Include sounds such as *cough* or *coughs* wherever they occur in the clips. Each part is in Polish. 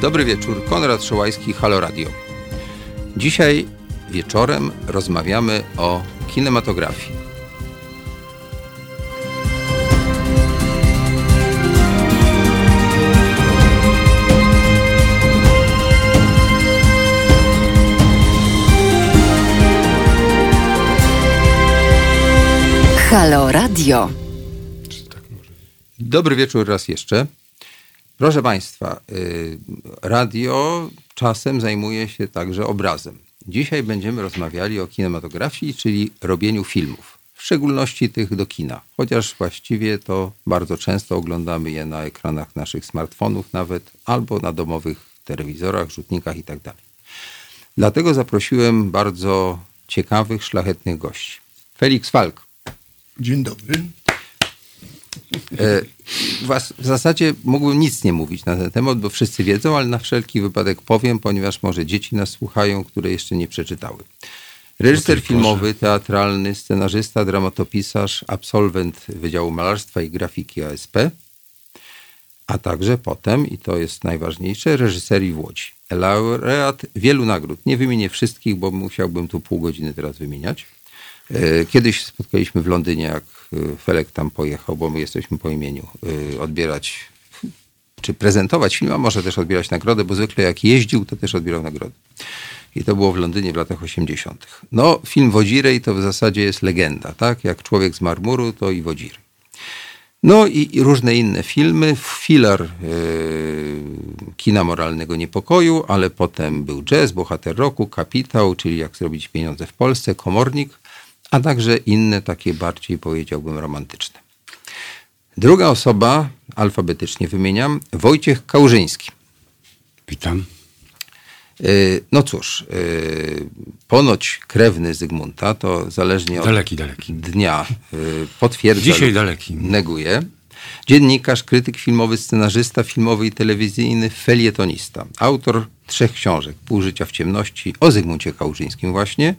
Dobry wieczór, Konrad Szołajski, Halo Radio. Dzisiaj wieczorem rozmawiamy o kinematografii. Halo Radio. Dobry wieczór raz jeszcze. Proszę Państwa, y, radio czasem zajmuje się także obrazem. Dzisiaj będziemy rozmawiali o kinematografii, czyli robieniu filmów, w szczególności tych do kina, chociaż właściwie to bardzo często oglądamy je na ekranach naszych smartfonów nawet, albo na domowych telewizorach, rzutnikach itd. Tak Dlatego zaprosiłem bardzo ciekawych, szlachetnych gości. Felix Falk. Dzień dobry. E, w zasadzie mógłbym nic nie mówić na ten temat, bo wszyscy wiedzą, ale na wszelki wypadek powiem, ponieważ może dzieci nas słuchają, które jeszcze nie przeczytały. Reżyser no filmowy, teatralny, scenarzysta, dramatopisarz, absolwent Wydziału Malarstwa i Grafiki ASP, a także potem, i to jest najważniejsze, reżyserii w Łodzi. Laureat wielu nagród. Nie wymienię wszystkich, bo musiałbym tu pół godziny teraz wymieniać. E, kiedyś spotkaliśmy w Londynie, jak e, Felek tam pojechał, bo my jesteśmy po imieniu, e, odbierać czy prezentować film, a może też odbierać nagrodę, bo zwykle jak jeździł, to też odbierał nagrody. I to było w Londynie w latach 80. No, film Wodzirej to w zasadzie jest legenda, tak? Jak Człowiek z marmuru, to i Wodzirej. No i, i różne inne filmy, filar yy, kina moralnego niepokoju, ale potem był jazz, bohater roku, kapitał, czyli jak zrobić pieniądze w Polsce, komornik, a także inne takie bardziej powiedziałbym romantyczne. Druga osoba, alfabetycznie wymieniam, Wojciech Kałużyński. Witam. Y, no cóż, y, ponoć krewny Zygmunta, to zależnie daleki, od daleki. dnia y, potwierdza Dzisiaj daleki. neguje. Dziennikarz, krytyk filmowy, scenarzysta filmowy i telewizyjny, felietonista. Autor trzech książek. Pół życia w ciemności o Zygmuncie Kałużyńskim właśnie,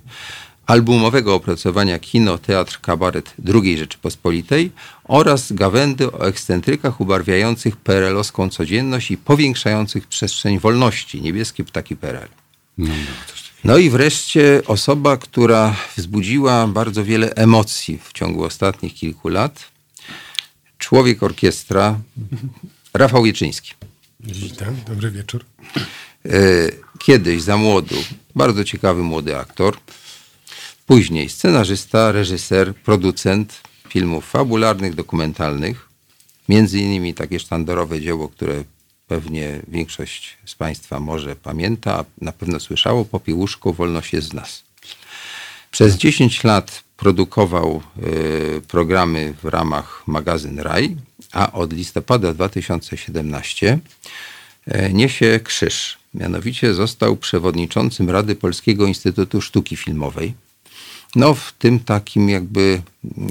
albumowego opracowania Kino, Teatr, Kabaret II Rzeczypospolitej oraz gawędy o ekscentrykach ubarwiających perelowską codzienność i powiększających przestrzeń wolności. Niebieskie ptaki PRL. No, no, no i wreszcie osoba, która wzbudziła bardzo wiele emocji w ciągu ostatnich kilku lat. Człowiek orkiestra, Rafał Wieczyński. Witam, dobry wieczór. E, kiedyś za młodu, bardzo ciekawy młody aktor, Później scenarzysta, reżyser, producent filmów fabularnych, dokumentalnych. Między innymi takie sztandarowe dzieło, które pewnie większość z Państwa może pamięta, a na pewno słyszało, Popiełuszko, wolność jest z nas. Przez 10 lat produkował y, programy w ramach magazyn Raj, a od listopada 2017 y, niesie krzyż. Mianowicie został przewodniczącym Rady Polskiego Instytutu Sztuki Filmowej no, w tym takim jakby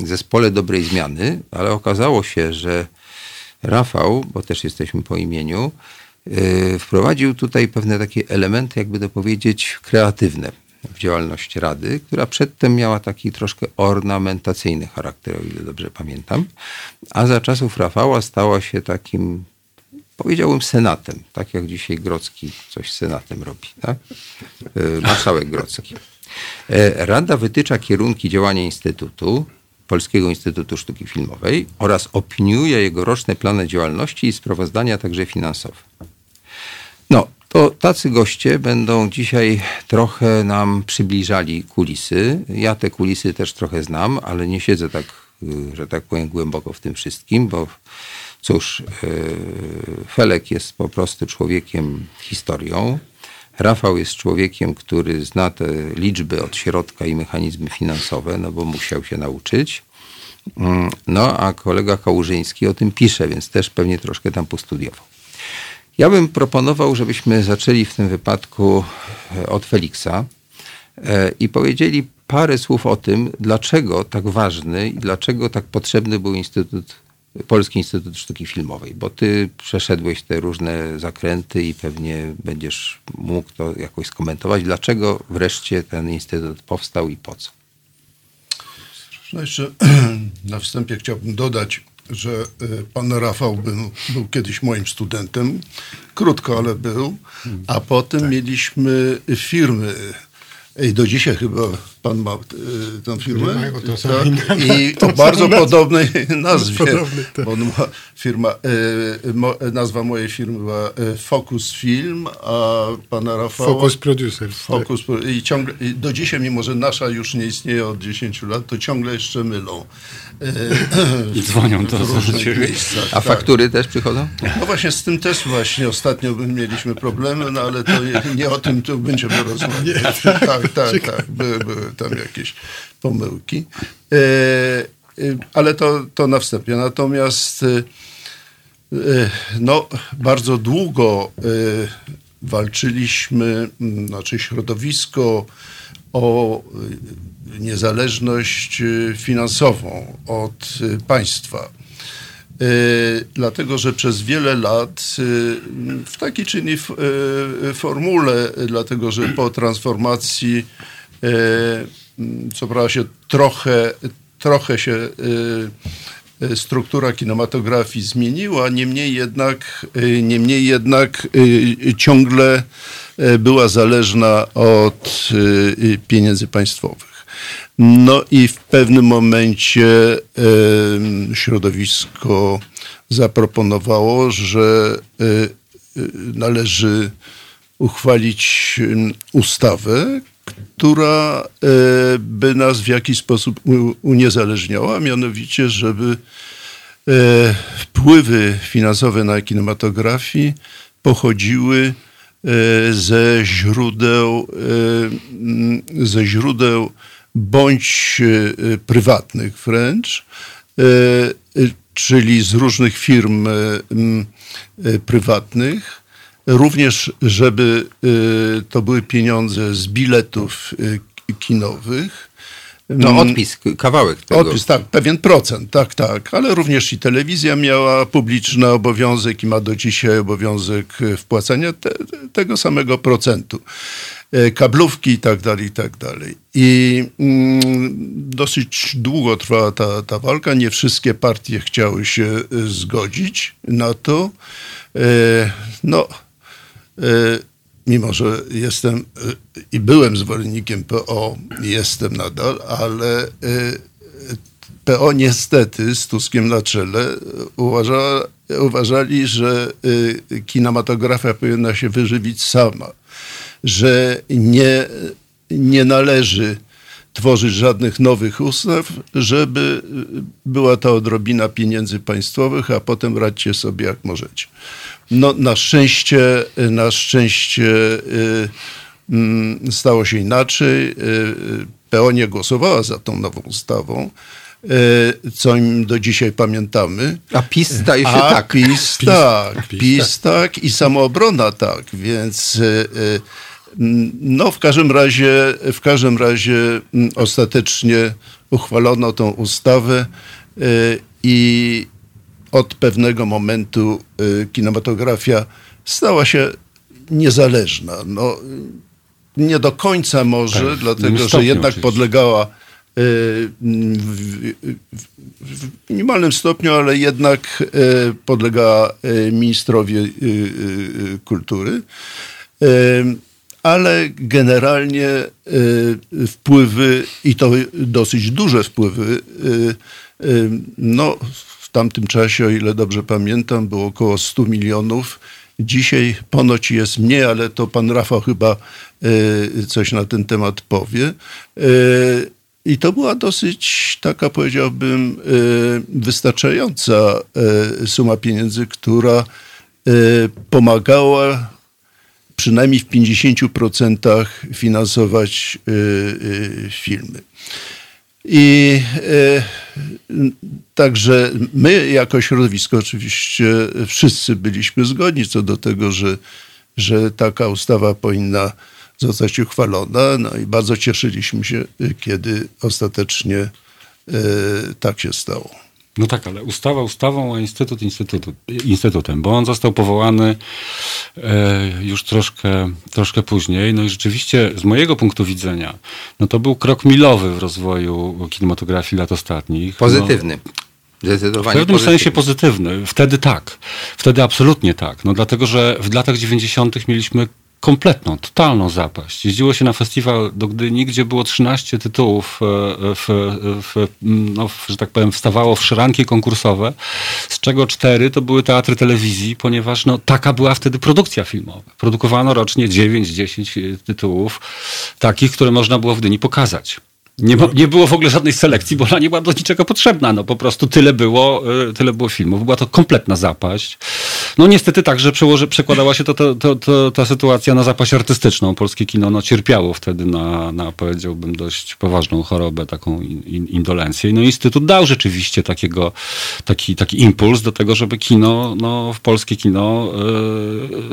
zespole dobrej zmiany, ale okazało się, że Rafał, bo też jesteśmy po imieniu, yy, wprowadził tutaj pewne takie elementy, jakby to powiedzieć, kreatywne w działalność Rady, która przedtem miała taki troszkę ornamentacyjny charakter, o ile dobrze pamiętam, a za czasów Rafała stała się takim, powiedziałbym, senatem, tak jak dzisiaj Grocki coś senatem robi, tak? Yy, marszałek Grocki. E, Rada wytycza kierunki działania Instytutu, Polskiego Instytutu Sztuki Filmowej oraz opiniuje jego roczne plany działalności i sprawozdania także finansowe. No, to tacy goście będą dzisiaj trochę nam przybliżali kulisy. Ja te kulisy też trochę znam, ale nie siedzę tak, y, że tak powiem, głęboko w tym wszystkim, bo cóż, y, Felek jest po prostu człowiekiem historią. Rafał jest człowiekiem, który zna te liczby od środka i mechanizmy finansowe, no bo musiał się nauczyć. Mm, no a kolega Kałużyński o tym pisze, więc też pewnie troszkę tam postudiował. Ja bym proponował, żebyśmy zaczęli w tym wypadku e, od Feliksa e, i powiedzieli parę słów o tym, dlaczego tak ważny i dlaczego tak potrzebny był Instytut Polski Instytut Sztuki Filmowej, bo ty przeszedłeś te różne zakręty i pewnie będziesz mógł to jakoś skomentować. Dlaczego wreszcie ten instytut powstał i po co? No jeszcze *clears throat* na wstępie chciałbym dodać, że y, pan Rafał był, był kiedyś moim studentem. Krótko, ale był. A potem Tak. mieliśmy firmy. I do dzisiaj chyba pan ma y, tę firmę. Nie ma, to tak? I *laughs* to o bardzo podobnej *laughs* nazwie. Podobnej, tak. Bo ma firma, y, mo, nazwa mojej firmy była y, Focus Film, a pana Rafała... Focus Producers. tak. Fokus i ciągle, i do dzisiaj, mimo że nasza już nie istnieje od 10 lat, to ciągle jeszcze mylą. I dzwonią do ciebie. A tak. faktury też przychodzą? No właśnie z tym też właśnie ostatnio mieliśmy problemy, no ale to nie, nie o tym tu będziemy *laughs* rozmawiać. Tak, tak, tak. Były, były tam jakieś pomyłki. E, e, ale to, to na wstępie. Natomiast e, no, bardzo długo walczyliśmy, znaczy środowisko o niezależność finansową od państwa. Dlatego, że przez wiele lat w takiej czy innej formule, dlatego że po transformacji, co prawda się trochę, trochę się e, e, struktura kinematografii zmieniła, niemniej jednak, e, niemniej jednak e, ciągle e, była zależna od e, pieniędzy państwowych. No i w pewnym momencie środowisko zaproponowało, że e, e, należy uchwalić ustawę, która e, by nas w jakiś sposób uniezależniała, mianowicie, żeby e, wpływy finansowe na kinematografii pochodziły e, ze źródeł, ze źródeł bądź prywatnych wręcz, czyli z różnych firm prywatnych, również żeby e, to były pieniądze z biletów e, kinowych. No Mm, odpis, kawałek tego. Odpis, tak, pewien procent, tak, tak, ale również i telewizja miała publiczny obowiązek i ma do dzisiaj obowiązek e, wpłacania te, tego samego procentu. Kablówki i tak dalej, i tak dalej. I mm, dosyć długo trwała ta, ta walka. Nie wszystkie partie chciały się zgodzić na to. No, mimo że jestem e, i byłem zwolennikiem PO, jestem nadal, ale e, PO niestety z Tuskiem na czele uważa, uważali, że kinematografia powinna się wyżywić sama, że nie, nie należy tworzyć żadnych nowych ustaw, żeby y, była to odrobina pieniędzy państwowych, a potem radźcie sobie jak możecie. No, na szczęście, na szczęście y, mm, stało się inaczej. Y, y, PO nie głosowała za tą nową ustawą, y, co im do dzisiaj pamiętamy. A PiS zdaje się A tak. PiS, tak, PiS, PiS, tak i samoobrona tak, więc y, y, mm, no w każdym razie, w każdym razie mm, ostatecznie uchwalono tą ustawę i od pewnego momentu y, kinematografia stała się niezależna. No, nie do końca może, Tak, dlatego że jednak oczywiście. podlegała y, w, minimalnym stopniu, ale jednak y, podlegała ministrowi kultury. Ale generalnie wpływy, i to dosyć duże wpływy, no w tamtym czasie, o ile dobrze pamiętam, było około 100 milionów. Dzisiaj ponoć jest mniej, ale to pan Rafał chyba y, coś na ten temat powie. Y, I to była dosyć taka, powiedziałbym, y, wystarczająca suma pieniędzy, która pomagała przynajmniej w 50% finansować filmy. I e, także my, jako środowisko, oczywiście wszyscy byliśmy zgodni co do tego, że, że taka ustawa powinna zostać uchwalona. No i bardzo cieszyliśmy się, kiedy ostatecznie e, tak się stało. No tak, ale ustawa ustawą, a instytut instytutu, instytutem, bo on został powołany już troszkę, troszkę później. No i rzeczywiście z mojego punktu widzenia, no to był krok milowy w rozwoju kinematografii lat ostatnich. Pozytywny. No, Zdecydowanie W pewnym pozytywny. sensie pozytywny. Wtedy tak. Wtedy absolutnie tak. No dlatego, że w latach 90. mieliśmy kompletną, totalną zapaść. Jeździło się na festiwal do Gdyni, gdzie było 13 tytułów, e, w, w, no, że tak powiem, wstawało w szranki konkursowe, z czego cztery to były teatry telewizji, ponieważ no, taka była wtedy produkcja filmowa. Produkowano rocznie 9-10 tytułów, takich, które można było w Gdyni pokazać. Nie, nie było w ogóle żadnej selekcji, bo ona nie była do niczego potrzebna. No po prostu tyle było, y, tyle było filmów. Była to kompletna zapaść. No niestety także przełoży, przekładała się to, to, to, ta sytuacja na zapaść artystyczną. Polskie kino no, cierpiało wtedy na, na, powiedziałbym, dość poważną chorobę, taką in, indolencję. No Instytut dał rzeczywiście takiego, taki, taki impuls do tego, żeby kino, no, polskie kino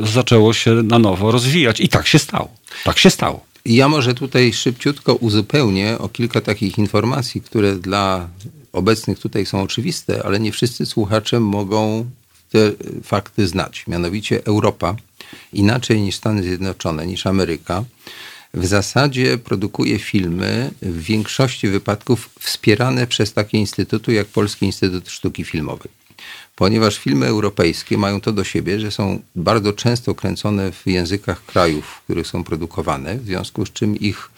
y, zaczęło się na nowo rozwijać. I tak się stało. Tak się stało. Ja może tutaj szybciutko uzupełnię o kilka takich informacji, które dla obecnych tutaj są oczywiste, ale nie wszyscy słuchacze mogą te fakty znać. Mianowicie Europa, inaczej niż Stany Zjednoczone, niż Ameryka, w zasadzie produkuje filmy w większości wypadków wspierane przez takie instytuty jak Polski Instytut Sztuki Filmowej ponieważ filmy europejskie mają to do siebie, że są bardzo często kręcone w językach krajów, w których są produkowane, w związku z czym ich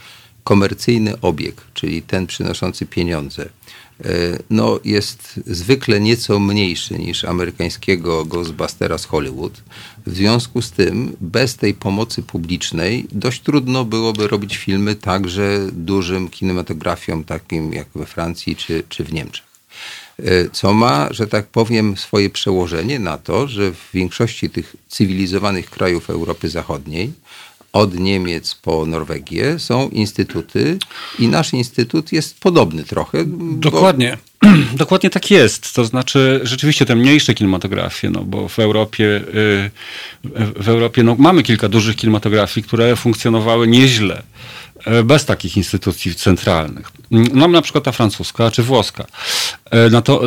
komercyjny obieg, czyli ten przynoszący pieniądze, no, jest zwykle nieco mniejszy niż amerykańskiego Ghostbustera z Hollywood. W związku z tym, bez tej pomocy publicznej, dość trudno byłoby robić filmy także dużym kinematografiom, takim jak we Francji czy, czy w Niemczech co ma, że tak powiem, swoje przełożenie na to, że w większości tych cywilizowanych krajów Europy Zachodniej, od Niemiec po Norwegię, są instytuty i nasz instytut jest podobny trochę. Dokładnie. *clears throat* Dokładnie tak jest. To znaczy, rzeczywiście te mniejsze kinematografie, no bo w Europie, w Europie no, mamy kilka dużych kinematografii, które funkcjonowały nieźle bez takich instytucji centralnych. Mam na przykład ta francuska czy włoska.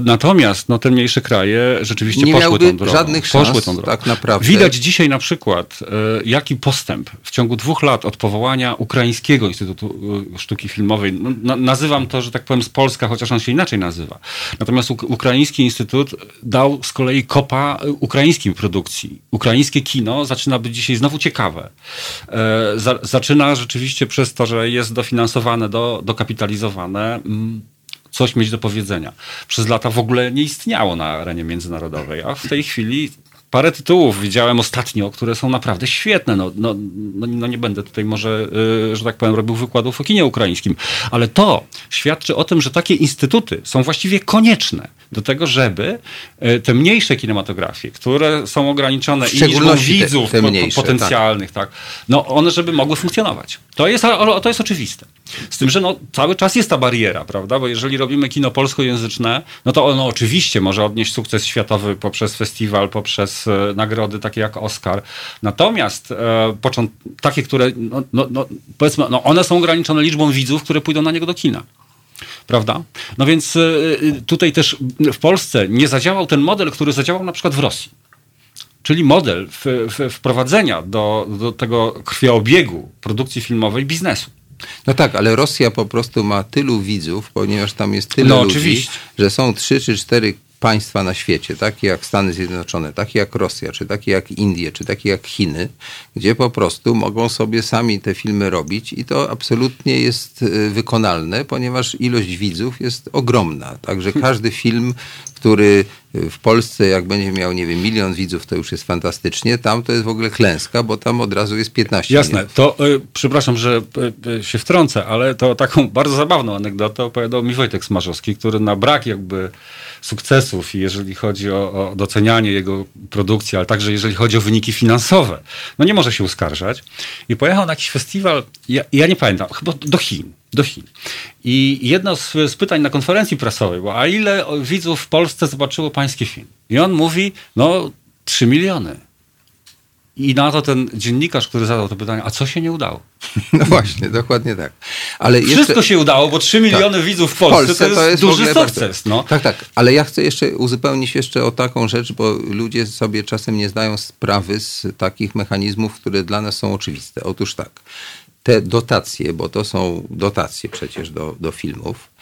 Natomiast no, te mniejsze kraje rzeczywiście nie poszły tą drogą. żadnych poszły szans, tą drogą. tak naprawdę. Widać dzisiaj na przykład, jaki postęp w ciągu dwóch lat od powołania Ukraińskiego Instytutu Sztuki Filmowej, no, nazywam to, że tak powiem z Polska, chociaż on się inaczej nazywa. Natomiast Ukraiński Instytut dał z kolei kopa ukraińskiej produkcji. Ukraińskie kino zaczyna być dzisiaj znowu ciekawe. Zaczyna rzeczywiście przez to, że jest dofinansowane, do, dokapitalizowane, coś mieć do powiedzenia. Przez lata w ogóle nie istniało na arenie międzynarodowej, a w tej chwili parę tytułów widziałem ostatnio, które są naprawdę świetne. No, no, no, no nie będę tutaj może, yy, że tak powiem, robił wykładów o kinie ukraińskim, ale to świadczy o tym, że takie instytuty są właściwie konieczne do tego, żeby yy, te mniejsze kinematografie, które są ograniczone i liczbą widzów te, te mniejsze, potencjalnych, tak. tak, no one, żeby mogły funkcjonować. To jest, to jest oczywiste. Z tym, że no, cały czas jest ta bariera, prawda? Bo jeżeli robimy kino polskojęzyczne, no to ono oczywiście może odnieść sukces światowy poprzez festiwal, poprzez e, nagrody takie jak Oscar. Natomiast e, takie, które, no, no, no, powiedzmy, no, one są ograniczone liczbą widzów, które pójdą na niego do kina. Prawda? No więc e, tutaj też w Polsce nie zadziałał ten model, który zadziałał na przykład w Rosji czyli model w, w, wprowadzenia do, do tego krwioobiegu produkcji filmowej biznesu. No tak, ale Rosja po prostu ma tylu widzów, ponieważ tam jest tyle no, ludzi, oczywiście. że są trzy czy cztery państwa na świecie, takie jak Stany Zjednoczone, takie jak Rosja, czy takie jak Indie, czy takie jak Chiny, gdzie po prostu mogą sobie sami te filmy robić i to absolutnie jest wykonalne, ponieważ ilość widzów jest ogromna. Także każdy film, który w Polsce, jak będzie miał, nie wiem, milion widzów, to już jest fantastycznie. Tam to jest w ogóle klęska, bo tam od razu jest 15 Jasne. To y, przepraszam, że y, się wtrącę, ale to taką *laughs* bardzo zabawną anegdotę opowiadał mi Wojtek Smarzowski, który na brak jakby sukcesów, jeżeli chodzi o, o docenianie jego produkcji, ale także jeżeli chodzi o wyniki finansowe, no nie może się uskarżać. I pojechał na jakiś festiwal, ja, ja nie pamiętam, chyba do Chin do Chin. I jedno z, z, pytań na konferencji prasowej było, a ile widzów w Polsce zobaczyło pański film? I on mówi, no 3 miliony. I na to ten dziennikarz, który zadał to pytanie, a co się nie udało? *laughs* No właśnie, dokładnie tak. Ale Wszystko jeszcze... się udało, bo 3 miliony tak. widzów w Polsce, w Polsce to jest, to jest duży sukces. No. Tak, tak. Ale ja chcę jeszcze uzupełnić jeszcze o taką rzecz, bo ludzie sobie czasem nie zdają sprawy z takich mechanizmów, które dla nas są oczywiste. Otóż tak, te dotacje, bo to są dotacje przecież do, do filmów,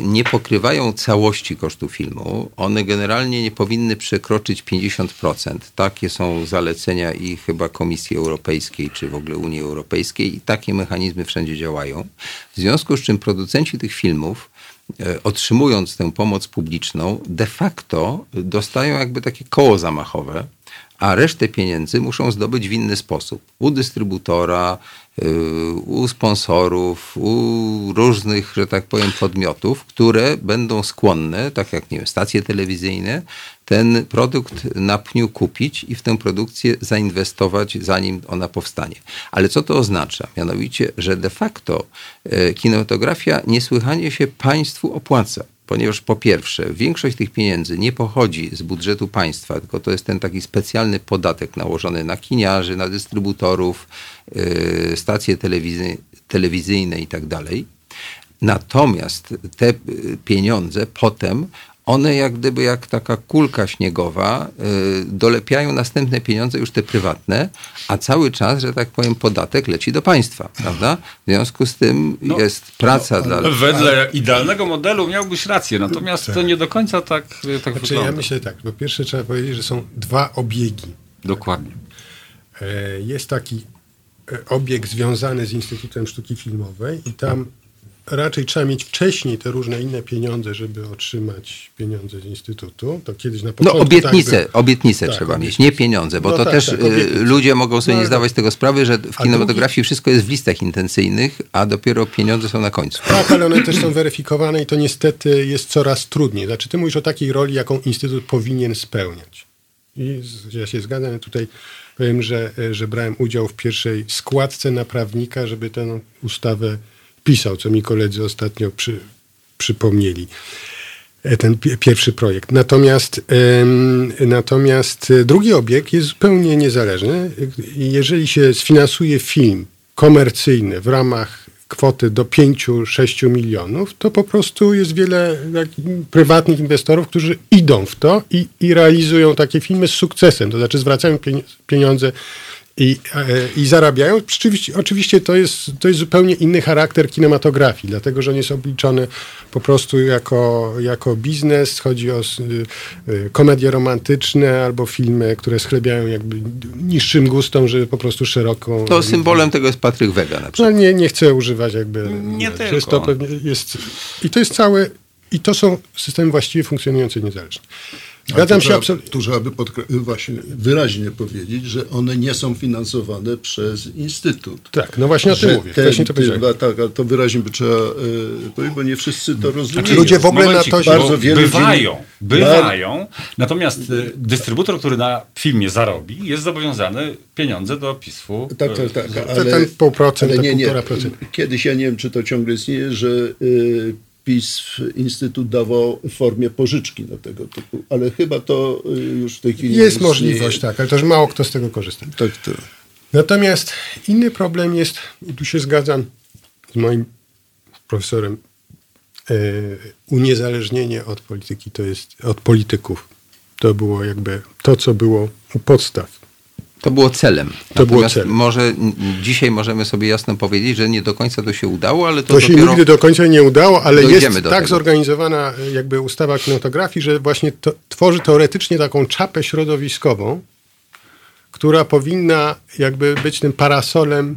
nie pokrywają całości kosztu filmu. One generalnie nie powinny przekroczyć 50%. Takie są zalecenia i chyba Komisji Europejskiej, czy w ogóle Unii Europejskiej i takie mechanizmy wszędzie działają. W związku z czym producenci tych filmów E, otrzymując tę pomoc publiczną, de facto dostają jakby takie koło zamachowe, a resztę pieniędzy muszą zdobyć w inny sposób. U dystrybutora, u sponsorów, u różnych, że tak powiem, podmiotów, które będą skłonne, tak jak nie wiem, stacje telewizyjne, ten produkt na pniu kupić i w tę produkcję zainwestować, zanim ona powstanie. Ale co to oznacza? Mianowicie, że de facto e, kinematografia niesłychanie się państwu opłaca ponieważ po pierwsze, większość tych pieniędzy nie pochodzi z budżetu państwa, tylko to jest ten taki specjalny podatek nałożony na kiniarzy, na dystrybutorów, yy, stacje telewizy telewizyjne i tak. Natomiast te y, pieniądze potem one jak gdyby jak taka kulka śniegowa y, dolepiają następne pieniądze, już te prywatne, a cały czas, że tak powiem, podatek leci do państwa, prawda? W związku z tym no, jest praca no, dla... Wedle idealnego modelu miałbyś rację, natomiast tak. to nie do końca tak, tak znaczy, wygląda. Ja myślę tak, po pierwsze trzeba powiedzieć, że są dwa obiegi. Dokładnie. E, jest taki e, obieg związany z Instytutem Sztuki Filmowej i tam raczej trzeba mieć wcześniej te różne inne pieniądze, żeby otrzymać pieniądze z Instytutu. To kiedyś na no, początku... No obietnice, tak obietnice tak, trzeba mieć, nie pieniądze, bo no to tak, też tak, y, ludzie mogą sobie no, nie zdawać tego sprawy, że w kinematografii drugi... wszystko jest w listach intencyjnych, a dopiero pieniądze są na końcu. Tak, ale one też są weryfikowane i to niestety jest coraz trudniej. Znaczy ty mówisz o takiej roli, jaką Instytut powinien spełniać. I ja się zgadzam, tutaj powiem, że, że brałem udział w pierwszej składce na prawnika, żeby tę ustawę pisał, co mi koledzy ostatnio przy, przypomnieli e, ten pierwszy projekt. Natomiast, natomiast drugi obiekt jest zupełnie niezależny. Jeżeli się sfinansuje film komercyjny w ramach kwoty do 5-6 milionów, to po prostu jest wiele prywatnych inwestorów, którzy idą w to i, i realizują takie filmy z sukcesem, to znaczy zwracają pieniądze i, e, i zarabiają. Oczywiście, oczywiście to, jest, to jest zupełnie inny charakter kinematografii, dlatego że on jest obliczony po prostu jako, jako biznes. Chodzi o y, komedie romantyczne albo filmy, które schlebiają jakby niższym gustom, żeby po prostu szeroko... To symbolem tego jest Patryk Wega na przykład. No nie, nie chcę używać jakby... Nie no, tylko. Jest to pewnie, jest, I to jest całe... I to są systemy właściwie funkcjonujące niezależnie. Zgadzam się absolutnie. Tu trzeba by właśnie wyraźnie powiedzieć, że one nie są finansowane przez Instytut. Tak, no właśnie o tym mówię. Ten, właśnie to tak, ale to wyraźnie by trzeba y, powiedzieć, bo nie wszyscy to znaczy, rozumieją. Znaczy, ludzie w ogóle Momencik, na to bardzo wielu bywają, bywają. Natomiast y, dystrybutor, który na filmie zarobi, jest zobowiązany pieniądze do opisu. Tak, tak, tak. Ale, ten pół procent, ale nie, nie. procent. Kiedyś, ja nie wiem, czy to ciągle istnieje, że y, PiS Instytut dawał w formie pożyczki do tego typu, ale chyba to y, już w tej chwili... Jest możliwość, tak, ale też mało kto z tego korzysta. Tak, to. Natomiast inny problem jest, i tu się zgadzam z moim profesorem, e, uniezależnienie od polityki to jest, od polityków. To było jakby to, co było u podstaw to było celem. To Natomiast było celem. Może dzisiaj możemy sobie jasno powiedzieć, że nie do końca to się udało, ale to, to się nigdy do końca nie udało, ale jest tak tego. zorganizowana e, jakby ustawa kinematografii, że właśnie to, tworzy teoretycznie taką czapę środowiskową, która powinna jakby być tym parasolem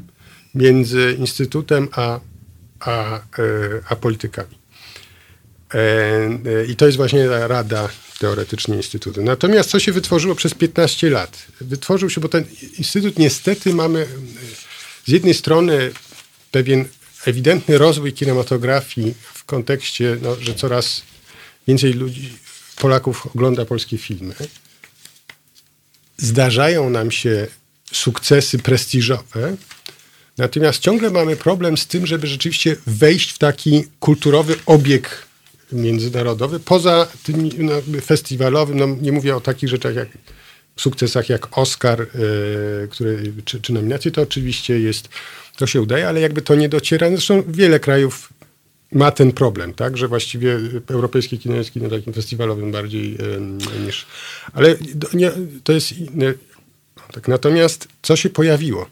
między instytutem a, a, e, a politykami. E, I to jest właśnie rada teoretycznie Instytutu. Natomiast co się wytworzyło przez 15 lat? Wytworzył się, bo ten Instytut niestety mamy z jednej strony pewien ewidentny rozwój kinematografii w kontekście, no, że coraz więcej ludzi, Polaków ogląda polskie filmy. Zdarzają nam się sukcesy prestiżowe, natomiast ciągle mamy problem z tym, żeby rzeczywiście wejść w taki kulturowy obieg międzynarodowy, poza tym no, festiwalowym, no, nie mówię o takich rzeczach jak sukcesach jak Oscar, yy, który, czy, czy nominacje, to oczywiście jest, to się udaje, ale jakby to nie dociera. Zresztą wiele krajów ma ten problem, tak, że właściwie europejskie kino jest kino takim festiwalowym bardziej niż... Ale nie, to jest inne. No, tak. Natomiast co się pojawiło?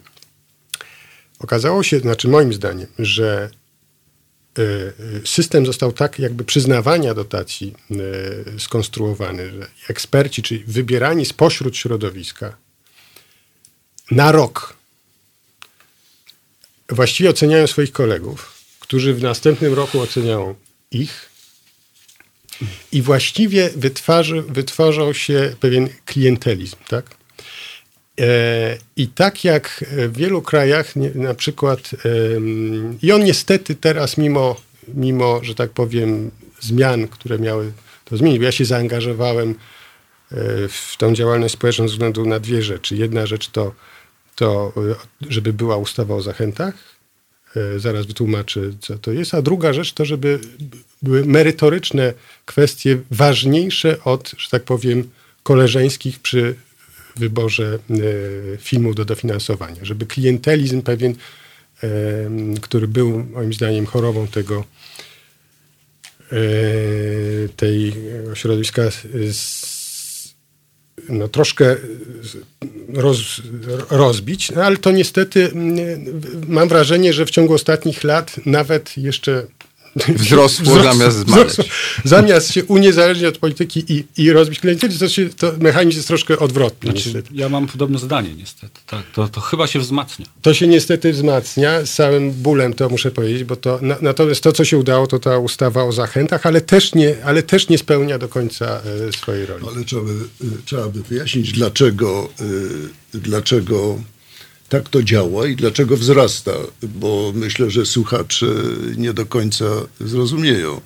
Okazało się, znaczy moim zdaniem, że system został tak jakby przyznawania dotacji skonstruowany, że eksperci, czyli wybierani spośród środowiska na rok właściwie oceniają swoich kolegów, którzy w następnym roku oceniają ich i właściwie wytwarzy, wytwarzał się pewien klientelizm, tak? E, I tak jak w wielu krajach, na przykład, i on niestety teraz, mimo, mimo, że tak powiem, zmian, które miały to zmienić, ja się zaangażowałem e, w tą działalność społeczną ze względu na dwie rzeczy. Jedna rzecz to, to żeby była ustawa o zachętach, e, zaraz wytłumaczę, co to jest, a druga rzecz to, żeby były merytoryczne kwestie ważniejsze od, że tak powiem, koleżeńskich przy wyborze e, filmów do dofinansowania, żeby klientelizm pewien, e, który był moim zdaniem chorobą tego e, tej środowiska no, troszkę roz, rozbić, no, ale to niestety mam wrażenie, że w ciągu ostatnich lat nawet jeszcze Wzrosło, zamiast zmaleć. Zamiast się uniezależnić od polityki i, i rozbić klientelizm, to, się, to mechanizm jest troszkę odwrotny. Znaczy, ja mam podobne zdanie niestety. Tak, to, to chyba się wzmacnia. To się niestety wzmacnia. Z całym bólem to muszę powiedzieć, bo to, na, natomiast to, co się udało, to ta ustawa o zachętach, ale też nie, ale też nie spełnia do końca e, swojej roli. Ale trzeba by, e, trzeba by wyjaśnić, dlaczego, e, dlaczego tak to działa i dlaczego wzrasta, bo myślę, że słuchacze nie do końca zrozumieją.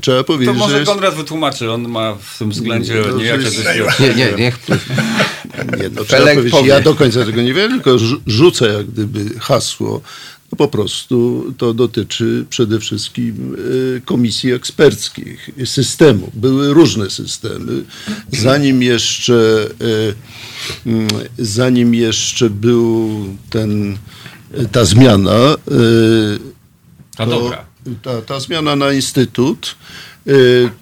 Trzeba powiedzieć, to może że jest... Konrad wytłumaczy, on ma w tym względzie no, niejakie jest... Nie, nie, niech... Nie, no, trzeba powiedzieć, ja do końca tego nie wiem, tylko rzucę jak gdyby hasło, po prostu to dotyczy przede wszystkim e, komisji eksperckich, systemu. Były różne systemy. Zanim jeszcze, e, mm, zanim jeszcze był ten, ta zmiana, ta, to, ta, ta zmiana na instytut,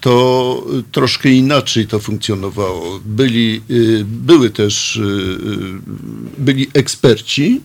to troszkę inaczej to funkcjonowało. Byli, były też byli eksperci,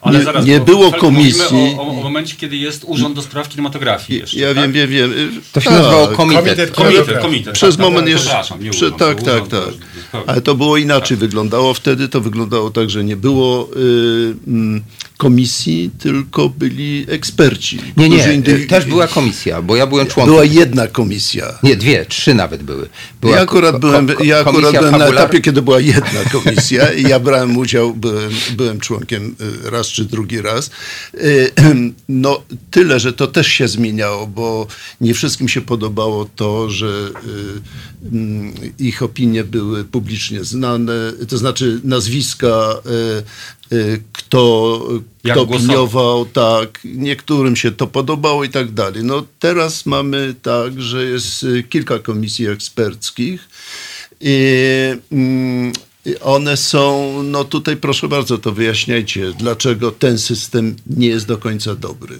ale nie, zaraz, nie było komisji. O, o, momencie, kiedy jest Urząd do Spraw Kinematografii jeszcze, Ja tak? wiem, wiem, wiem. To się tak. nazywało komitet. Komitet, komitet, komitet Przez tak, moment tak, jeszcze... Prze, tak, tak, tak. Ale to było inaczej tak. wyglądało wtedy. To wyglądało tak, że nie było y, mm, komisji, tylko byli eksperci. Nie, nie, indy... też była komisja, bo ja byłem członkiem. Była jedna komisja. Nie, dwie, trzy nawet były. Była ja akurat byłem, ja akurat byłem na etapie, kiedy była jedna komisja i ja brałem udział, byłem, byłem członkiem y, raz czy drugi raz. Y, *clears throat* no tyle, że to też się zmieniało, bo nie wszystkim się podobało to, że y, mm, ich opinie były publicznie znane, to znaczy nazwiska, y, kto, kto opiniował, tak, niektórym się to podobało i tak dalej. No teraz mamy tak, że jest kilka komisji eksperckich. I, mm, one są, no tutaj proszę bardzo, to wyjaśniajcie, dlaczego ten system nie jest do końca dobry.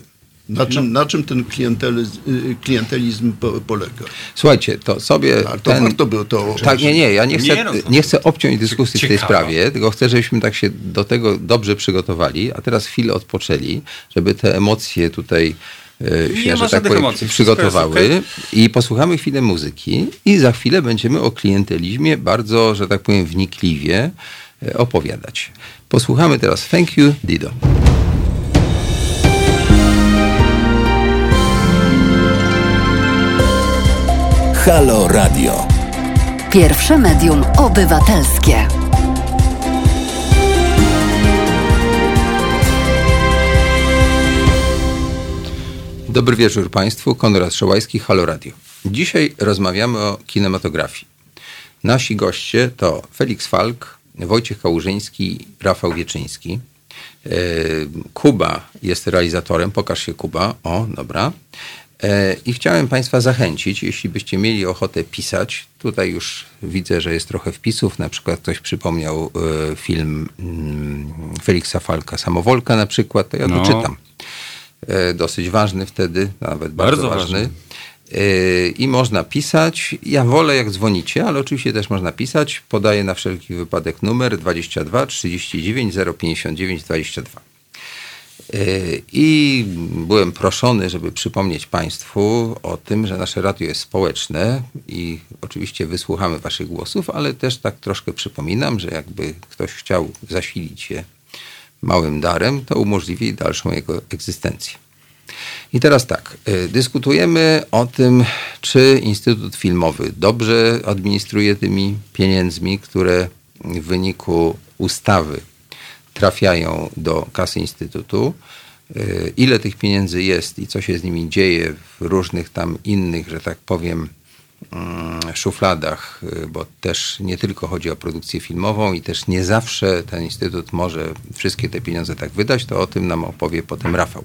Na czym, no. na czym ten klientelizm, y, klientelizm polega? Słuchajcie, to sobie. A to ten, warto było to. Tak, nie, nie. Ja nie chcę, nie, no nie chcę obciąć dyskusji Ciekawa. w tej sprawie, tylko chcę, żebyśmy tak się do tego dobrze przygotowali, a teraz chwilę odpoczęli, żeby te emocje tutaj E, się, że tak powiem, emocji. przygotowały okay. i posłuchamy chwilę muzyki i za chwilę będziemy o klientelizmie bardzo, że tak powiem, wnikliwie e, opowiadać. Posłuchamy teraz Thank You, Dido. Halo Radio. Pierwsze medium obywatelskie. Dobry wieczór Państwu, Konrad Szołajski, Halo Radio. Dzisiaj rozmawiamy o kinematografii. Nasi goście to Felix Falk, Wojciech Kałużyński, Rafał Wieczyński. E, Kuba jest realizatorem, pokaż się Kuba, o dobra. E, I chciałem Państwa zachęcić, jeśli byście mieli ochotę pisać, tutaj już widzę, że jest trochę wpisów, na przykład ktoś przypomniał e, film mm, Feliksa Falka, Samowolka na przykład, to ja no. doczytam. E, dosyć ważny wtedy, nawet bardzo, bardzo ważny. ważny. I można pisać. Ja wolę jak dzwonicie, ale oczywiście też można pisać. Podaję na wszelki wypadek numer 22 39 059 22. I byłem proszony, żeby przypomnieć Państwu o tym, że nasze radio jest społeczne i oczywiście wysłuchamy Waszych głosów, ale też tak troszkę przypominam, że jakby ktoś chciał zasilić je małym darem, to umożliwi dalszą jego egzystencję. I teraz tak, y, dyskutujemy o tym, czy Instytut Filmowy dobrze administruje tymi pieniędzmi, które w wyniku ustawy trafiają do kasy Instytutu. Y, ile tych pieniędzy jest i co się z nimi dzieje w różnych tam innych, że tak powiem, Mm, szufladach, y, bo też nie tylko chodzi o produkcję filmową i też nie zawsze ten instytut może wszystkie te pieniądze tak wydać, to o tym nam opowie potem Rafał.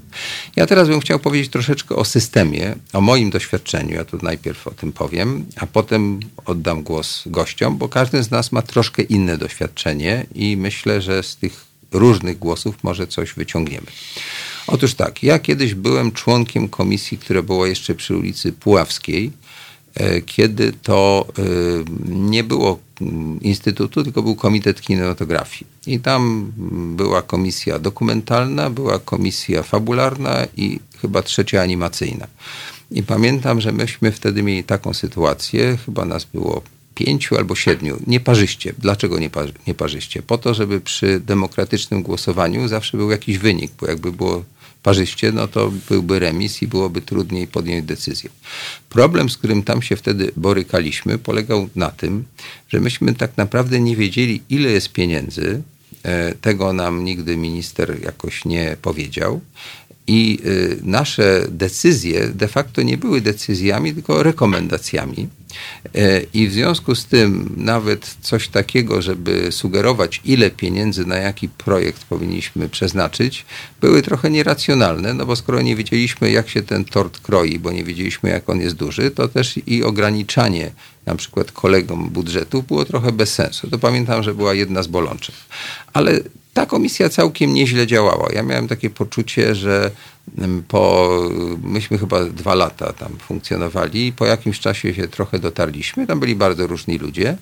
Ja teraz bym chciał powiedzieć troszeczkę o systemie, o moim doświadczeniu. Ja tu najpierw o tym powiem, a potem oddam głos gościom, bo każdy z nas ma troszkę inne doświadczenie i myślę, że z tych różnych głosów może coś wyciągniemy. Otóż tak, ja kiedyś byłem członkiem komisji, która była jeszcze przy ulicy Puławskiej, E, kiedy to e, nie było instytutu, tylko był Komitet Kinematografii. I tam była komisja dokumentalna, była komisja fabularna i chyba trzecia animacyjna. I pamiętam, że myśmy wtedy mieli taką sytuację, chyba nas było pięciu albo siedmiu, nieparzyście. Dlaczego nieparzyście? Po to, żeby przy demokratycznym głosowaniu zawsze był jakiś wynik, bo jakby było parzyście, no to byłby remis i byłoby trudniej podjąć decyzję. Problem, z którym tam się wtedy borykaliśmy, polegał na tym, że myśmy tak naprawdę nie wiedzieli, ile jest pieniędzy. E, tego nam nigdy minister jakoś nie powiedział. I y, nasze decyzje de facto nie były decyzjami, tylko rekomendacjami. E, I w związku z tym nawet coś takiego, żeby sugerować, ile pieniędzy na jaki projekt powinniśmy przeznaczyć, były trochę nieracjonalne, no bo skoro nie wiedzieliśmy, jak się ten tort kroi, bo nie wiedzieliśmy, jak on jest duży, to też i ograniczanie na przykład kolegom budżetu było trochę bez sensu. To pamiętam, że była jedna z bolączek. Ale ta komisja całkiem nieźle działała. Ja miałem takie poczucie, że mm, po, myśmy chyba dwa lata tam funkcjonowali i po jakimś czasie się trochę dotarliśmy. Tam byli bardzo różni ludzie.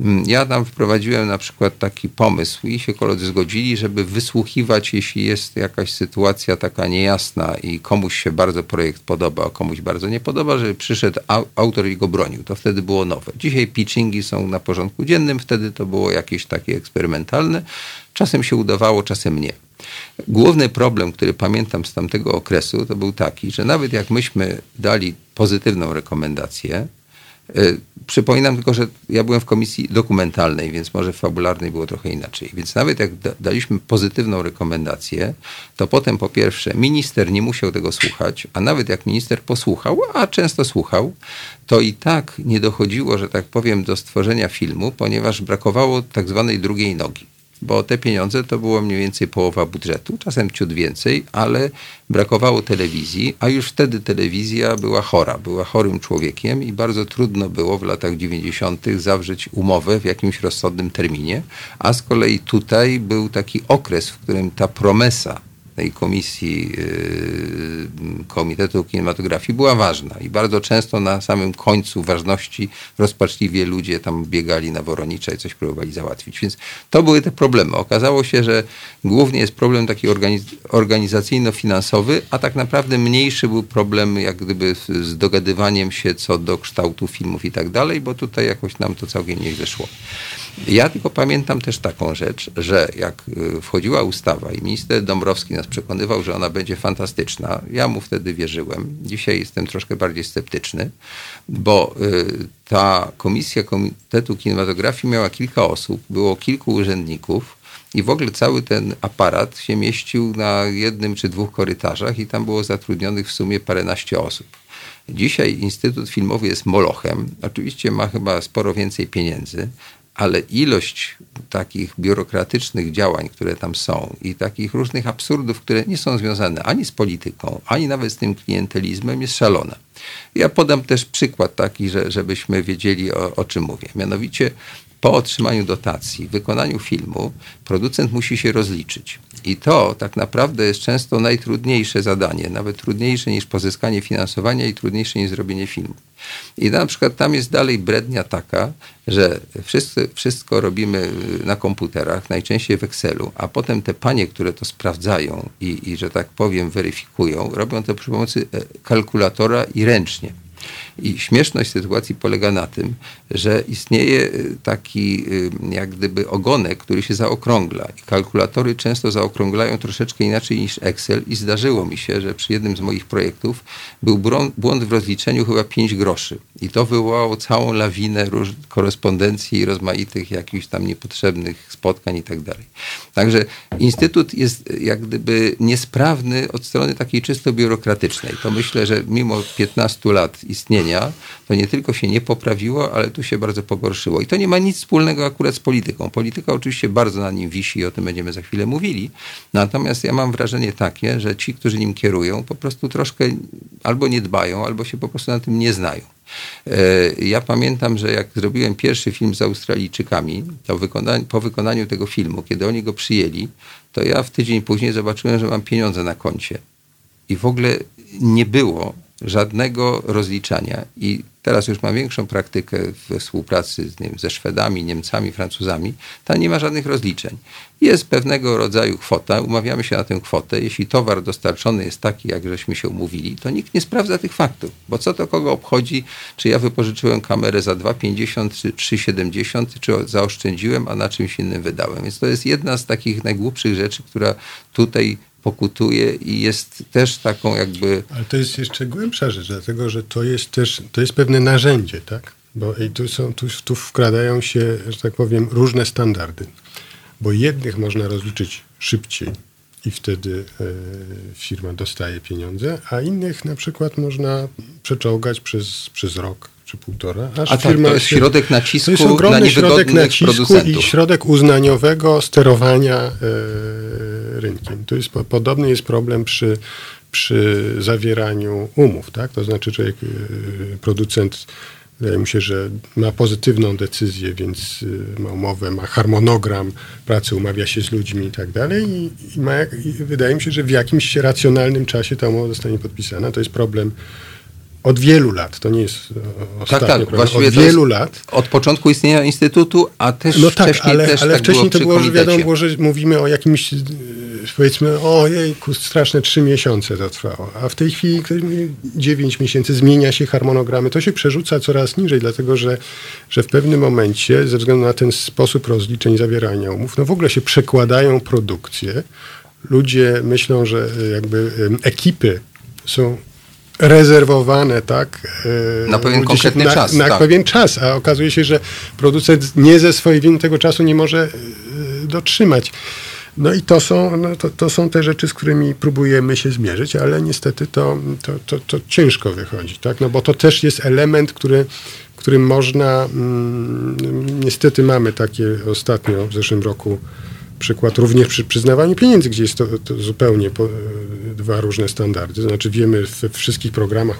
Mm, ja tam wprowadziłem na przykład taki pomysł i się koledzy zgodzili, żeby wysłuchiwać, jeśli jest jakaś sytuacja taka niejasna i komuś się bardzo projekt podoba, a komuś bardzo nie podoba, żeby przyszedł autor i go bronił. To wtedy było nowe. Dzisiaj pitchingi są na porządku dziennym, wtedy to było jakieś takie eksperymentalne. Czasem się udawało, czasem nie. Główny problem, który pamiętam z tamtego okresu, to był taki, że nawet jak myśmy dali pozytywną rekomendację, y, Przypominam tylko, że ja byłem w komisji dokumentalnej, więc może w fabularnej było trochę inaczej. Więc nawet jak daliśmy pozytywną rekomendację, to potem po pierwsze minister nie musiał tego słuchać, a nawet jak minister posłuchał, a często słuchał, to i tak nie dochodziło, że tak powiem, do stworzenia filmu, ponieważ brakowało tak zwanej drugiej nogi bo te pieniądze to było mniej więcej połowa budżetu, czasem ciut więcej, ale brakowało telewizji, a już wtedy telewizja była chora, była chorym człowiekiem i bardzo trudno było w latach 90. zawrzeć umowę w jakimś rozsądnym terminie, a z kolei tutaj był taki okres, w którym ta promesa tej komisji y, Komitetu Kinematografii była ważna i bardzo często na samym końcu ważności rozpaczliwie ludzie tam biegali na Woronicza i coś próbowali załatwić. Więc to były te problemy. Okazało się, że głównie jest problem taki organizacyjno-finansowy, a tak naprawdę mniejszy był problem jak gdyby z dogadywaniem się co do kształtu filmów i tak dalej, bo tutaj jakoś nam to całkiem nieźle szło. Ja tylko pamiętam też taką rzecz, że jak y, wchodziła ustawa i minister Dąbrowski nas przekonywał, że ona będzie fantastyczna, ja mu wtedy wierzyłem. Dzisiaj jestem troszkę bardziej sceptyczny, bo y, ta komisja Komitetu Kinematografii miała kilka osób, było kilku urzędników, i w ogóle cały ten aparat się mieścił na jednym czy dwóch korytarzach i tam było zatrudnionych w sumie paręnaście osób. Dzisiaj Instytut Filmowy jest molochem. Oczywiście ma chyba sporo więcej pieniędzy, ale ilość takich biurokratycznych działań, które tam są i takich różnych absurdów, które nie są związane ani z polityką, ani nawet z tym klientelizmem, jest szalona. Ja podam też przykład taki, że, żebyśmy wiedzieli o, o czym mówię. Mianowicie po otrzymaniu dotacji, wykonaniu filmu, producent musi się rozliczyć. I to tak naprawdę jest często najtrudniejsze zadanie, nawet trudniejsze niż pozyskanie finansowania i trudniejsze niż zrobienie filmu. I na przykład tam jest dalej brednia taka, że wszyscy, wszystko robimy na komputerach, najczęściej w Excelu, a potem te panie, które to sprawdzają i, i że tak powiem, weryfikują, robią to przy pomocy e, kalkulatora i ręcznie. I śmieszność sytuacji polega na tym, że istnieje y, taki y, jak gdyby ogonek, który się zaokrągla. I kalkulatory często zaokrąglają troszeczkę inaczej niż Excel i zdarzyło mi się, że przy jednym z moich projektów był błąd w rozliczeniu chyba 5 groszy. I to wywołało całą lawinę róż- korespondencji i rozmaitych jakichś tam niepotrzebnych spotkań i tak dalej. Także Instytut jest jak gdyby niesprawny od strony takiej czysto biurokratycznej. To myślę, że mimo 15 lat istnienia, to nie tylko się nie poprawiło, ale tu się bardzo pogorszyło. I to nie ma nic wspólnego akurat z polityką. Polityka oczywiście bardzo na nim wisi i o tym będziemy za chwilę mówili. Natomiast ja mam wrażenie takie, że ci, którzy nim kierują, po prostu troszkę albo nie dbają, albo się po prostu na tym nie znają. E, ja pamiętam, że jak zrobiłem pierwszy film z Australijczykami, to po wykonaniu tego filmu, kiedy oni go przyjęli, to ja w tydzień później zobaczyłem, że mam pieniądze na koncie. I w ogóle nie było żadnego rozliczania. I teraz już mam większą praktykę we współpracy z, wiem, ze Szwedami, Niemcami, Francuzami. Tam nie ma żadnych rozliczeń. Jest pewnego rodzaju kwota, umawiamy się na tę kwotę. Jeśli towar dostarczony jest taki, jak żeśmy się umówili, to nikt nie sprawdza tych faktów. Bo co to kogo obchodzi, czy ja wypożyczyłem kamerę za 2,50 czy 3,70, czy zaoszczędziłem, a na czymś innym wydałem. Więc to jest jedna z takich najgłupszych rzeczy, która tutaj pokutuje i jest też taką jakby... Ale to jest jeszcze głębsza rzecz, dlatego że to jest też, to jest pewne narzędzie, tak? Bo i tu, są, tu, tu wkradają się, że tak powiem, różne standardy. Bo jednych można rozliczyć szybciej i wtedy e, firma dostaje pieniądze, a innych na przykład można przeczołgać przez, przez rok czy półtora. Aż a tak, firma to jest środek nacisku to jest ogromny na środek nacisku i środek uznaniowego sterowania e, rynkiem. To jest, podobny jest problem przy, przy zawieraniu umów. Tak? To znaczy, człowiek, e, producent Wydaje mi się, że ma pozytywną decyzję, więc e, ma umowę, ma harmonogram pracy, umawia się z ludźmi i tak dalej. I, i, ma, i wydaje mi się, że w jakimś racjonalnym czasie ta umowa zostanie podpisana. To jest problem od wielu lat, to nie jest ostatnio, tak, tak, właściwie od wielu lat. Od początku istnienia Instytutu, a też no tak, wcześniej ale, też ale tak wcześniej było to było, że wiadomo było, że mówimy o jakimś, e, powiedzmy, ojej, straszne trzy miesiące to trwało, a w tej chwili dziewięć miesięcy zmienia się harmonogramy, to się przerzuca coraz niżej, dlatego że, że w pewnym momencie, ze względu na ten sposób rozliczeń zawierania umów, no w ogóle się przekładają produkcje, ludzie myślą, że jakby ekipy są rezerwowane, tak? Na pewien konkretny na, czas. Na tak. pewien czas, a okazuje się, że producent nie ze swojej winy tego czasu nie może e, dotrzymać. No i to są, no to, to są te rzeczy, z którymi próbujemy się zmierzyć, ale niestety to, to, to, to ciężko wychodzi, tak? No bo to też jest element, który, którym można, mm, niestety mamy takie ostatnio w zeszłym roku przykład również przy przyznawaniu pieniędzy, gdzie jest to, to zupełnie po, dwa różne standardy. Znaczy wiemy we wszystkich programach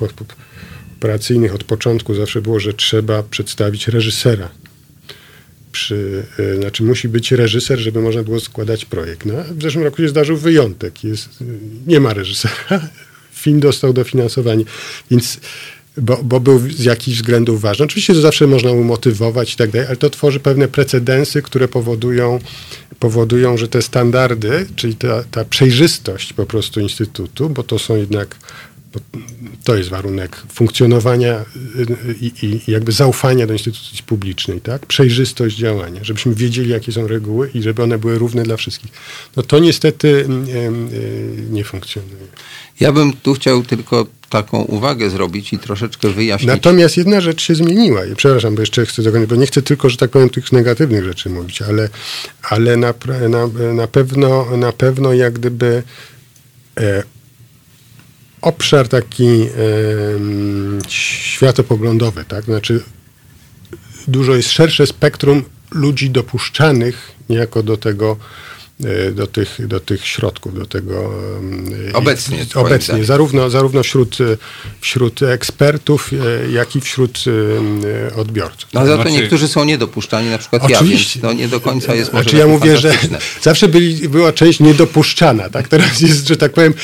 operacyjnych od początku zawsze było, że trzeba przedstawić reżysera. Przy, e, znaczy musi być reżyser, żeby można było składać projekt. No, w zeszłym roku się zdarzył wyjątek. Jest, nie ma reżysera. *laughs* Film dostał dofinansowanie. Więc bo, bo był z jakichś względów ważny. Oczywiście to zawsze można umotywować i tak dalej, ale to tworzy pewne precedensy, które powodują, powodują że te standardy, czyli ta, ta przejrzystość po prostu Instytutu, bo to są jednak to jest warunek funkcjonowania y, i, i, jakby zaufania do instytucji publicznej, tak? Przejrzystość działania, żebyśmy wiedzieli, jakie są reguły i żeby one były równe dla wszystkich. No to niestety y, y, nie funkcjonuje. Ja bym tu chciał tylko taką uwagę zrobić i troszeczkę wyjaśnić. Natomiast jedna rzecz się zmieniła. I przepraszam, bo jeszcze chcę tego, bo nie chcę tylko, że tak powiem, tych negatywnych rzeczy mówić, ale, ale na, na, na, pewno, na pewno jak gdyby e, obszar taki e, światopoglądowy, tak? Znaczy dużo jest szersze spektrum ludzi dopuszczanych niejako do tego do tych, do tych środków, do tego. e, obecnie. Obecnie, zarówno, zarówno wśród, wśród ekspertów, jak i wśród odbiorców. No, za to znaczy... niektórzy są niedopuszczani, na przykład Oczywiście. ja, więc to nie do końca jest może znaczy, ja mówię, że zawsze byli, była część niedopuszczana, tak? Teraz jest, że tak powiem,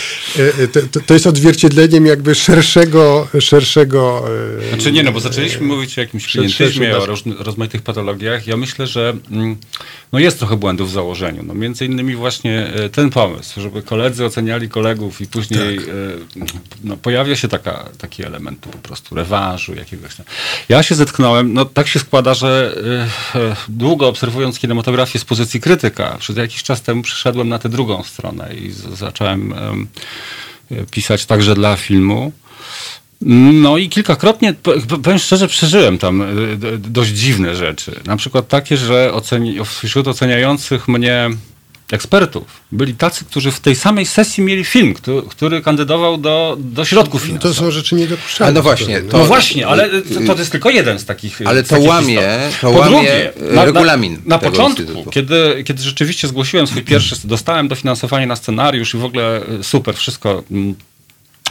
to, to jest odzwierciedleniem jakby szerszego, szerszego... Znaczy nie, no bo zaczęliśmy mówić o jakimś klientyzmie, o rozmaitych patologiach. Ja myślę, że mm, no jest trochę błędów w założeniu. No między innymi właśnie e, ten pomysł, żeby koledzy oceniali kolegów i później tak. E, no, pojawia się taka, taki element po prostu rewanżu jakiegoś. Ja się zetknąłem, no tak się składa, że e, długo obserwując kinematografię z pozycji krytyka, przez jakiś czas temu przyszedłem na tę drugą stronę i zacząłem pisać także dla filmu. No i kilkakrotnie, powiem szczerze, przeżyłem tam dość dziwne rzeczy. Na przykład takie, że oceni, wśród oceniających mnie ekspertów byli tacy, którzy w tej samej sesji mieli film, który, który kandydował do, do środków finansowych. No to są rzeczy niedopuszczalne. No właśnie, to, no właśnie, ale to, to jest tylko jeden z takich Ale to łamie, to po łamie drugie, regulamin Na, na, na początku, kiedy, kiedy rzeczywiście zgłosiłem swój pierwszy, dostałem dofinansowanie na scenariusz i w ogóle e, super, wszystko mm,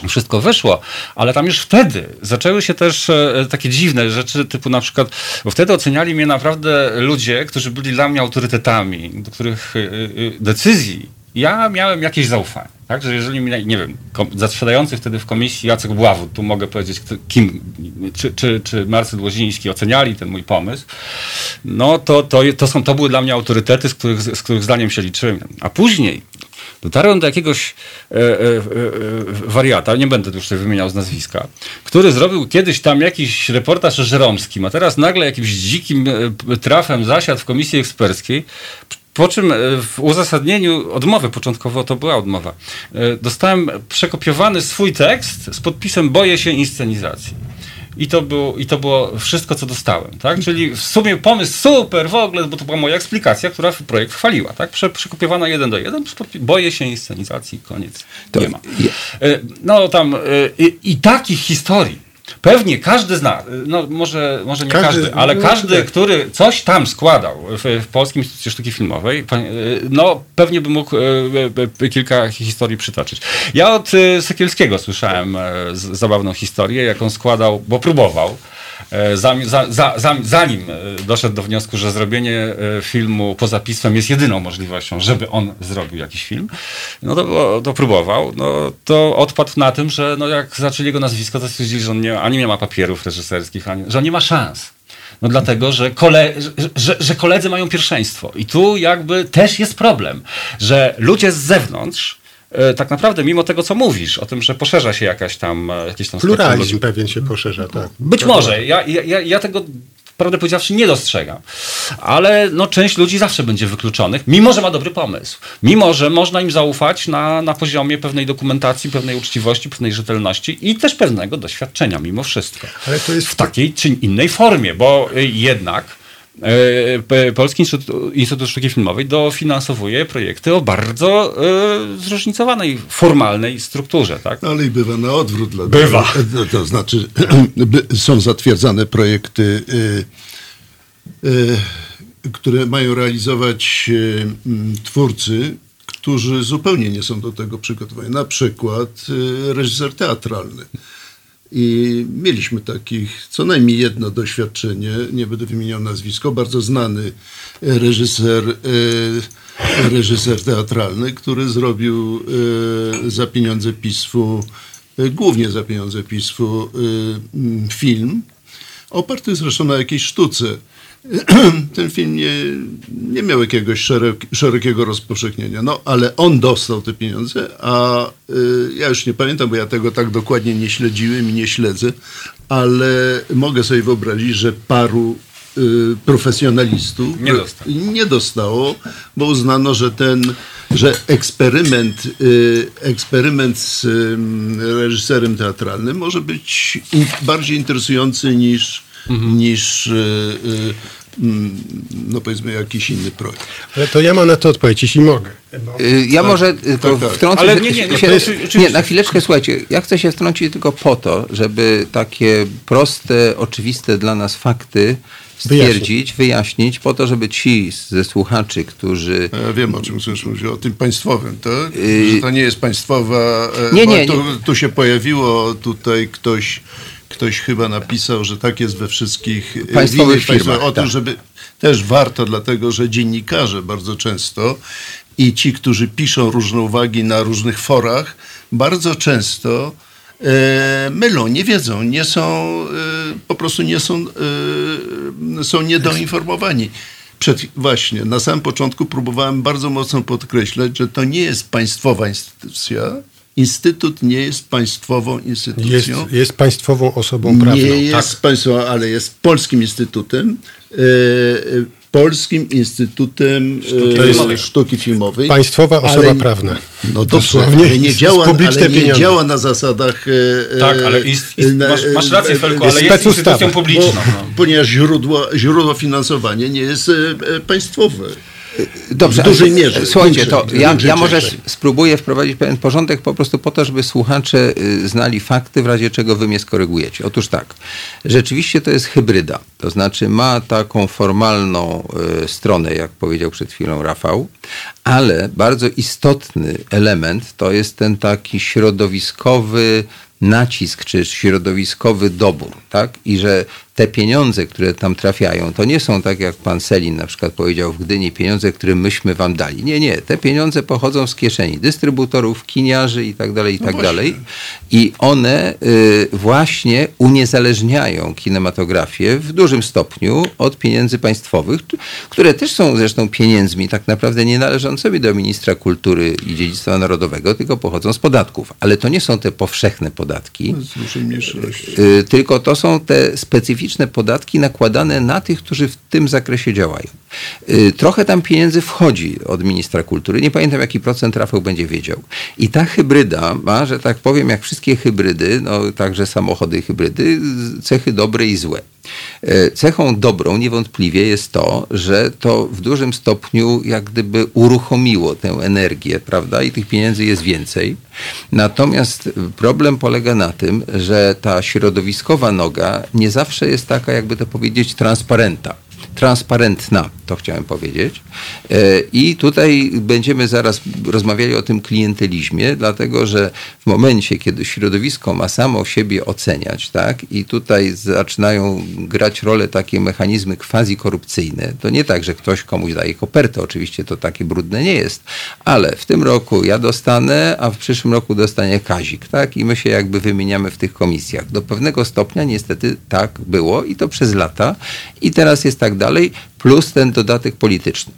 wszystko wyszło, ale tam już wtedy zaczęły się też e, takie dziwne rzeczy, typu na przykład, bo wtedy oceniali mnie naprawdę ludzie, którzy byli dla mnie autorytetami, do których e, e, decyzji ja miałem jakieś zaufanie. Tak, że jeżeli mi, nie wiem, zasiadający wtedy w komisji Jacek Bławut, tu mogę powiedzieć, kim, czy, czy, czy Marcel Łoziński oceniali ten mój pomysł, no to, to, to, są, to były dla mnie autorytety, z których, z których zdaniem się liczyłem. A później Dotarłem do jakiegoś e, e, e, wariata, nie będę już tutaj wymieniał z nazwiska, który zrobił kiedyś tam jakiś reportaż żeromskim, a teraz nagle jakimś dzikim e, trafem zasiadł w komisji eksperckiej, po czym e, w uzasadnieniu odmowy, początkowo to była odmowa, e, dostałem przekopiowany swój tekst z podpisem boję się inscenizacji. I to, było, I to było wszystko, co dostałem. Tak? Czyli w sumie pomysł super w ogóle, bo to była moja eksplikacja, która projekt chwaliła. Tak? Prze, przekopiowana jeden do jeden. Boję się inscenizacji, koniec. To nie ma. E, no tam i, i takich historii Pewnie każdy zna, no może, może nie każdy, każdy ale no, każdy, który coś tam składał w, w Polskim Instytucie Sztuki Filmowej, no pewnie by mógł e, kilka historii przytoczyć. Ja od Sekielskiego słyszałem zabawną historię, jaką składał, bo próbował zanim, za, za, zanim e, doszedł do wniosku, że zrobienie e, filmu poza pismem jest jedyną możliwością, żeby on zrobił jakiś film, no to, to próbował. No, to odpadł na tym, że no, jak zaczęli jego nazwisko, to stwierdzili, że on nie, ani nie ma papierów reżyserskich, ani, że on nie ma szans. No dlatego, że, kole, że, że koledzy mają pierwszeństwo. I tu jakby też jest problem, że ludzie z zewnątrz E, tak naprawdę, mimo tego, co mówisz, o tym, że poszerza się jakaś tam... E, jakieś tam Pluralizm pewien się poszerza, tak. Być może. Ja, ja, ja tego prawdę powiedziawszy, nie dostrzegam. Ale no, część ludzi zawsze będzie wykluczonych, mimo że ma dobry pomysł. Mimo, że można im zaufać na, na poziomie pewnej dokumentacji, pewnej uczciwości, pewnej rzetelności i też pewnego doświadczenia, mimo wszystko. Ale to jest w takiej czy innej formie, bo jednak E, Polski Instytut, Instytut Sztuki Filmowej dofinansowuje projekty o bardzo e, zróżnicowanej, formalnej strukturze. Tak? No, ale i bywa na odwrót. Bywa. To, to znaczy *clears throat* są zatwierdzane projekty, y, y, które mają realizować twórcy, którzy zupełnie nie są do tego przygotowani. Na przykład reżyser teatralny i mieliśmy takich co najmniej jedno doświadczenie, nie będę wymieniał nazwisko, bardzo znany reżyser, e, reżyser teatralny, który zrobił e, za pieniądze PiSFu, e, głównie za pieniądze PiSFu, film, oparty zresztą na jakiejś sztuce. *clears throat* ten film nie, nie miał jakiegoś szerok, szerokiego rozpowszechnienia, no ale on dostał te pieniądze, a y, ja już nie pamiętam, bo ja tego tak dokładnie nie śledziłem i nie śledzę, ale mogę sobie wyobrazić, że paru y, profesjonalistów nie, dostało. nie dostało, bo uznano, że ten, że eksperyment, y, eksperyment z y, reżyserem teatralnym może być in, bardziej interesujący niż mhm. niż y, y, mm, no powiedzmy jakiś inny projekt. Ale to ja mam na to odpowiedź, jeśli mogę. Bo... Y, ja tak, może tak, tak. wtrącę Ale nie, nie, się, nie, nie, na chwileczkę słuchajcie, ja chcę się wtrącić tylko po to, żeby takie proste, oczywiste dla nas fakty stwierdzić, wyjaśnić, po to, żeby ci ze słuchaczy, którzy... Ja wiem, o czym chcesz mówić, o tym państwowym, tak? Że to nie jest państwowa... Y, nie, nie, tu, nie. tu się pojawiło tutaj ktoś ktoś chyba napisał, że tak jest we wszystkich e, państwowych firmach. O tym, tak. żeby też warto, dlatego że dziennikarze bardzo często i ci, którzy piszą różne uwagi na różnych forach, bardzo często e, mylą, nie wiedzą, nie są, e, po prostu nie są, e, są niedoinformowani. Przed, właśnie, na samym początku próbowałem bardzo mocno podkreślać, że to nie jest państwowa instytucja, Instytut nie jest państwową instytucją. Jest, jest państwową osobą prawną. Nie jest tak. państwową, ale jest polskim instytutem. E, polskim Instytutem Sztuki, Filmowej. Sztuki Filmowej. Państwowa osoba ale, prawna. No dosłownie, ale nie, działa, ale nie działa na zasadach... E, tak, ale ist, ist, masz, masz rację Felku, ale jest instytucją publiczną. Bo, no. Ponieważ źródło, źródło finansowania nie jest państwowe. Dobrze, w dużej mierze. Słuchajcie, to ja, ja może spróbuję wprowadzić pewien porządek po prostu po to, żeby słuchacze y, znali fakty, w razie czego wy mnie skorygujecie. Otóż tak, rzeczywiście to jest hybryda, to znaczy ma taką formalną y, stronę, jak powiedział przed chwilą Rafał, ale bardzo istotny element to jest ten taki środowiskowy nacisk czy środowiskowy dobór, tak? I że te pieniądze, które tam trafiają, to nie są tak jak pan Selin na przykład powiedział w Gdyni, pieniądze, które myśmy wam dali. Nie, nie. Te pieniądze pochodzą z kieszeni dystrybutorów, kiniarzy i tak dalej, i no tak dalej. I one y, właśnie uniezależniają kinematografię w dużym stopniu od pieniędzy państwowych, które też są zresztą pieniędzmi tak naprawdę nie należącymi do ministra kultury i dziedzictwa narodowego, tylko pochodzą z podatków. Ale to nie są te powszechne podatki, y, tylko to są te specyficzne specyficzne podatki nakładane na tych, którzy w tym zakresie działają. Y, trochę tam pieniędzy wchodzi od ministra kultury. Nie pamiętam, jaki procent Rafał będzie wiedział. I ta hybryda ma, że tak powiem, jak wszystkie hybrydy, no także samochody hybrydy, cechy dobre i złe. Y, cechą dobrą niewątpliwie jest to, że to w dużym stopniu jak gdyby uruchomiło tę energię, prawda? I tych pieniędzy jest więcej. Natomiast problem polega na tym, że ta środowiskowa noga nie zawsze jest taka, jakby to powiedzieć, transparenta transparentna, to chciałem powiedzieć. E, I tutaj będziemy zaraz rozmawiali o tym klientelizmie, dlatego że w momencie, kiedy środowisko ma samo siebie oceniać, tak, i tutaj zaczynają grać rolę takie mechanizmy quasi-korupcyjne, to nie tak, że ktoś komuś daje kopertę, oczywiście to takie brudne nie jest, ale w tym roku ja dostanę, a w przyszłym roku dostanie Kazik, tak, i my się jakby wymieniamy w tych komisjach. Do pewnego stopnia niestety tak było i to przez lata i teraz jest tak dalej, plus ten dodatek polityczny.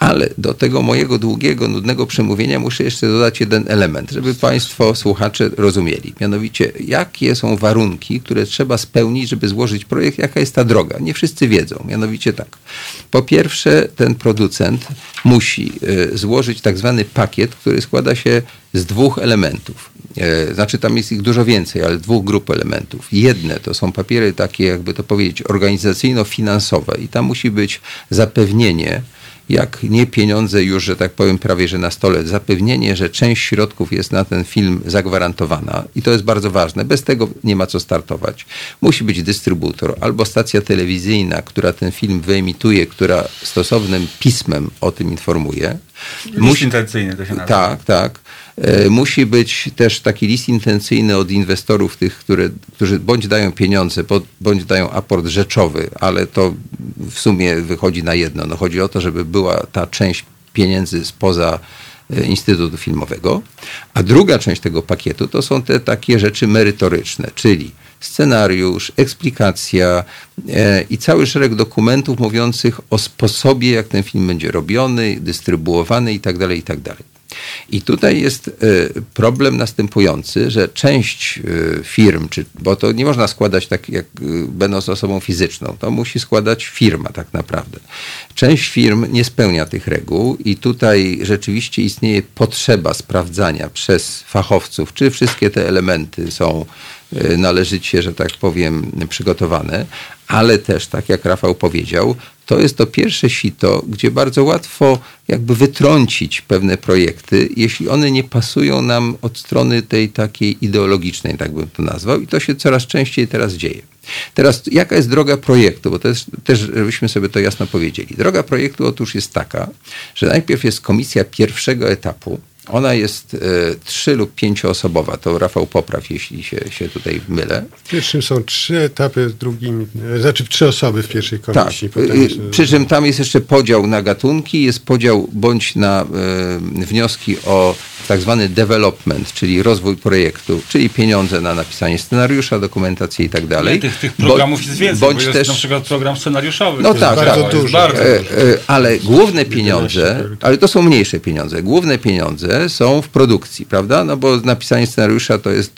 Ale do tego mojego długiego, nudnego przemówienia muszę jeszcze dodać jeden element, żeby Państwo, słuchacze rozumieli. Mianowicie, jakie są warunki, które trzeba spełnić, żeby złożyć projekt, jaka jest ta droga. Nie wszyscy wiedzą. Mianowicie tak. Po pierwsze, ten producent musi e, złożyć tak zwany pakiet, który składa się z dwóch elementów. E, znaczy tam jest ich dużo więcej, ale dwóch grup elementów. Jedne to są papiery takie, jakby to powiedzieć, organizacyjno-finansowe i tam musi być zapewnienie, jak nie pieniądze już, że tak powiem, prawie że na stole, zapewnienie, że część środków jest na ten film zagwarantowana i to jest bardzo ważne. Bez tego nie ma co startować. Musi być dystrybutor albo stacja telewizyjna, która ten film wyemituje, która stosownym pismem o tym informuje. Musi, intencyjny to się nazywa. Tak, tak. E, musi być też taki list intencyjny od inwestorów, tych, które, którzy bądź dają pieniądze, bądź dają aport rzeczowy, ale to w sumie wychodzi na jedno. No chodzi o to, żeby była ta część pieniędzy spoza e, Instytutu Filmowego. A druga część tego pakietu to są te takie rzeczy merytoryczne, czyli scenariusz, eksplikacja e, i cały szereg dokumentów mówiących o sposobie, jak ten film będzie robiony, dystrybuowany itd., tak itd. I tutaj jest e, problem następujący, że część e, firm, czy, bo to nie można składać tak, jak e, będąc osobą fizyczną, to musi składać firma tak naprawdę. Część firm nie spełnia tych reguł i tutaj rzeczywiście istnieje potrzeba sprawdzania przez fachowców, czy wszystkie te elementy są należycie, że tak powiem, przygotowane, ale też, tak jak Rafał powiedział, to jest to pierwsze sito, gdzie bardzo łatwo jakby wytrącić pewne projekty, jeśli one nie pasują nam od strony tej takiej ideologicznej, tak bym to nazwał. I to się coraz częściej teraz dzieje. Teraz, jaka jest droga projektu? Bo jest też, żebyśmy sobie to jasno powiedzieli. Droga projektu otóż jest taka, że najpierw jest komisja pierwszego etapu, ona jest e, trzy lub pięcioosobowa. To Rafał popraw, jeśli się, się tutaj mylę. W pierwszym są trzy etapy, w drugim, e, znaczy trzy osoby w pierwszej komisji. Tak. Jest... Przy czym tam jest jeszcze podział na gatunki, jest podział bądź na e, wnioski o tak zwany development, czyli rozwój projektu, czyli pieniądze na napisanie scenariusza, dokumentację i tak dalej. Tych, tych programów jest więcej, bądź jest też na przykład program scenariuszowy. No tak, bardzo tak. Dużo. Bardzo e, dużo. Ale główne pieniądze, ale to są mniejsze pieniądze, główne pieniądze są w produkcji, prawda? No bo napisanie scenariusza to jest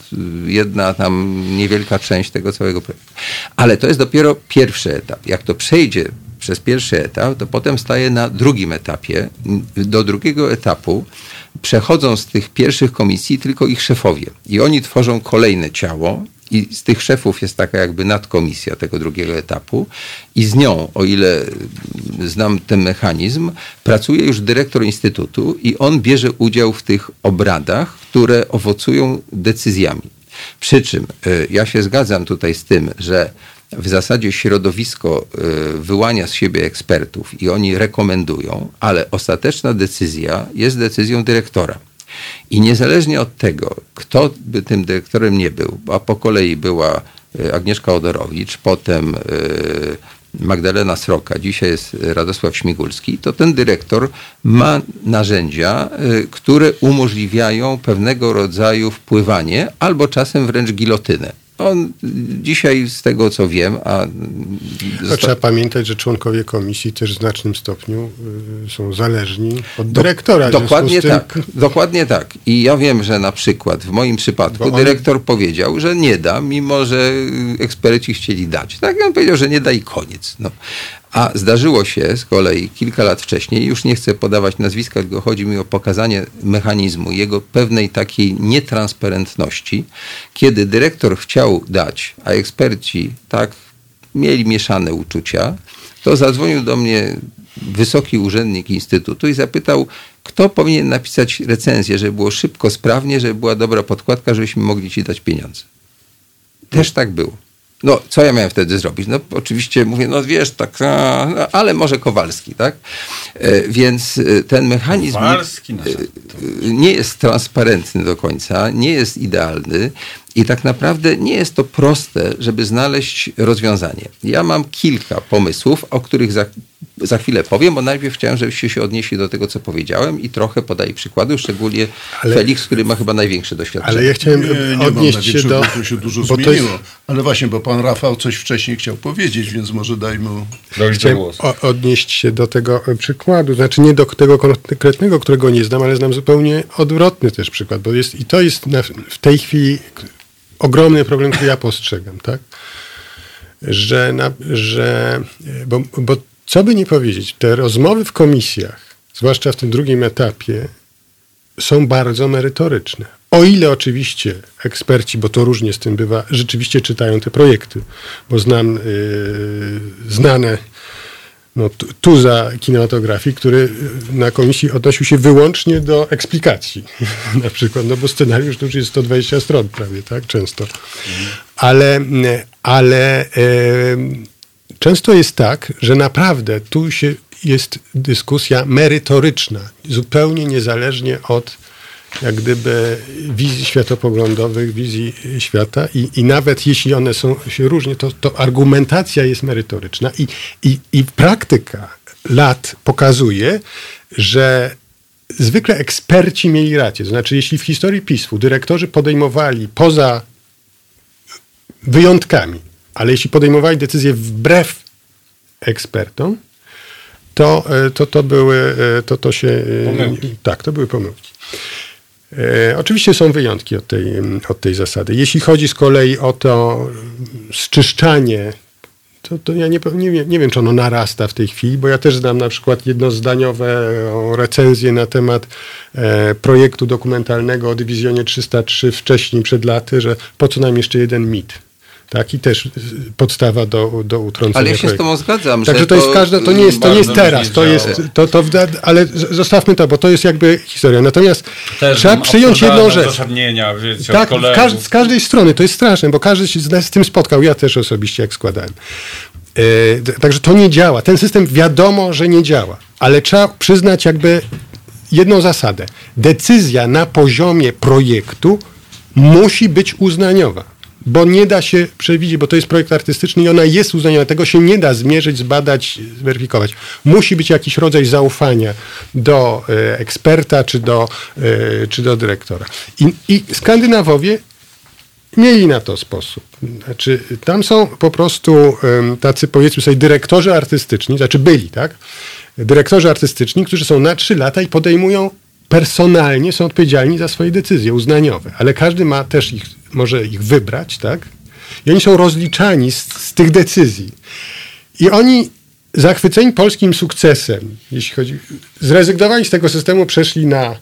jedna tam niewielka część tego całego projektu. Ale to jest dopiero pierwszy etap. Jak to przejdzie przez pierwszy etap, to potem staje na drugim etapie. Do drugiego etapu przechodzą z tych pierwszych komisji tylko ich szefowie. I oni tworzą kolejne ciało, i z tych szefów jest taka jakby nadkomisja tego drugiego etapu i z nią, o ile znam ten mechanizm, pracuje już dyrektor instytutu i on bierze udział w tych obradach, które owocują decyzjami. Przy czym y, ja się zgadzam tutaj z tym, że w zasadzie środowisko y, wyłania z siebie ekspertów i oni rekomendują, ale ostateczna decyzja jest decyzją dyrektora. I niezależnie od tego, kto by tym dyrektorem nie był, a po kolei była y, Agnieszka Odorowicz, potem y, Magdalena Sroka, dzisiaj jest Radosław Śmigulski, to ten dyrektor ma narzędzia, które umożliwiają pewnego rodzaju wpływanie albo czasem wręcz gilotynę. On dzisiaj, z tego co wiem, a. Zosta... Trzeba pamiętać, że członkowie komisji też w znacznym stopniu y, są zależni od dyrektora. Do, dokładnie tym... tak. Dokładnie tak. I ja wiem, że na przykład w moim przypadku on... dyrektor powiedział, że nie da, mimo że eksperci chcieli dać. Tak, on powiedział, że nie da i koniec. No. A zdarzyło się z kolei kilka lat wcześniej, już nie chcę podawać nazwiska, tylko chodzi mi o pokazanie mechanizmu, jego pewnej takiej nietransparentności, kiedy dyrektor chciał dać, a eksperci tak mieli mieszane uczucia, to zadzwonił do mnie wysoki urzędnik instytutu i zapytał, kto powinien napisać recenzję, żeby było szybko, sprawnie, żeby była dobra podkładka, żebyśmy mogli ci dać pieniądze. Też tak było. No, co ja miałem wtedy zrobić? No, oczywiście mówię, no wiesz, tak, no, ale może Kowalski, tak? E, więc e, ten mechanizm Kowalski, no, nie jest transparentny do końca, nie jest idealny i tak naprawdę nie jest to proste, żeby znaleźć rozwiązanie. Ja mam kilka pomysłów, o których za, za chwilę powiem, bo najpierw chciałem, żebyście się odnieśli do tego, co powiedziałem i trochę podaję przykłady, szczególnie ale, Felix, który ma chyba największe doświadczenie. Ale ja chciałem nie, nie odnieść się do... To się dużo zmieniło. Jest... Ale właśnie, bo pan Rafał coś wcześniej chciał powiedzieć, więc może dajmy Chciałem odnieść się do tego przykładu, znaczy nie do tego konkretnego, którego nie znam, ale znam zupełnie odwrotny też przykład, bo jest i to jest na, w tej chwili ogromny problem, który ja postrzegam, tak? Że, na, że bo, bo co by nie powiedzieć, te rozmowy w komisjach, zwłaszcza w tym drugim etapie, są bardzo merytoryczne. O ile oczywiście eksperci, bo to różnie z tym bywa, rzeczywiście czytają te projekty, bo znam yy, znane no, tuza kinematografii, który na komisji odnosił się wyłącznie do eksplikacji. *laughs* na przykład, no bo scenariusz to już jest 120 stron prawie, tak? Często. Ale, ale e, często jest tak, że naprawdę tu się jest dyskusja merytoryczna, zupełnie niezależnie od jak gdyby wizji światopoglądowych, wizji świata i, i nawet jeśli one są się różnie, to, to argumentacja jest merytoryczna i, i, i praktyka lat pokazuje, że zwykle eksperci mieli rację. Znaczy, jeśli w historii PiSu dyrektorzy podejmowali poza wyjątkami, ale jeśli podejmowali decyzje wbrew ekspertom, to to, to były, to, to się... Pomyłki. Tak, to były pomyłki. E, oczywiście są wyjątki od tej, od tej zasady. Jeśli chodzi z kolei o to zczyszczanie, to, to ja nie, nie, nie wiem, czy ono narasta w tej chwili, bo ja też znam na przykład jednozdaniowe recenzje na temat e, projektu dokumentalnego o dywizjonie 303 wcześniej, przed laty, że po co nam jeszcze jeden mit Tak, i też podstawa do, do utrącenia Ale ja się projektu. z tobą zgadzam, Także że to, jest każda, to nie jest, to nie jest teraz, to jest, to, to, ale zostawmy to, bo to jest jakby historia. Natomiast Też trzeba przyjąć jedną rzecz. wiecie, Tak, każ, z każdej strony, to jest straszne, bo każdy się z z tym spotkał, ja też osobiście jak składałem. D- także to nie działa. Ten system wiadomo, że nie działa, ale trzeba przyznać jakby jedną zasadę. Decyzja na poziomie projektu musi być uznaniowa. Bo nie da się przewidzieć, bo to jest projekt artystyczny i ona jest uznaniowa. Tego się nie da zmierzyć, zbadać, zweryfikować. Musi być jakiś rodzaj zaufania do e, eksperta czy do, e, czy do dyrektora. I, I Skandynawowie mieli na to sposób. Znaczy, tam są po prostu tacy, powiedzmy sobie, dyrektorzy artystyczni, znaczy byli, tak? Dyrektorzy artystyczni, którzy są na trzy lata i podejmują personalnie, są odpowiedzialni za swoje decyzje uznaniowe, ale każdy ma też ich, może ich wybrać, tak? I oni są rozliczani z, z tych decyzji. I oni zachwyceni polskim sukcesem, jeśli chodzi, zrezygnowali z tego systemu, przeszli na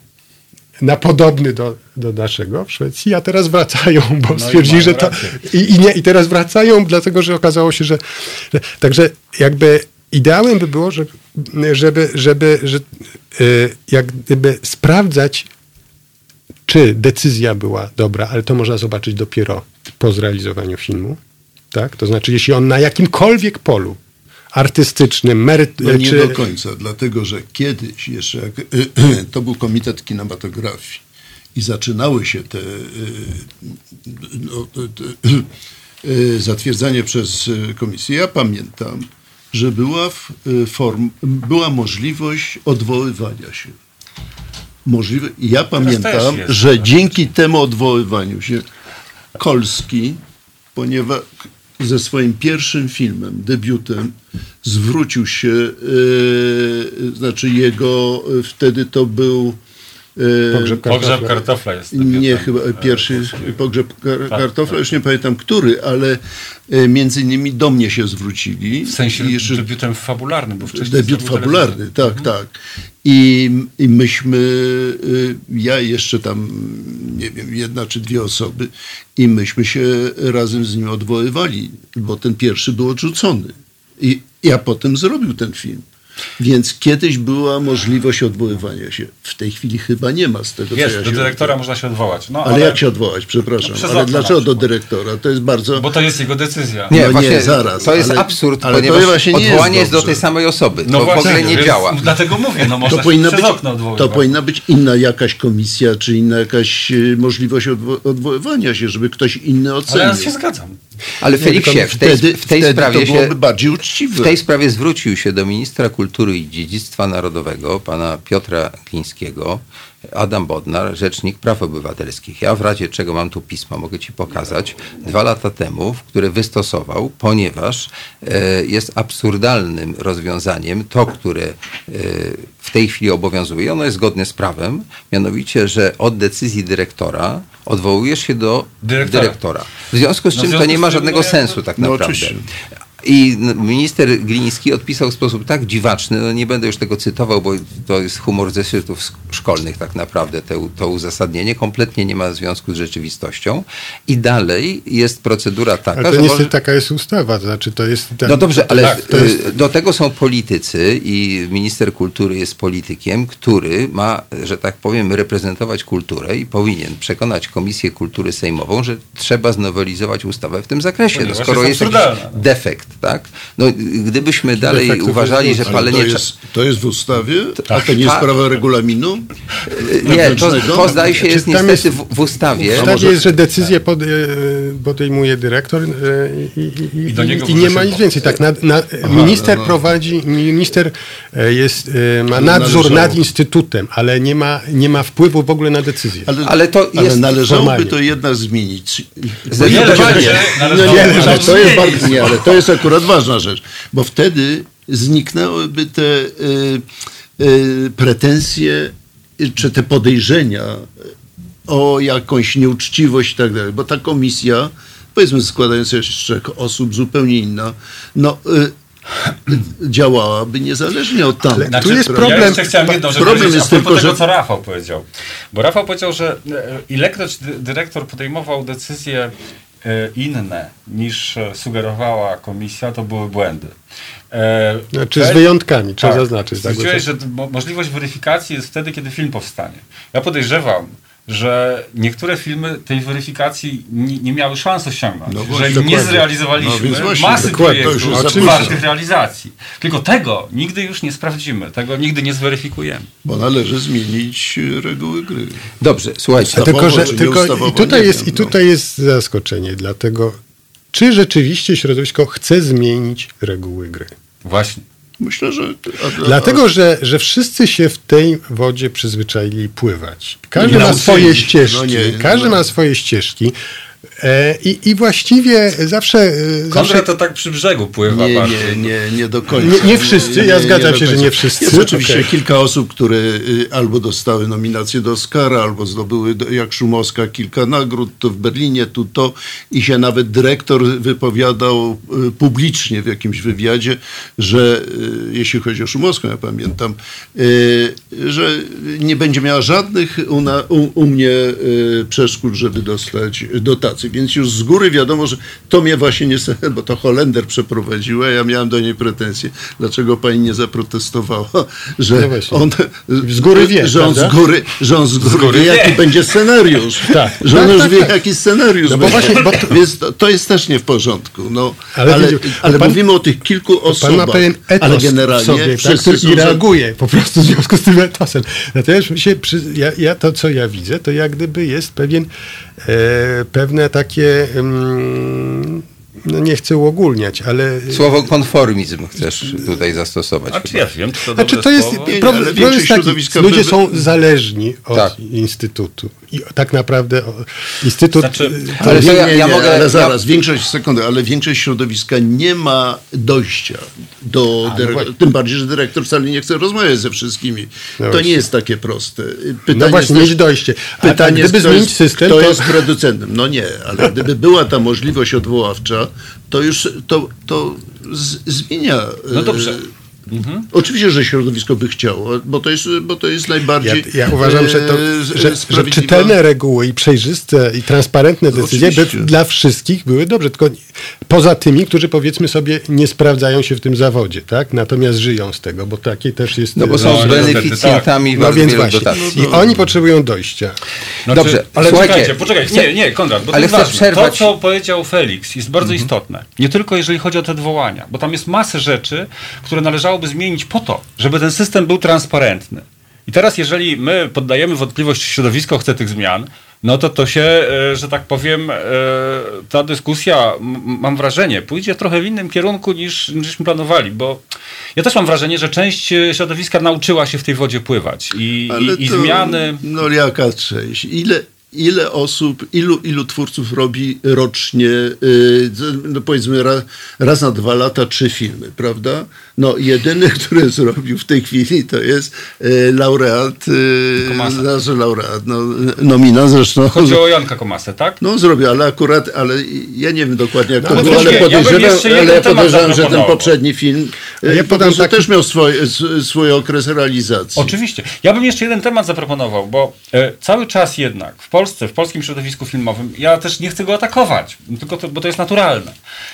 na podobny do, do naszego w Szwecji, a teraz wracają, bo i stwierdzili, że to. I, i, nie, I teraz wracają, dlatego że okazało się, że. że także jakby ideałem by było, żeby, żeby, żeby że, y, jak gdyby sprawdzać, czy decyzja była dobra, ale to można zobaczyć dopiero po zrealizowaniu filmu. Tak? To znaczy, jeśli on na jakimkolwiek polu artystycznym, meryt, No nie czy, do końca, dlatego że kiedyś jeszcze, jak, *clears throat* to był Komitet Kinematografii i zaczynały się te, y, no, te, y, zatwierdzanie przez y, komisję. Ja pamiętam, że była, form, była możliwość odwoływania się. Możliwe, ja pamiętam, że dzięki temu odwoływaniu się Kolski, ponieważ ze swoim pierwszym filmem, debiutem, zwrócił się, e, znaczy jego, e, wtedy to był e, Pogrzeb Pogrzeb kartofla. kartofla jest. nie, chyba pierwszy pogrzeb kar- Tak, kartofla, tak. już nie pamiętam który, ale e, między innymi do mnie się zwrócili. W sensie I jeszcze debiutem fabularnym, bo wcześniej debiut fabularny, telewizję. tak, tak. I, I myśmy, y, ja jeszcze tam, nie wiem, jedna czy dwie osoby, i myśmy się razem z nim odwoływali, bo ten pierwszy był odrzucony. I ja potem zrobił ten film. Więc kiedyś była możliwość odwoływania się. W tej chwili chyba nie ma z tego, Jest, co ja do dyrektora można się odwołać. No, ale, jak się odwołać, przepraszam. No, przez ale dlaczego do dyrektora? To jest bardzo. Bo to jest jego decyzja. Nie, No właśnie nie, zaraz, to jest ale- absurd, ale to ponieważ właśnie nie jest odwołanie jest, do tej samej osoby. No to w właśnie, ogóle nie więc działa. Dlatego mówię, no można to się powinna, przez być, okno to odwoływać. powinna być inna jakaś komisja, czy inna jakaś y, możliwość odwo- odwoływania się, żeby ktoś inny Ale ocenił. ja się zgadzam. Ale Feliksie, w tej, wtedy, w tej wtedy sprawie się... bardziej uczciwe. W tej sprawie zwrócił się do ministra kultury i dziedzictwa narodowego, pana Piotra Glińskiego, Adam Bodnar, rzecznik praw obywatelskich. Ja w razie czego mam tu pismo, mogę ci pokazać, dwa lata temu, w które wystosował, ponieważ e, jest absurdalnym rozwiązaniem to, które e, w tej chwili obowiązuje. Ono jest zgodne z prawem, mianowicie, że od decyzji dyrektora odwołujesz się do Dyrektora. dyrektora. W związku z No, czym to związku nie z ma żadnego no, sensu tak No, naprawdę. I minister Gliński odpisał w sposób tak dziwaczny, no nie będę już tego cytował, bo to jest humor ze zeszytów szkolnych tak naprawdę, te, to uzasadnienie kompletnie nie ma związku z rzeczywistością. I dalej jest procedura taka, Ale to że niestety może... taka jest ustawa, to znaczy to jest... No dobrze, ale tak, to jest- y, do tego są politycy i minister kultury jest politykiem, który ma, że tak powiem, reprezentować kulturę i powinien przekonać Komisję Kultury Sejmową, że trzeba znowelizować ustawę w tym zakresie. No, Ponieważ skoro jest jest jakiś no. defekt, tak? No, gdybyśmy dalej defektów uważali, że. Ale palenie... to, jest, to jest w ustawie? A to nie Tak. jest sprawa regulaminu? Nie, to, to zdaje się jest niestety jest- w, w ustawie. W ustawie jest, że decyzję pod, e, podejmuje dyrektor e, i, i, i, I do niego i nie ma nic więcej. Tak, na, na, minister no, no. prowadzi, minister e, jest, e, ma Ale nadzór należało- nad instytutem, ale nie ma, nie ma wpływu w ogóle na decyzję. Ale to jest należałoby formalnie. to jednak zmienić. Zdecydowanie. No nie, ale to jest bardzo, nie, ale to jest akurat ważna rzecz, bo wtedy zniknęłyby te y, y, pretensje czy te podejrzenia o jakąś nieuczciwość i tak dalej, bo ta komisja, powiedzmy składająca się z trzech osób, zupełnie inna, no y, działałaby niezależnie od tamtych. Ale tu jest Ja problem- chciałem jedną rzecz problem jest tylko, tego, że- co Rafał powiedział. Bo Rafał powiedział, że e, ilekroć dy- dyrektor podejmował decyzję inne niż sugerowała komisja, to były błędy. Znaczy z wyjątkami, trzeba tak, zaznaczyć. Tak, że możliwość weryfikacji jest wtedy, kiedy film powstanie. Ja podejrzewam, że niektóre filmy tej weryfikacji nie, nie miały szans osiągnąć, no że dokładnie. nie zrealizowaliśmy no właśnie, masy projektów wartych realizacji. Tylko tego nigdy już nie sprawdzimy, tego nigdy nie zweryfikujemy. Bo należy zmienić reguły gry. Dobrze, słuchajcie. tylko, że, tylko i tutaj, jest, i no. tutaj jest zaskoczenie, dlatego czy rzeczywiście środowisko chce zmienić reguły gry? Właśnie. Myślę, że. Dlatego, że, że wszyscy się w tej wodzie przyzwyczaili pływać. Każdy ma swoje ścieżki. No nie, każdy no. ma swoje ścieżki. E, I, I właściwie zawsze. E, zawsze to tak przy brzegu pływa. Nie, nie, nie, nie do końca. Nie, nie wszyscy, ja zgadzam się, że nie wszyscy. Jest oczywiście okay. kilka osób, które y, albo dostały nominację do Oscara, albo zdobyły, jak Szumowska, kilka nagród, to w Berlinie, tu to. I się nawet dyrektor wypowiadał y, publicznie w jakimś wywiadzie, że y, jeśli chodzi o Szumowską, ja pamiętam, że nie będzie miała żadnych u, na, u, u mnie przeszkód, żeby dostać dotację więc już z góry wiadomo, że to mnie właśnie nie, bo to Holender przeprowadziła, ja miałem do niej pretensje. Dlaczego pani nie zaprotestowała, że no on z góry wie, że on z góry, że on z góry, z góry wie, jaki będzie scenariusz. *laughs* tak. Że on tak, już tak, wie, tak. jaki scenariusz no bo właśnie, bo to... Więc to, to, jest też nie w porządku. No, ale ale, ale pan, mówimy o tych kilku osobach. Pan ma pewien etos ale generalnie sobie, tak, który i reaguje po prostu w związku z tym etosem. Natomiast się, ja, ja, to, co ja widzę, to jak gdyby jest pewien pewne takie mm, no nie chcę uogólniać, ale... Słowo konformizm chcesz tutaj zastosować. A czy ja wiem, czy to znaczy, to jest, słowo? Problem, nie, jest taki, ludzie są zależni od tak. Instytutu. I tak naprawdę Instytut... Znaczy, ale nie, ja, ja mogę... Ale zaraz, większość, sekundę, ale większość środowiska nie ma dojścia do... No tym bardziej, że dyrektor wcale nie chce rozmawiać ze wszystkimi. No to właśnie. nie jest takie proste. Pytanie no właśnie, mieć dojście. A pytanie gdyby jest, zmienić system, kto to... jest producentem? No nie, ale gdyby była ta możliwość odwoławcza, to już to, to zmienia. No dobrze. Mhm. Oczywiście, że środowisko by chciało, bo to jest, bo to jest najbardziej. Ja, ja uważam, że, to, e, że, że czytelne reguły i przejrzyste i transparentne decyzje by dla wszystkich były dobrze, tylko poza tymi, którzy powiedzmy sobie nie sprawdzają się w tym zawodzie, tak? Natomiast żyją z tego, bo takie też jest. No bo są no, beneficjentami tak. no, więc właśnie. dotacji. I oni potrzebują dojścia. Znaczy, Dobrze, ale słuchajcie, czekajcie, poczekajcie. Nie, nie, Konrad, bo ale to jest przerwać. To, co powiedział Felix, jest bardzo mhm. istotne. Nie tylko jeżeli chodzi o te odwołania, bo tam jest masę rzeczy, które należałoby zmienić po to, żeby ten system był transparentny. I teraz, jeżeli my poddajemy wątpliwość, czy środowisko chce tych zmian, no to to się, e, że tak powiem, e, ta dyskusja, mam wrażenie, pójdzie trochę w innym kierunku niż, niżśmy planowali, bo ja też mam wrażenie, że część e, środowiska nauczyła się w tej wodzie pływać i, i, i to, zmiany... No jaka część? Ile, ile osób, ilu, ilu twórców robi rocznie, yy, no powiedzmy raz, raz, na dwa lata trzy filmy, prawda? No jedyny, *laughs* który zrobił w tej chwili to jest yy, laureat, yy, nasz laureat, no, nominant zresztą. Chodzi o Janka Komasę, tak? No zrobił, ale akurat, ale ja nie wiem dokładnie jak no, to było, ale podejrzewam, ja ale podejrzewam że ten poprzedni film ja podam tak... też miał swój, swój okres realizacji. Oczywiście. Ja bym jeszcze jeden temat zaproponował, bo cały czas jednak w Polsce, w polskim środowisku filmowym, ja też nie chcę go atakować, tylko to, bo to jest naturalne.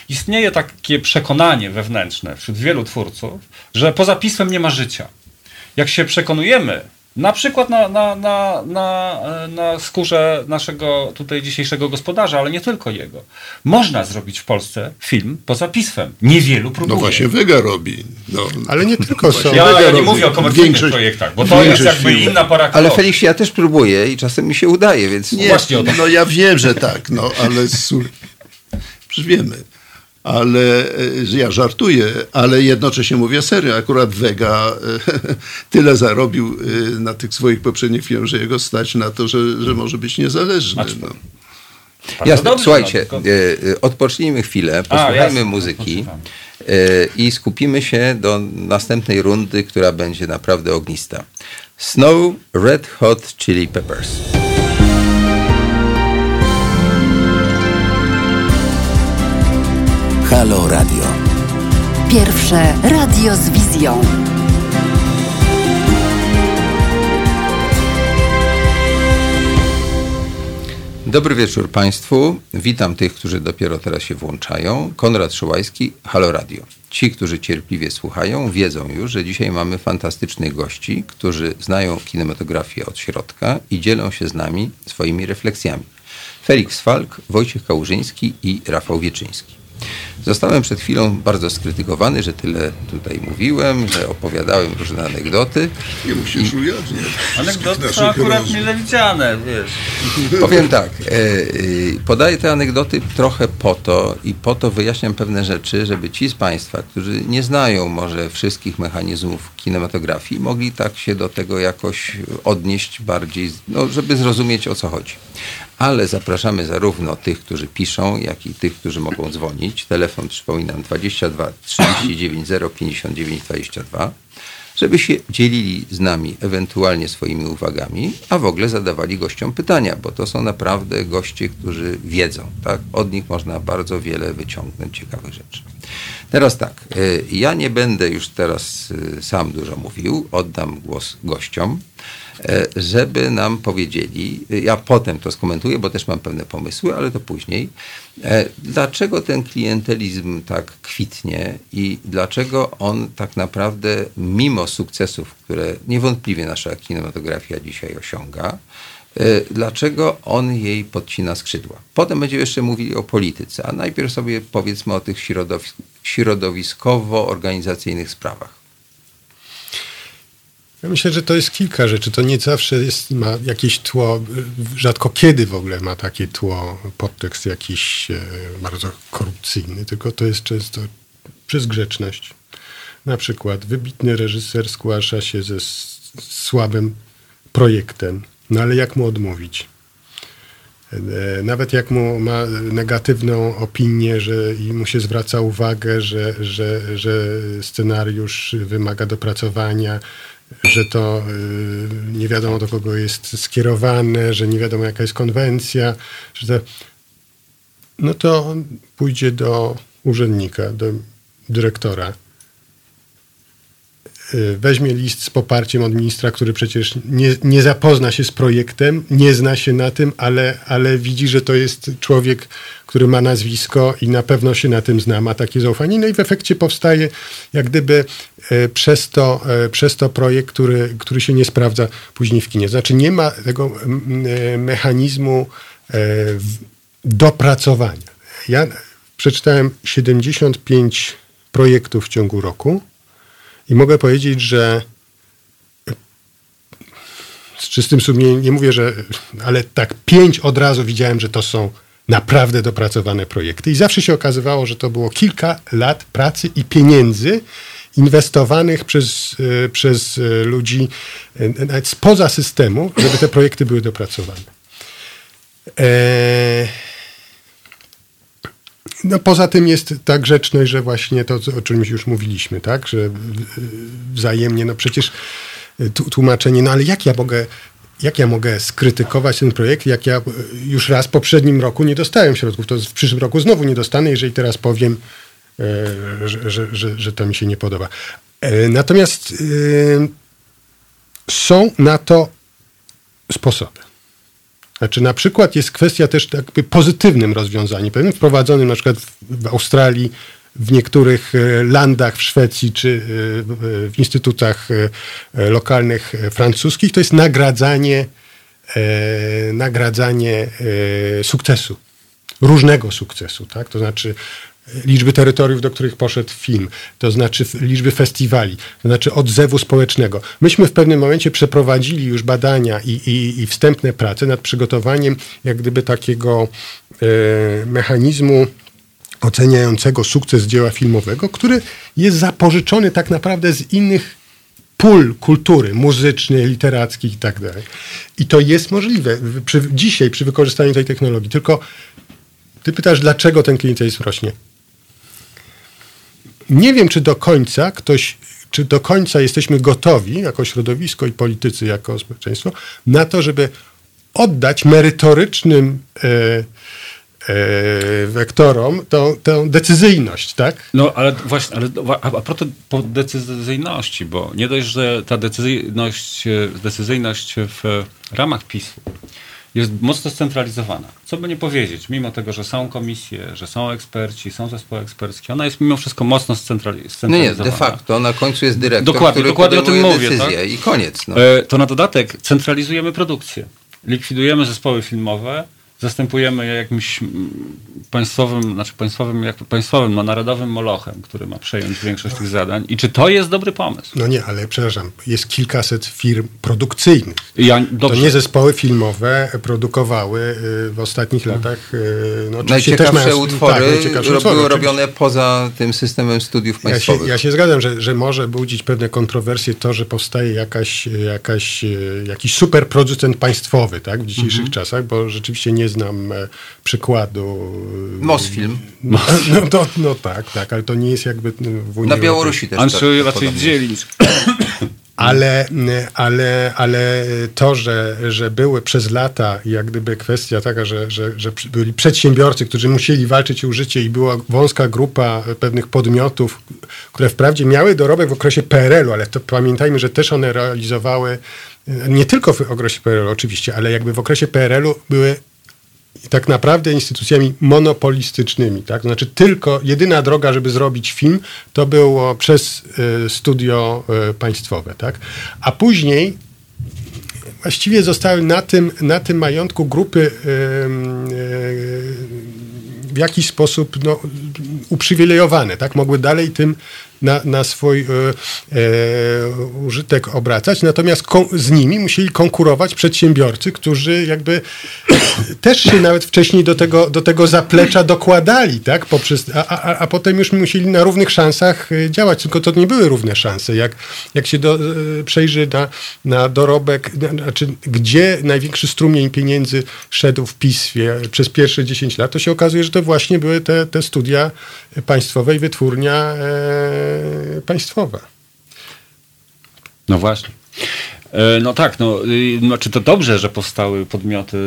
Istnieje takie przekonanie wewnętrzne wśród wielu twórców, że poza pismem nie ma życia. Jak się przekonujemy, na przykład na, na, na, na, na skórze naszego tutaj dzisiejszego gospodarza, ale nie tylko jego. Można zrobić w Polsce film poza pismem. Niewielu próbuje. No właśnie Wega robi. No. Ale nie tylko są. Ja, ja nie robi. mówię o komercyjnych Większość, projektach, bo to jest jakby filmów. inna para Ale Felix, ja też próbuję i czasem mi się udaje, więc... Nie, właśnie o to. No ja wiem, że tak, no ale... Przecież wiemy ale e, ja żartuję, ale jednocześnie mówię serio. Akurat Vega e, *laughs* tyle zarobił e, na tych swoich poprzednich filmach, że jego stać na to, że, że może być niezależny. No. Jasne, słuchajcie, no, odpocznijmy chwilę, posłuchajmy A, muzyki i skupimy się do następnej rundy, która będzie naprawdę ognista. Snow Red Hot Chili Peppers. Halo Radio. Pierwsze radio z wizją. Dobry wieczór Państwu. Witam tych, którzy dopiero teraz się włączają. Konrad Szołajski, Halo Radio. Ci, którzy cierpliwie słuchają, wiedzą już, że dzisiaj mamy fantastycznych gości, którzy znają kinematografię od środka i dzielą się z nami swoimi refleksjami. Felix Falk, Wojciech Kałużyński i Rafał Wieczyński. Zostałem przed chwilą bardzo skrytykowany, że tyle tutaj mówiłem, że opowiadałem różne anegdoty. Nie musisz ujawniać. Anegdoty są akurat mile widziane, wiesz. Powiem tak, e, e, podaję te anegdoty trochę po to i po to wyjaśniam pewne rzeczy, żeby ci z Państwa, którzy nie znają może wszystkich mechanizmów kinematografii, mogli tak się do tego jakoś odnieść bardziej, no, żeby zrozumieć o co chodzi. Ale zapraszamy zarówno tych, którzy piszą, jak i tych, którzy mogą dzwonić. Telefon przypominam 22 39 059 22 żeby się dzielili z nami ewentualnie swoimi uwagami, a w ogóle zadawali gościom pytania, bo to są naprawdę goście, którzy wiedzą. Tak? Od nich można bardzo wiele wyciągnąć ciekawych rzeczy. Teraz tak, y, ja nie będę już teraz y, sam dużo mówił, oddam głos gościom, żeby nam powiedzieli, ja potem to skomentuję, bo też mam pewne pomysły, ale to później, dlaczego ten klientelizm tak kwitnie i dlaczego on tak naprawdę, mimo sukcesów, które niewątpliwie nasza kinematografia dzisiaj osiąga, dlaczego on jej podcina skrzydła. Potem będziemy jeszcze mówili o polityce, a najpierw sobie powiedzmy o tych środowisk środowiskowo-organizacyjnych sprawach? Ja myślę, że to jest kilka rzeczy. To nie zawsze jest, ma jakieś tło, rzadko kiedy w ogóle ma takie tło, podtekst jakiś e, bardzo korupcyjny, tylko to jest często przez grzeczność. Na przykład wybitny reżyser zgłasza się ze słabym projektem, no ale jak mu odmówić? E, nawet jak mu ma negatywną opinię, że i mu się zwraca uwagę, że, że, że scenariusz wymaga dopracowania, że to e, nie wiadomo do kogo jest skierowane, że nie wiadomo jaka jest konwencja, że to, no to pójdzie do urzędnika, do dyrektora. Y, weźmie list z poparciem od ministra, który przecież nie, nie zapozna się z projektem, nie zna się na tym, ale, ale widzi, że to jest człowiek, który ma nazwisko i na pewno się na tym zna, ma takie zaufanie. No i w efekcie powstaje jak gdyby y, przez to, y, przez to projekt, który, który się nie sprawdza później w kinie. Znaczy nie ma tego mechanizmu dopracowania. Ja przeczytałem 75 projektów w ciągu roku i mogę powiedzieć, że z czystym sumieniem, nie mówię, że, ale tak pięć od razu widziałem, że to są naprawdę dopracowane projekty. I zawsze się okazywało, że to było kilka lat pracy i pieniędzy inwestowanych przez, e, przez e, ludzi e, nawet spoza systemu, żeby te projekty były dopracowane. Eee, no poza tym jest ta grzeczność, że właśnie to, o czym już mówiliśmy, tak, że wzajemnie, no przecież y, tłumaczenie, no ale jak ja mogę jak ja mogę skrytykować ten projekt, jak ja y, już raz w poprzednim roku nie dostałem środków, to w przyszłym roku znowu nie dostanę, jeżeli teraz powiem, y, że, że, że, że to mi się nie podoba. Natomiast są na to sposoby. Znaczy na przykład jest kwestia też jakby pozytywnym rozwiązaniem, pewnym wprowadzonym na przykład w Australii, w niektórych e, landach w Szwecji czy e, w instytutach e, lokalnych francuskich, to jest nagradzanie, nagradzanie sukcesu, różnego sukcesu. Tak? To znaczy liczby terytoriów, do których poszedł film, to znaczy liczby festiwali, to znaczy odzewu społecznego. Myśmy w pewnym momencie przeprowadzili już badania i, i, i wstępne prace nad przygotowaniem jak gdyby takiego e, mechanizmu oceniającego sukces dzieła filmowego, który jest zapożyczony tak naprawdę z innych pól kultury muzycznej, literackiej i tak dalej. I to jest możliwe przy, dzisiaj przy wykorzystaniu tej technologii. Tylko ty pytasz, dlaczego ten klientelizm rośnie? Nie wiem, czy do końca ktoś, czy do końca jesteśmy gotowi, jako środowisko i politycy, jako społeczeństwo, na to, żeby oddać merytorycznym e, e, wektorom tą, tę decyzyjność, tak? No, ale właśnie, ale a, a propos decyzyjności, bo nie dość, że ta decyzyjność, decyzyjność w ramach PiSu jest mocno scentralizowana. Co by nie powiedzieć, mimo tego, że są komisje, że są eksperci, są zespoły eksperckie, ona jest mimo wszystko mocno scentrali- No nie, scentralizowana. de facto na końcu jest dyrektor, Dokładnie, dokładnie o tym mówię, decyzję tak? i koniec. No. E, To na dodatek centralizujemy produkcję. Likwidujemy zespoły filmowe, zastępujemy je jakimś mm, państwowym, znaczy państwowym, jak państwowym, no narodowym molochem, który ma przejąć większość tych zadań. I czy to jest dobry pomysł? No nie, ale przepraszam, jest kilkaset firm produkcyjnych. Ja, To nie zespoły filmowe produkowały y, w ostatnich latach. y, No, też Najciekawsze mają- utwory tak, najciekawsze ro- utwory, robione poza tym systemem studiów Ja się, państwowych. ja się zgadzam, że, że może budzić pewne kontrowersje to, że powstaje jakaś, jakaś, e, jakiś super producent państwowy tak, w dzisiejszych Mhm. czasach, bo rzeczywiście nie znam e, przykładu. e, Mosfilm. No, *laughs* no, to, no tak, tak, ale to nie jest jakby w Unii Na Białorusi też. Andrzej tak, raczej podobnie. dzielić. Ale, ale, ale to, że, że były przez lata jak gdyby kwestia taka, że, że, że byli przedsiębiorcy, którzy musieli walczyć o życie i była wąska grupa pewnych podmiotów, które wprawdzie miały dorobek w okresie PRL-u, ale to pamiętajmy, że też one realizowały, e, nie tylko w okresie PRL-u oczywiście, ale jakby w okresie PRL-u były tak naprawdę instytucjami monopolistycznymi. Tak? To znaczy tylko, jedyna droga, żeby zrobić film, to było przez y, studio y, państwowe. Tak? A później właściwie zostały na tym, na tym majątku grupy y, w jakiś sposób no, uprzywilejowane, tak? Mogły dalej tym na, na swój e, e, użytek obracać, natomiast z nimi musieli konkurować przedsiębiorcy, którzy jakby *coughs* też się nawet wcześniej do tego, do tego zaplecza dokładali, tak? Poprzez, a, a, a potem już musieli na równych szansach e, działać, tylko to nie były równe szanse. Jak, jak się do, przejrzy na, na dorobek, na- znaczy gdzie największy strumień pieniędzy szedł w PISwie przez pierwsze 10 lat, to się okazuje, że to właśnie były te, te studia państwowe i wytwórnia państwowa. No właśnie. E, No tak, no, y, znaczy to dobrze, że powstały podmioty,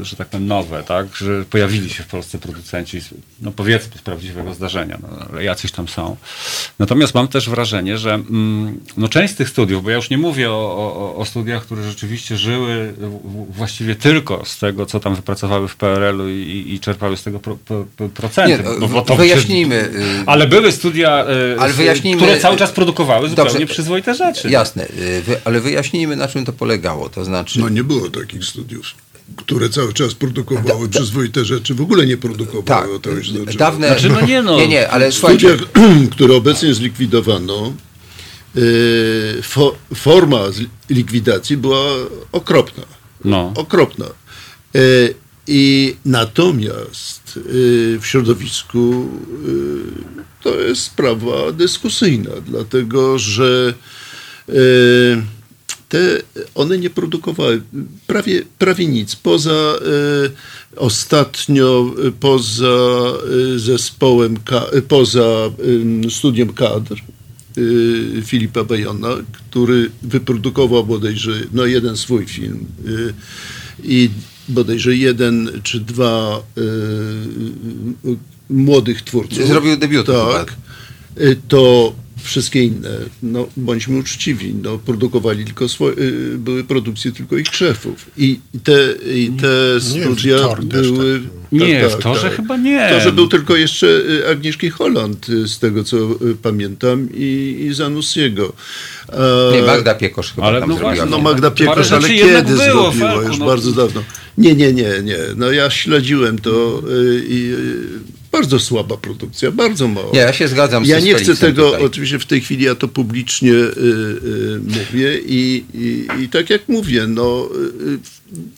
y, że tak powiem, nowe, tak, że pojawili się w Polsce producenci, no powiedzmy z prawdziwego zdarzenia, no, ale jacyś tam są. Natomiast mam też wrażenie, że mm, no, część z tych studiów, bo ja już nie mówię o, o, o studiach, które rzeczywiście żyły właściwie tylko z tego, co tam wypracowały w PRL-u i, i czerpały z tego pro, pro, pro, procenty. Nie, bo- bo to wyjaśnijmy. przecież- y, Ale były studia, Ale które cały czas produkowały zupełnie Dobrze. przyzwoite rzeczy. Jasne, ale wyjaśnijmy, na czym to polegało. To znaczy, No nie było takich studiów, które cały czas produkowały przyzwoite rzeczy, w ogóle nie produkowały. tak, to już znaczy. dawne... Znaczy, no nie no. Nie, nie, ale Studia, słuchajcie, *clears throat* które obecnie zlikwidowano, yy, fo, forma likwidacji była okropna. No. Okropna. Yy, I natomiast yy, w środowisku to jest sprawa dyskusyjna, dlatego że te, one nie produkowały prawie, prawie nic. Poza y, ostatnio, y, poza y, zespołem, ka, poza y, studiem kadr y, Filipa Bejona, który wyprodukował bodajże no, jeden swój film i bodajże jeden czy dwa młodych twórców. Zrobił debiuty chyba. Tak. To wszystkie inne, no bądźmy uczciwi, no produkowali tylko swoje, y, były produkcje tylko ich szefów. I te, i te Nie, studia też były... Nie, w Torze chyba nie. W Torze był tylko jeszcze y, Agnieszki Holland, y, z tego co pamiętam, i, i Zanussiego. A- nie, Magda Piekosz chyba Ale tam no zrobiła. właśnie, no. Magda Piekosz, ale kiedy było, zrobiła? Już no. bardzo dawno. Nie, nie, nie, nie. No ja śledziłem to y, i y, bardzo słaba produkcja, bardzo mało. Nie, ja się zgadzam Ja nie chcę tego, tutaj. oczywiście w tej chwili ja to publicznie y, y, mówię i, i, i tak jak mówię, no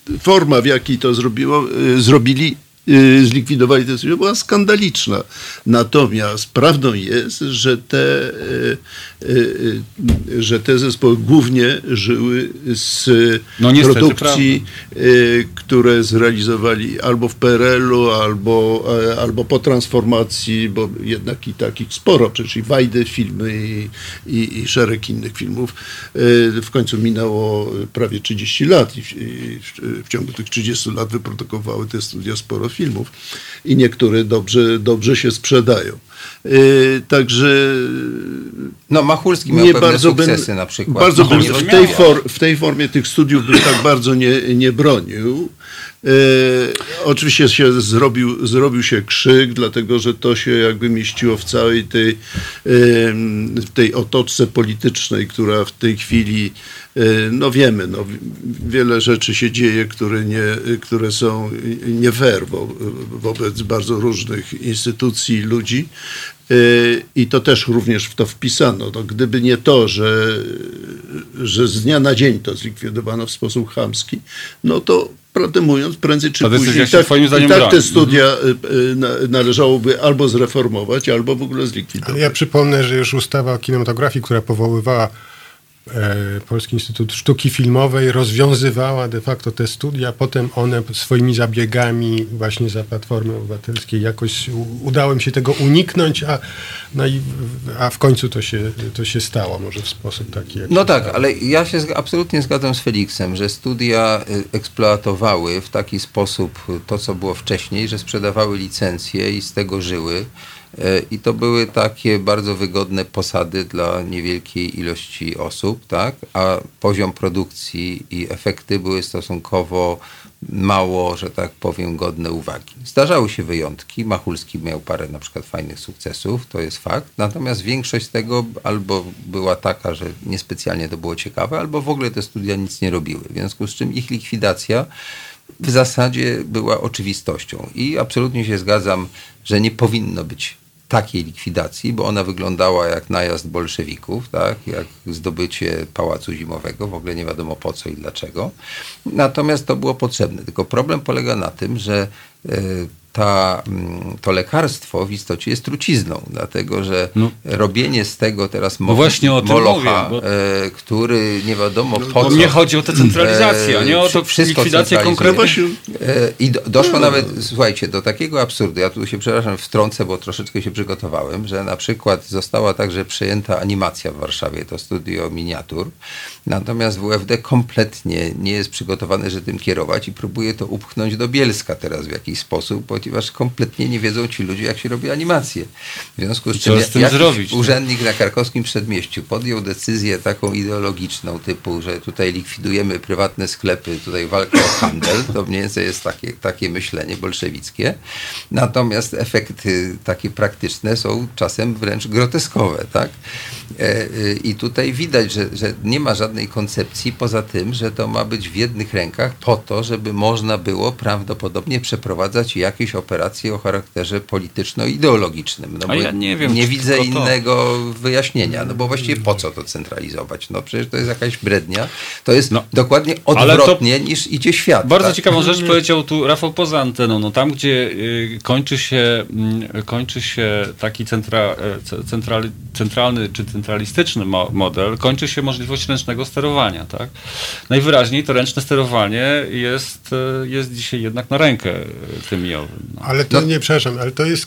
y, y, forma w jakiej to zrobiło, y, zrobili, zlikwidowali tę studię była skandaliczna. Natomiast prawdą jest, że te, y, y, y, że te zespoły głównie żyły z No produkcji, y, które zrealizowali albo w PRL-u, albo, e, albo po transformacji, bo jednak i takich sporo, przecież i Wajdy filmy i, i, i szereg innych filmów. Y, W końcu minęło prawie 30 lat i w, i w ciągu tych 30 lat wyprodukowały te studia sporo filmów i niektóre dobrze, dobrze się sprzedają. Yy, także No Machulski miał nie pewne bardzo bym, sukcesy na przykład. bardzo bym Nie w, tej for, w tej formie tych studiów bym tak bardzo nie, nie bronił. E, oczywiście się zrobił, zrobił się krzyk, dlatego że to się jakby mieściło w całej tej, w tej otoczce politycznej, która w tej chwili, e, no wiemy, no, wiele rzeczy się dzieje, które, nie, które są nie fair wo, wobec bardzo różnych instytucji i ludzi. E, I to też również w to wpisano. No, gdyby nie to, że, że z dnia na dzień to zlikwidowano w sposób chamski, no to prawdę mówiąc, prędzej czy później tak, twoim zdaniem i tak te studia y, y, na, należałoby albo zreformować, albo w ogóle zlikwidować. Ale ja przypomnę, że już ustawa o kinematografii, która powoływała Polski Instytut Sztuki Filmowej, rozwiązywała de facto te studia. Potem one swoimi zabiegami właśnie za Platformy Obywatelskiej jakoś udało mi się tego uniknąć, a, no i, a w końcu to się, to się stało, może w sposób taki. jak No tak, stało. ale ja się absolutnie zgadzam z Feliksem, że studia y, eksploatowały w taki sposób to, co było wcześniej, że sprzedawały licencje i z tego żyły. Y, I to były takie bardzo wygodne posady dla niewielkiej ilości osób, tak? A poziom produkcji i efekty były stosunkowo mało, że tak powiem, godne uwagi. Zdarzały się wyjątki. Machulski miał parę na przykład fajnych sukcesów, to jest fakt. Natomiast większość z tego albo była taka, że niespecjalnie to było ciekawe, albo w ogóle te studia nic nie robiły. W związku z czym ich likwidacja w zasadzie była oczywistością. I absolutnie się zgadzam, że nie powinno być takiej likwidacji, bo ona wyglądała jak najazd bolszewików, tak? jak zdobycie Pałacu Zimowego, w ogóle nie wiadomo po co i dlaczego. Natomiast to było potrzebne. Tylko problem polega na tym, że e, ta, mm, to lekarstwo w istocie jest trucizną, dlatego że No. robienie z tego teraz No właśnie o tym molocha, mówię, bo- e, który nie wiadomo po Bo co. mnie chodzi o tę centralizację, a nie o to E, wszystko likwidację konkretnych... E, I do, doszło nawet, słuchajcie, do takiego absurdu. Ja tu się, przepraszam, wtrącę, bo troszeczkę się przygotowałem, że na przykład została także przejęta animacja w Warszawie, to studio miniatur. Natomiast WFD kompletnie nie jest przygotowane, że tym kierować i próbuje to upchnąć do Bielska teraz w jakiś sposób, ponieważ kompletnie nie wiedzą ci ludzie, jak się robi animację. W związku z czym z tym zrobić, urzędnik na krakowskim przedmieściu podjął decyzję taką ideologiczną typu, że tutaj likwidujemy prywatne sklepy, tutaj walka o handel, to mniej więcej jest takie, takie myślenie bolszewickie. Natomiast efekty takie praktyczne są czasem wręcz groteskowe, tak? E, e, I tutaj widać, że, że nie ma żadnej koncepcji poza tym, że to ma być w jednych rękach po to, żeby można było prawdopodobnie przeprowadzać jakieś operacje o charakterze polityczno-ideologicznym. No A bo ja nie wiem, nie widzę to. innego wyjaśnienia, no bo właściwie po co to centralizować? No przecież to jest jakaś brednia. To jest No, dokładnie ale to- odwrotnie niż idzie świat. Bardzo tak? ciekawą rzecz powiedział tu Rafał poza anteną. No tam, gdzie y, kończy, się, mm, kończy się taki centra, e, centralny czy centralistyczny mo- model, kończy się możliwość ręcznego sterowania. Tak? Najwyraźniej to ręczne sterowanie jest, e, jest dzisiaj jednak na rękę e, tym owym. No. Ale to No- nie, przepraszam, ale to jest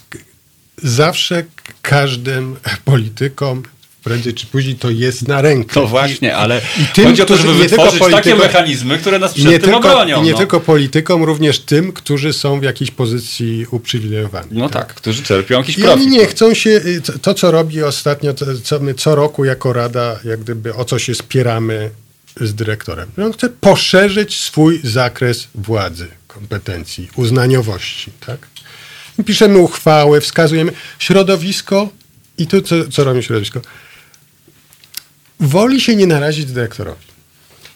zawsze każdym politykom prędzej czy później to jest na rękę. To właśnie, ale i tym, chodzi o to, którzy- żeby wytworzyć takie mechanizmy, które nas I przed nie, tym tylko, obronią. I nie no. tylko politykom, również tym, którzy są w jakiejś pozycji uprzywilejowanej. No tak, którzy czerpią jakiś I profit. oni nie chcą się, y, to, to co robi ostatnio, to, co my co roku jako Rada, jak gdyby o co się spieramy z dyrektorem. Że On chce poszerzyć swój zakres władzy, kompetencji, uznaniowości. Tak? I piszemy uchwały, wskazujemy środowisko i tu co, co robi środowisko? Woli się nie narazić dyrektorowi.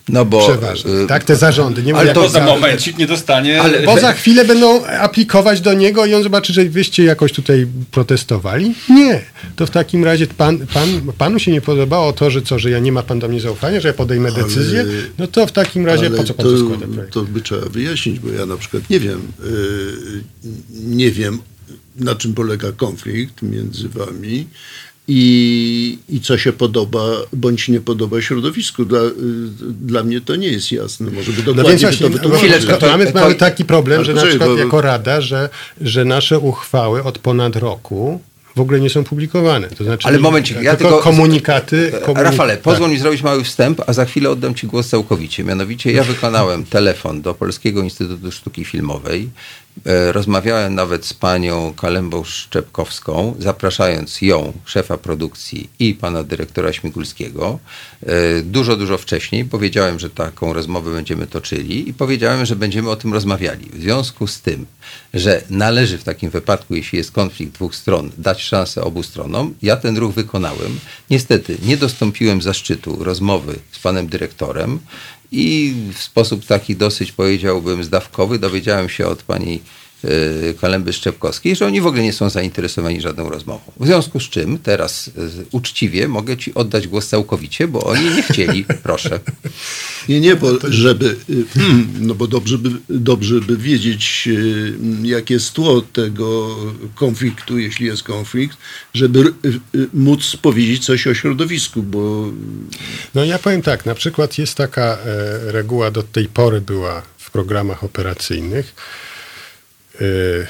No bo, Przeważnie. y, tak, te zarządy. Nie ale to za momencik nie dostanie... Ale- bo za chwilę będą aplikować do niego i on zobaczy, że wyście jakoś tutaj protestowali. Nie. To w takim razie pan, pan, panu się nie podobało to, że co, że ja nie ma pan do mnie zaufania, że ja podejmę decyzję, no to w takim razie po co pan to, składa projekt? to by trzeba wyjaśnić, bo ja na przykład nie wiem, yy, nie wiem na czym polega konflikt między wami i, i co się podoba bądź nie podoba środowisku. Dla, dla mnie to nie jest jasne. Może by No dokładnie więc by to no, wytłumaczyć. to- mamy, mamy taki problem, że na przykład bo- jako Rada, że, że nasze uchwały od ponad roku w ogóle nie są publikowane. To znaczy, Ale momencik, ja tylko tylko- komunikaty. komunik- Rafale, pozwól tak. mi zrobić mały wstęp, a za chwilę oddam Ci głos całkowicie. Mianowicie ja wykonałem telefon do Polskiego Instytutu Sztuki Filmowej rozmawiałem nawet z panią Kalembą Szczepkowską, zapraszając ją, szefa produkcji i pana dyrektora Śmigulskiego. E, dużo, dużo wcześniej powiedziałem, że taką rozmowę będziemy toczyli i powiedziałem, że będziemy o tym rozmawiali. W związku z tym, że należy w takim wypadku, jeśli jest konflikt dwóch stron, dać szansę obu stronom, ja ten ruch wykonałem. Niestety nie dostąpiłem zaszczytu rozmowy z panem dyrektorem. I w sposób taki dosyć powiedziałbym zdawkowy dowiedziałem się od pani Kalemby Szczepkowskiej, że oni w ogóle nie są zainteresowani żadną rozmową. W związku z czym teraz y, uczciwie mogę ci oddać głos całkowicie, bo oni nie chcieli. *laughs* Proszę. Nie, nie, bo żeby, y, no bo dobrze by, dobrze by wiedzieć, jakie jest tło tego konfliktu, jeśli jest konflikt, żeby móc powiedzieć coś o środowisku, bo... No ja powiem tak, na przykład jest taka e, reguła, do tej pory była w programach operacyjnych,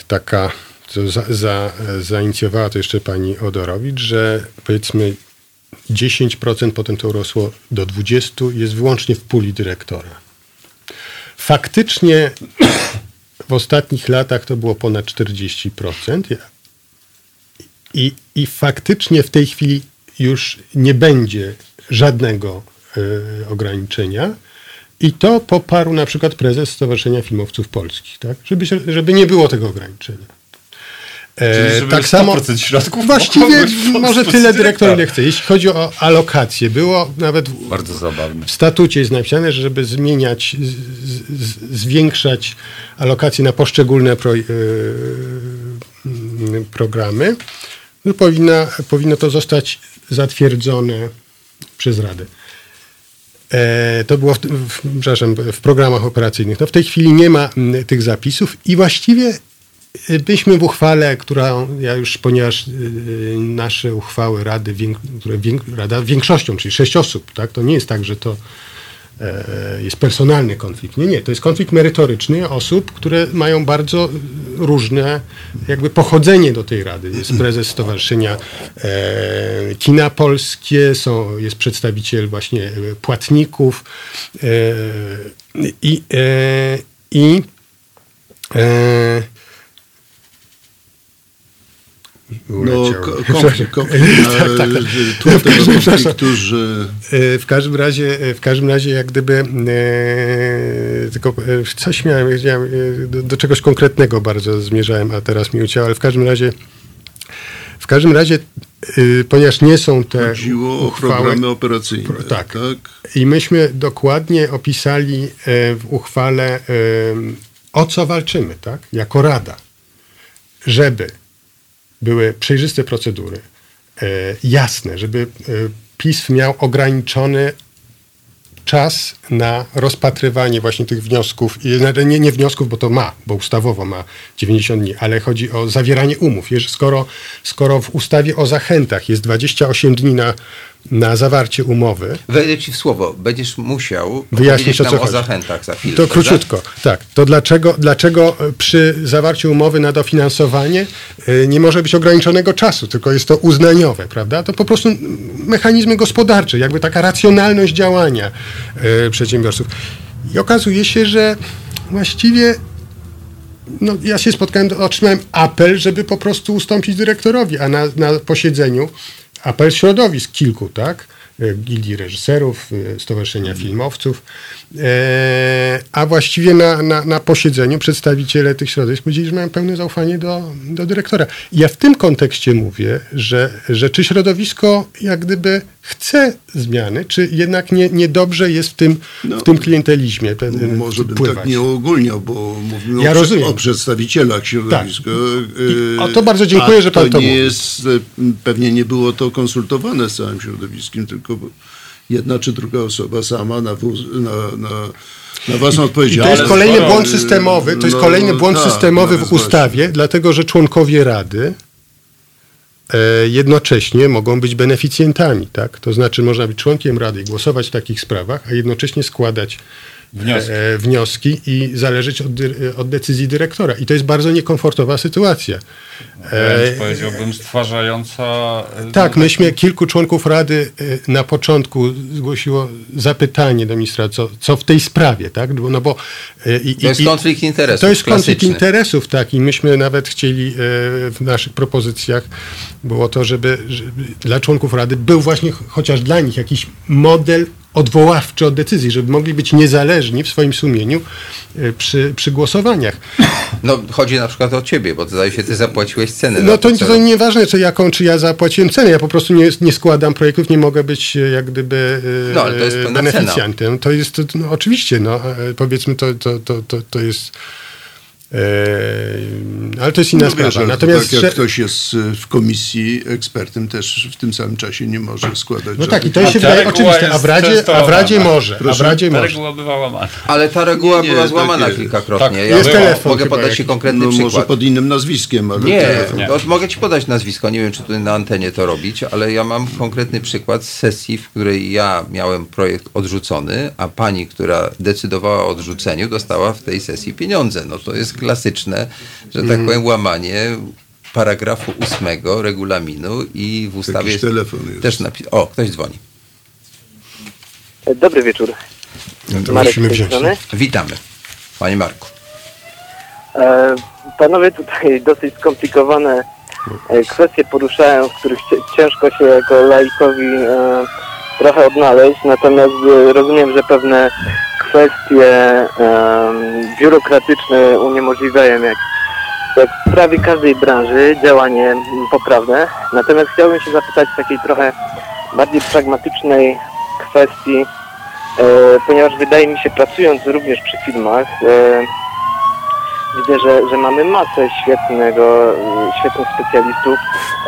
taka, co za, za, zainicjowała to jeszcze pani Odorowicz, że powiedzmy 10%, potem to urosło do 20%, jest wyłącznie w puli dyrektora. Faktycznie w ostatnich latach to było ponad 40%. I, I faktycznie w tej chwili już nie będzie żadnego y, ograniczenia. I to poparł na przykład prezes Stowarzyszenia Filmowców Polskich, tak? żeby, żeby nie było tego ograniczenia. E, tak samo środków właściwie może tyle dyrektor ile chce. Jeśli chodzi o alokację, było nawet Bardzo zabawne. w statucie jest napisane, że żeby zmieniać, z, z, zwiększać alokacje na poszczególne pro, yy, programy, no powinna, powinno to zostać zatwierdzone przez Radę. E, to było w, w, przepraszam, w programach operacyjnych. No w tej chwili nie ma tych zapisów i właściwie byśmy w uchwale, która ja już, ponieważ y, nasze uchwały Rady, które Rada większością, czyli sześć osób, tak, to nie jest tak, że to e, jest personalny konflikt. Nie, nie, to jest konflikt merytoryczny osób, które mają bardzo różne jakby pochodzenie do tej Rady. Jest prezes Stowarzyszenia e, Kina Polskie, są, jest przedstawiciel właśnie płatników e, i, e, i e, no, *laughs* konflikt, konflikt *laughs* tak, tak, tak. W, każdym, że... w każdym razie, w każdym razie jak gdyby e, tylko coś miałem, miałem do, do, czegoś konkretnego bardzo zmierzałem, a teraz mi ucięło, ale w każdym razie w każdym razie, y, ponieważ nie są te Chodziło uchwały, o programy operacyjne. Tak. tak. I myśmy dokładnie opisali e, w uchwale e, o co walczymy, tak? Jako Rada. Żeby były przejrzyste procedury, e, jasne, żeby e, PiS miał ograniczony czas na rozpatrywanie właśnie tych wniosków, nie, nie wniosków, bo to ma, bo ustawowo ma 90 dni, ale chodzi o zawieranie umów. Skoro, skoro w ustawie o zachętach jest 28 dni na na zawarcie umowy. Wejdę ci w słowo, będziesz musiał wyjaśnić o, o zachętach za chwilę. To króciutko, tak. To dlaczego, dlaczego przy zawarciu umowy na dofinansowanie y, nie może być ograniczonego czasu, tylko jest to uznaniowe, prawda? To po prostu mechanizmy gospodarcze, jakby taka racjonalność działania y, przedsiębiorców. I okazuje się, że właściwie no, ja się spotkałem, otrzymałem apel, żeby po prostu ustąpić dyrektorowi, a na, na posiedzeniu apel środowisk kilku, tak? Gildii reżyserów, e, Stowarzyszenia Filmowców, e, a właściwie na, na, na, posiedzeniu przedstawiciele tych środowisk powiedzieli, że mają pełne zaufanie do, do dyrektora. Ja w tym kontekście mówię, że, że czy środowisko jak gdyby chce zmiany, czy jednak nie, niedobrze jest w tym, no, w tym klientelizmie Może bym pływać. tak nie ogólniał, bo mówimy ja o, rozumiem. o przedstawicielach środowiska. Tak. o to bardzo dziękuję, że pan to, to nie mówi. jest, pewnie nie było to konsultowane z całym środowiskiem, tylko tylko jedna czy druga osoba sama na, na, na, na własną odpowiedzialność. I to jest kolejny błąd systemowy, to jest no, kolejny błąd tak, systemowy w ustawie, dlatego że członkowie Rady e, jednocześnie mogą być beneficjentami, tak? To znaczy można być członkiem rady i głosować w takich sprawach, a jednocześnie składać wnioski, e, wnioski i zależeć od, od, decyzji dyrektora. I to jest bardzo niekomfortowa sytuacja. Wręcz e, powiedziałbym stwarzająca... E, tak, myśmy kilku członków Rady e, na początku zgłosiło zapytanie do ministra, co, co w tej sprawie, tak? No bo, i, to jest i, konflikt interesów. To jest konflikt interesów, tak. I myśmy nawet chcieli w naszych propozycjach było to, żeby, żeby dla członków Rady był właśnie chociaż dla nich jakiś model odwoławczy od decyzji, żeby mogli być niezależni w swoim sumieniu e, przy, przy głosowaniach. No chodzi na przykład o ciebie, bo zdaje się, ty zapłaciłeś cenę. No to, to, to nieważne, czy jaką, czy ja zapłaciłem cenę. Ja po prostu nie, nie składam projektów, nie mogę być e, jak gdyby e, no, ale to jest beneficjantem. Cena. To jest, no, oczywiście, no, powiedzmy, to, to, to, to, to jest ale to jest inna no sprawa. Wiesz, Natomiast tak jak ktoś jest e, w komisji ekspertem, też w tym samym czasie nie może składać. No tak, i to się wydaje oczywiste, a w Radzie, a w Radzie może. Proszę? A w Radzie ta może. reguła bywa łamana. Ale ta reguła nie, nie, była złamana tak kilkakrotnie. Tak, ja jest telefon mogę podać Ci konkretny no, przykład. Może pod innym nazwiskiem, ale nie, nie. No, mogę Ci podać nazwisko. Nie wiem, czy tutaj na antenie to robić, ale ja mam konkretny przykład z sesji, w której ja miałem projekt odrzucony, a pani, która decydowała o odrzuceniu, dostała w tej sesji pieniądze. No to jest klasyczne, że tak powiem, łamanie paragrafu ósmego regulaminu i w ustawie jest telefon jest. też napisane. O, ktoś dzwoni. Dobry wieczór. No Marek musimy wziąć. Witamy. Panie Marku. E, panowie tutaj dosyć skomplikowane e, kwestie poruszają, w których ciężko się jako laikowi e, trochę odnaleźć, natomiast e, rozumiem, że pewne kwestie biurokratyczne uniemożliwiają jak, w prawie każdej branży działanie poprawne. Natomiast chciałbym się zapytać w takiej trochę bardziej pragmatycznej kwestii, e, ponieważ wydaje mi się, pracując również przy filmach, e, widzę, że, że mamy masę świetnego, świetnych specjalistów,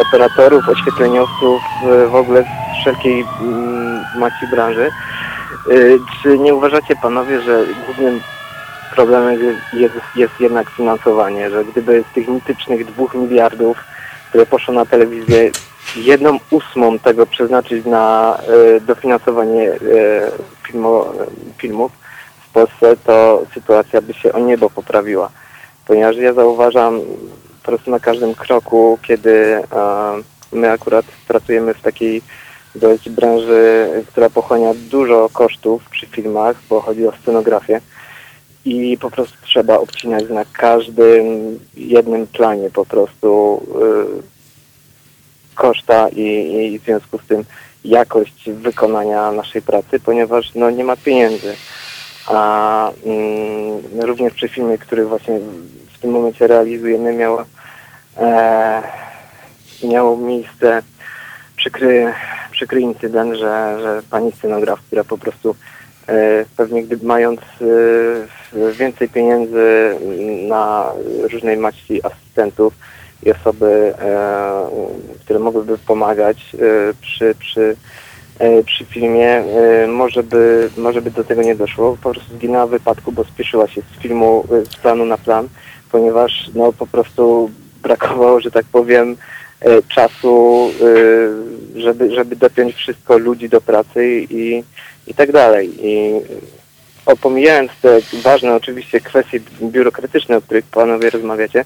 operatorów, oświetleniowców, e, w ogóle z wszelkiej mm, maci branży. Y, czy nie uważacie panowie, że głównym problemem jest, jest jednak finansowanie, że gdyby z tych mitycznych dwóch miliardów, które poszło na telewizję, jedną ósmą tego przeznaczyć na y, dofinansowanie y, filmu, filmów w Polsce, to sytuacja by się o niebo poprawiła. Ponieważ ja zauważam po prostu na każdym kroku, kiedy my akurat pracujemy w takiej to jest branży, która pochłania dużo kosztów przy filmach, bo chodzi o scenografię i po prostu trzeba obcinać na każdym jednym planie po prostu yy, koszta i, i w związku z tym jakość wykonania naszej pracy, ponieważ no, nie ma pieniędzy. A mm, również przy filmie, który właśnie w tym momencie realizujemy, miało, e, miało miejsce przykry, przykry incydent, że, że pani scenograf, która po prostu e, pewnie gdyby mając e, więcej pieniędzy na różnej maści asystentów i osoby, e, które mogłyby pomagać przy, przy, przy filmie, może by, może by do tego nie doszło. Po prostu zginęła w wypadku, bo spieszyła się z filmu, z planu na plan, ponieważ no po prostu brakowało, że tak powiem, czasu, e, żeby, żeby dopiąć wszystko ludzi do pracy i, i tak dalej. I opomijając te ważne oczywiście kwestie biurokratyczne, o których panowie rozmawiacie,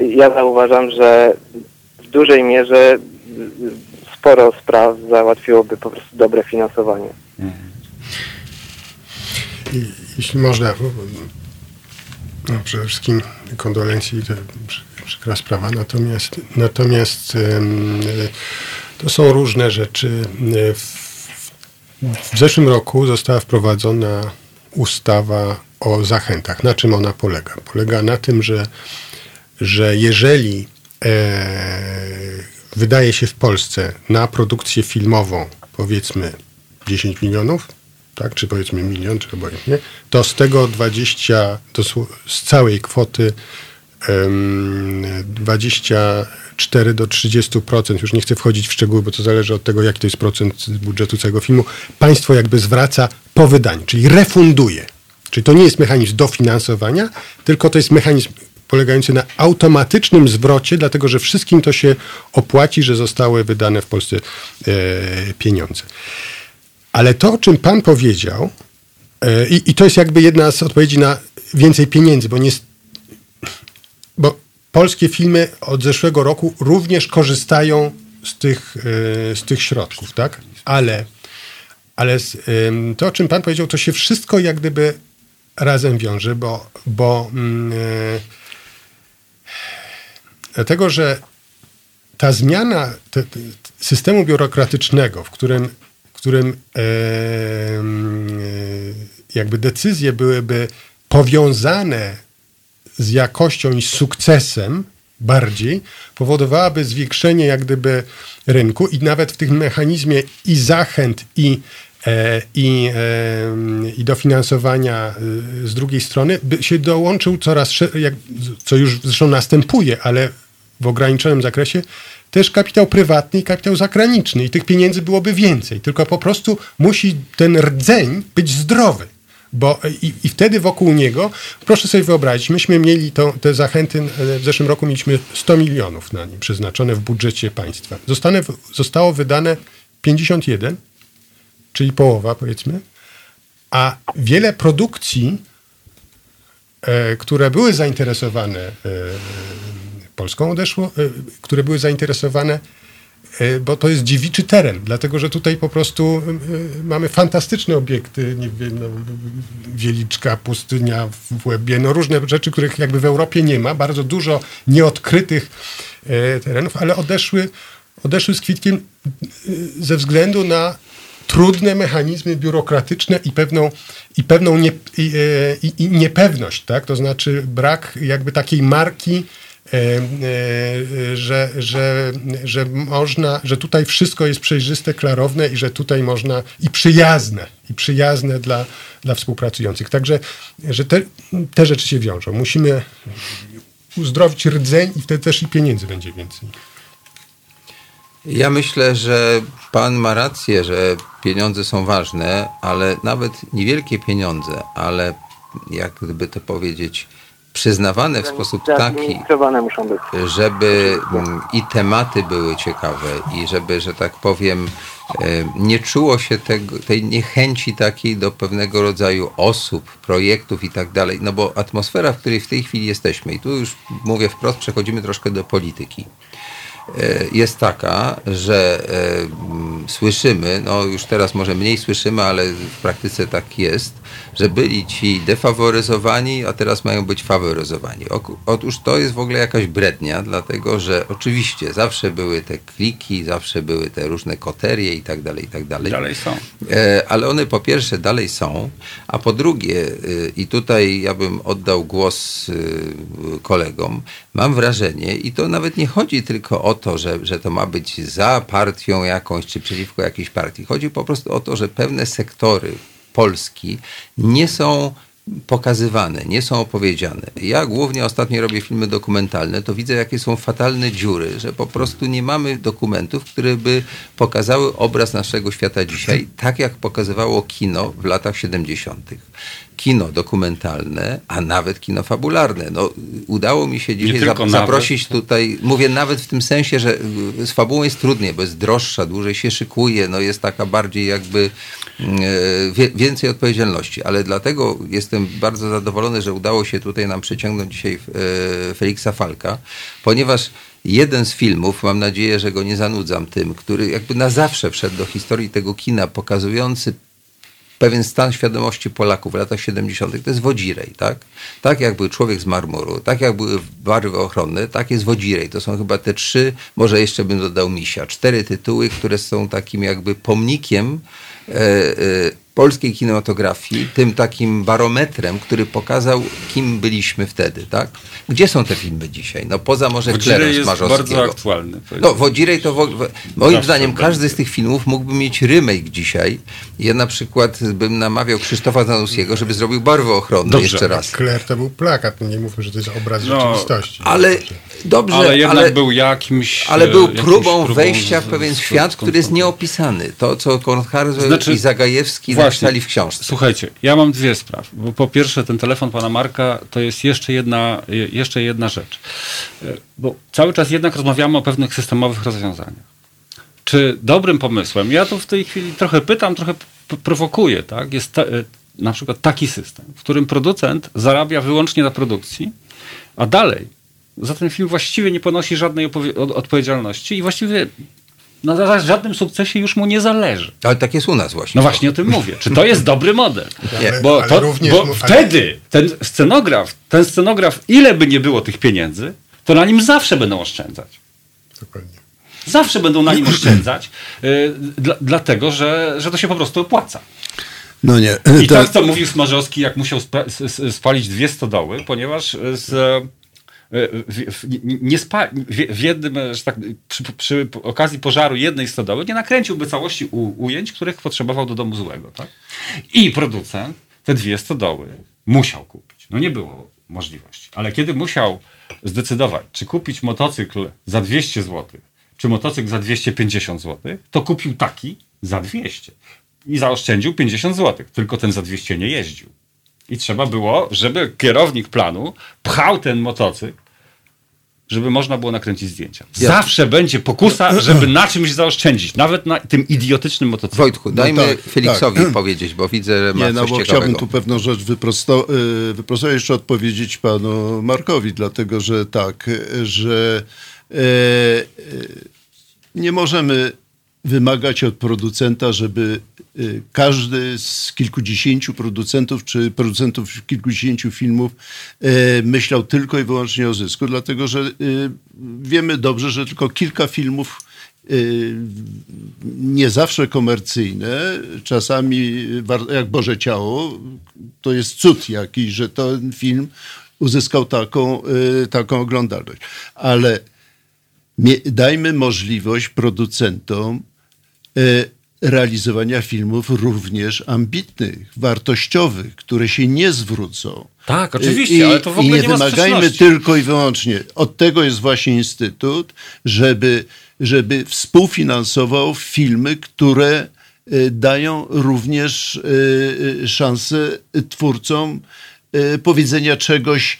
ja zauważam, że w dużej mierze sporo spraw załatwiłoby po prostu dobre finansowanie. Jeśli można, no przede wszystkim kondolencji, przykra sprawa. Natomiast, natomiast to są różne rzeczy. W, zeszłym roku została wprowadzona ustawa o zachętach. Na czym ona polega? Polega na tym, że, że jeżeli e, wydaje się w Polsce na produkcję filmową powiedzmy 10 milionów, tak, czy powiedzmy milion, czy obojętnie, to z tego 20, to z całej kwoty 24 do 30%, już nie chcę wchodzić w szczegóły, bo to zależy od tego, jaki to jest procent budżetu całego filmu, państwo jakby zwraca po wydaniu, czyli refunduje. Czyli to nie jest mechanizm dofinansowania, tylko to jest mechanizm polegający na automatycznym zwrocie, dlatego że wszystkim to się opłaci, że zostały wydane w Polsce e, pieniądze. Ale to, o czym pan powiedział, e, i, i to jest jakby jedna z odpowiedzi na więcej pieniędzy, bo nie, bo polskie filmy od zeszłego roku również korzystają z tych, e, z tych środków, tak? Ale, ale to, o czym pan powiedział, to się wszystko jak gdyby razem wiąże, bo, bo mm, e, dlatego, że ta zmiana te, te, systemu biurokratycznego, w którym, w którym e, jakby decyzje byłyby powiązane z jakością i sukcesem bardziej, powodowałaby zwiększenie jak gdyby rynku i nawet w tym mechanizmie i zachęt, i, e, i, i dofinansowania e, z drugiej strony by się dołączył coraz, jak, co już zresztą następuje, ale w ograniczonym zakresie, też kapitał prywatny i kapitał zagraniczny i tych pieniędzy byłoby więcej, tylko po prostu musi ten rdzeń być zdrowy. Bo i, i wtedy wokół niego, proszę sobie wyobrazić, myśmy mieli to, te zachęty, e, w zeszłym roku mieliśmy 100 milionów na nie przeznaczone w budżecie państwa. Zostało wydane 51, czyli połowa powiedzmy, a wiele produkcji, e, które były zainteresowane e, Polską odeszło, e, które były zainteresowane E, bo to jest dziewiczy teren, dlatego że tutaj po prostu e, mamy fantastyczne obiekty, nie wiem, no, Wieliczka, pustynia w Łebie, no różne rzeczy, których jakby w Europie nie ma, bardzo dużo nieodkrytych terenów, ale odeszły, odeszły z kwitkiem ze względu na trudne mechanizmy biurokratyczne i pewną, i pewną nie, i, i, i niepewność, tak? to znaczy brak jakby takiej marki, że, że, że można, że tutaj wszystko jest przejrzyste, klarowne i że tutaj można i przyjazne, i przyjazne dla, dla współpracujących. Także, że te, te rzeczy się wiążą. Musimy uzdrowić rdzeń i wtedy też i pieniędzy będzie więcej. Ja myślę, że pan ma rację, że pieniądze są ważne, ale nawet niewielkie pieniądze, ale jak gdyby to powiedzieć, przyznawane w sposób taki, żeby mm, i tematy były ciekawe i żeby, że tak powiem, e, nie czuło się tego, tej niechęci takiej do pewnego rodzaju osób, projektów i tak dalej, no bo atmosfera, w której w tej chwili jesteśmy i tu już mówię wprost, przechodzimy troszkę do polityki jest taka, że e, słyszymy, no już teraz może mniej słyszymy, ale w praktyce tak jest, że byli ci defaworyzowani, a teraz mają być faworyzowani. Otóż to jest w ogóle jakaś brednia, dlatego że oczywiście zawsze były te kliki, zawsze były te różne koterie i tak dalej, i tak dalej. Dalej są. E, ale one po pierwsze dalej są, a po drugie, e, i tutaj ja bym oddał głos e, kolegom, mam wrażenie, i to nawet nie chodzi tylko o to, że, że to ma być za partią jakąś, czy przeciwko jakiejś partii. Chodzi po prostu o to, że pewne sektory Polski nie są pokazywane, nie są opowiedziane. Ja głównie ostatnio robię filmy dokumentalne, to widzę, jakie są fatalne dziury, że po prostu nie mamy dokumentów, które by pokazały obraz naszego świata dzisiaj, tak jak pokazywało kino w latach 70 kino dokumentalne, a nawet kino fabularne. No, udało mi się dzisiaj za, zaprosić nawet. tutaj, mówię nawet w tym sensie, że z fabułą jest trudniej, bo jest droższa, dłużej się szykuje, no jest taka bardziej jakby więcej odpowiedzialności, ale dlatego jestem bardzo zadowolony, że udało się tutaj nam przyciągnąć dzisiaj e, Feliksa Falka, ponieważ jeden z filmów, mam nadzieję, że go nie zanudzam tym, który jakby na zawsze wszedł do historii tego kina, pokazujący pewien stan świadomości Polaków w latach 70. to jest wodzirej, tak? Tak jak był człowiek z marmuru, tak jak były barwy ochronne, tak jest wodzirej. To są chyba te trzy, może jeszcze bym dodał misia, cztery tytuły, które są takim jakby pomnikiem e, e, polskiej kinematografii, tym takim barometrem, który pokazał, kim byliśmy wtedy, tak? Gdzie są te filmy dzisiaj? No poza może Klerem jest bardzo aktualny. No, Wodzirej to, w, moim Zawsze zdaniem, każdy z tych filmów mógłby mieć remake dzisiaj. Ja na przykład bym namawiał Krzysztofa Zanussiego, żeby zrobił barwę ochronne Dobrze. jeszcze raz. Kler to był plakat, no nie mówmy, że to jest obraz no, rzeczywistości. Ale dobrze, ale jednak ale, był jakimś... Ale był próbą, próbą wejścia w pewien świat, który jest nieopisany. To, co Kornharzer znaczy, i Zagajewski właśnie. napisali w książce. Słuchajcie, ja mam dwie sprawy. Bo po pierwsze, ten telefon pana Marka to jest jeszcze jedna, je- jeszcze jedna rzecz. E, Bo cały czas jednak rozmawiamy o pewnych systemowych rozwiązaniach. Czy dobrym pomysłem, ja tu w tej chwili trochę pytam, trochę prowokuję, tak? Jest ta, e, na przykład taki system, w którym producent zarabia wyłącznie na produkcji, a dalej za ten film właściwie nie ponosi żadnej odpowiedzialności i właściwie na za- żadnym sukcesie już mu nie zależy. Ale tak jest u nas właśnie. No właśnie o tym mówię. Czy to jest dobry model? Nie, Bo, ale to, również bo mu- wtedy ten scenograf, ten scenograf, ile by nie było tych pieniędzy, to na nim zawsze będą oszczędzać. Dokładnie. Zawsze będą na nim oszczędzać, y, dla, dlatego że, że to się po prostu opłaca. No nie. I tak- tak, co mówił Smarzowski, jak musiał spalić dwie stodoły, ponieważ z, w, w, nie spa, w, w jednym, e, tak, przy, przy okazji pożaru jednej stodoły nie nakręciłby całości u, ujęć, których potrzebował do domu złego. Tak? I producent te dwie stodoły musiał kupić. No nie było możliwości. Ale kiedy musiał zdecydować, czy kupić motocykl za 200 zł, czy motocykl za 250 zł, to kupił taki za 200 i zaoszczędził 50 zł. Tylko ten za 200 nie jeździł. I trzeba było, żeby kierownik planu pchał ten motocykl, żeby można było nakręcić zdjęcia. Zawsze będzie pokusa, *clears throat* żeby na czymś zaoszczędzić. Nawet na tym idiotycznym motocyklu. Wojtku, dajmy tak, Feliksowi tak. *clears throat* powiedzieć, bo widzę, że ma Nie, no bo ciekawego. chciałbym tu pewną rzecz wyprosto, y, wyprostować, jeszcze odpowiedzieć panu Markowi, dlatego że tak, że e, e, nie możemy wymagać od producenta, żeby y, każdy z kilkudziesięciu producentów czy producentów kilkudziesięciu filmów e, myślał tylko i wyłącznie o zysku, dlatego że y, wiemy dobrze, że tylko kilka filmów y, nie zawsze komercyjne, czasami jak Boże Ciało, to jest cud jakiś, że ten film uzyskał taką, y, taką oglądalność. Ale dajmy możliwość producentom y, realizowania filmów również ambitnych, wartościowych, które się nie zwrócą. Tak, oczywiście, I, ale to w ogóle I nie, nie ma wymagajmy tylko i wyłącznie. Od tego jest właśnie Instytut, żeby, żeby współfinansował filmy, które y, dają również szansę twórcom powiedzenia czegoś,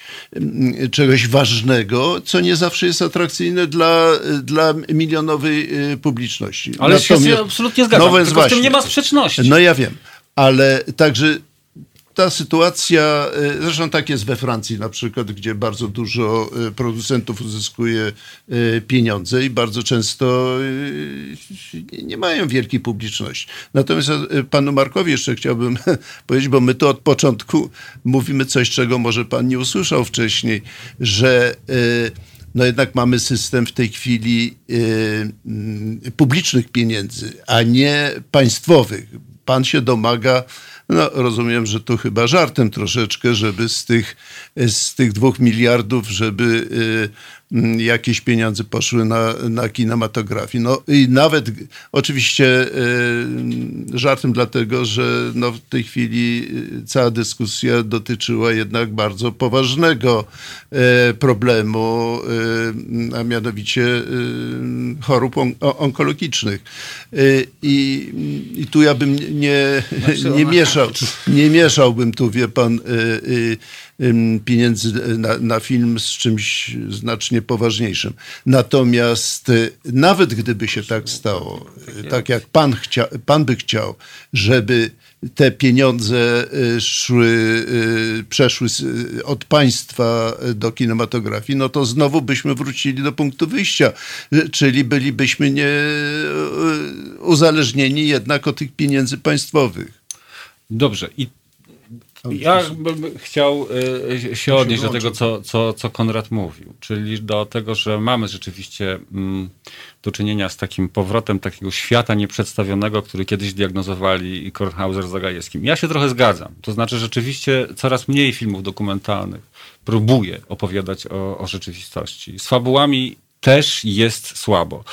czegoś ważnego, co nie zawsze jest atrakcyjne dla, dla milionowej y, publiczności. Ale się Natomiast- absolutnie zgadzam. No tylko w tym właśnie. nie ma sprzeczności. No ja wiem, ale także ta sytuacja, y, zresztą tak jest we Francji na przykład, gdzie bardzo dużo y, producentów uzyskuje y, pieniądze i bardzo często nie mają wielkiej publiczności. Natomiast panu Markowi jeszcze chciałbym *laughs* powiedzieć, bo my tu od początku mówimy coś, czego może pan nie usłyszał wcześniej, że no jednak mamy system w tej chwili publicznych pieniędzy, a nie państwowych. Pan się domaga, no rozumiem, że to chyba żartem troszeczkę, żeby z tych, z tych dwóch miliardów, żeby y, jakieś pieniądze poszły na, na kinematografię. No i nawet oczywiście y, żartem dlatego, że no w tej chwili y, cała dyskusja dotyczyła jednak bardzo poważnego e, problemu, a mianowicie chorób on, onkologicznych. I, I tu ja bym nie, nie, mieszał, nie mieszałbym tu, wie pan, pieniędzy na, na film z czymś znacznie poważniejszym. Natomiast e, nawet gdyby się tak stało, e, tak jak pan, chcia, pan by chciał, żeby te pieniądze y, szły, y, przeszły y, od państwa do kinematografii, no to znowu byśmy wrócili do punktu wyjścia, y, czyli bylibyśmy nie y, uzależnieni jednak od tych pieniędzy państwowych. Dobrze. I ja bym chciał e, się odnieść do tego, co, co, co Konrad mówił, czyli do tego, że mamy rzeczywiście mm, do czynienia z takim powrotem takiego świata nieprzedstawionego, który kiedyś diagnozowali i Kornhauser z Zagajewskim. Ja się trochę zgadzam. To znaczy rzeczywiście coraz mniej filmów dokumentalnych próbuje opowiadać o, o rzeczywistości. Z fabułami też jest słabo.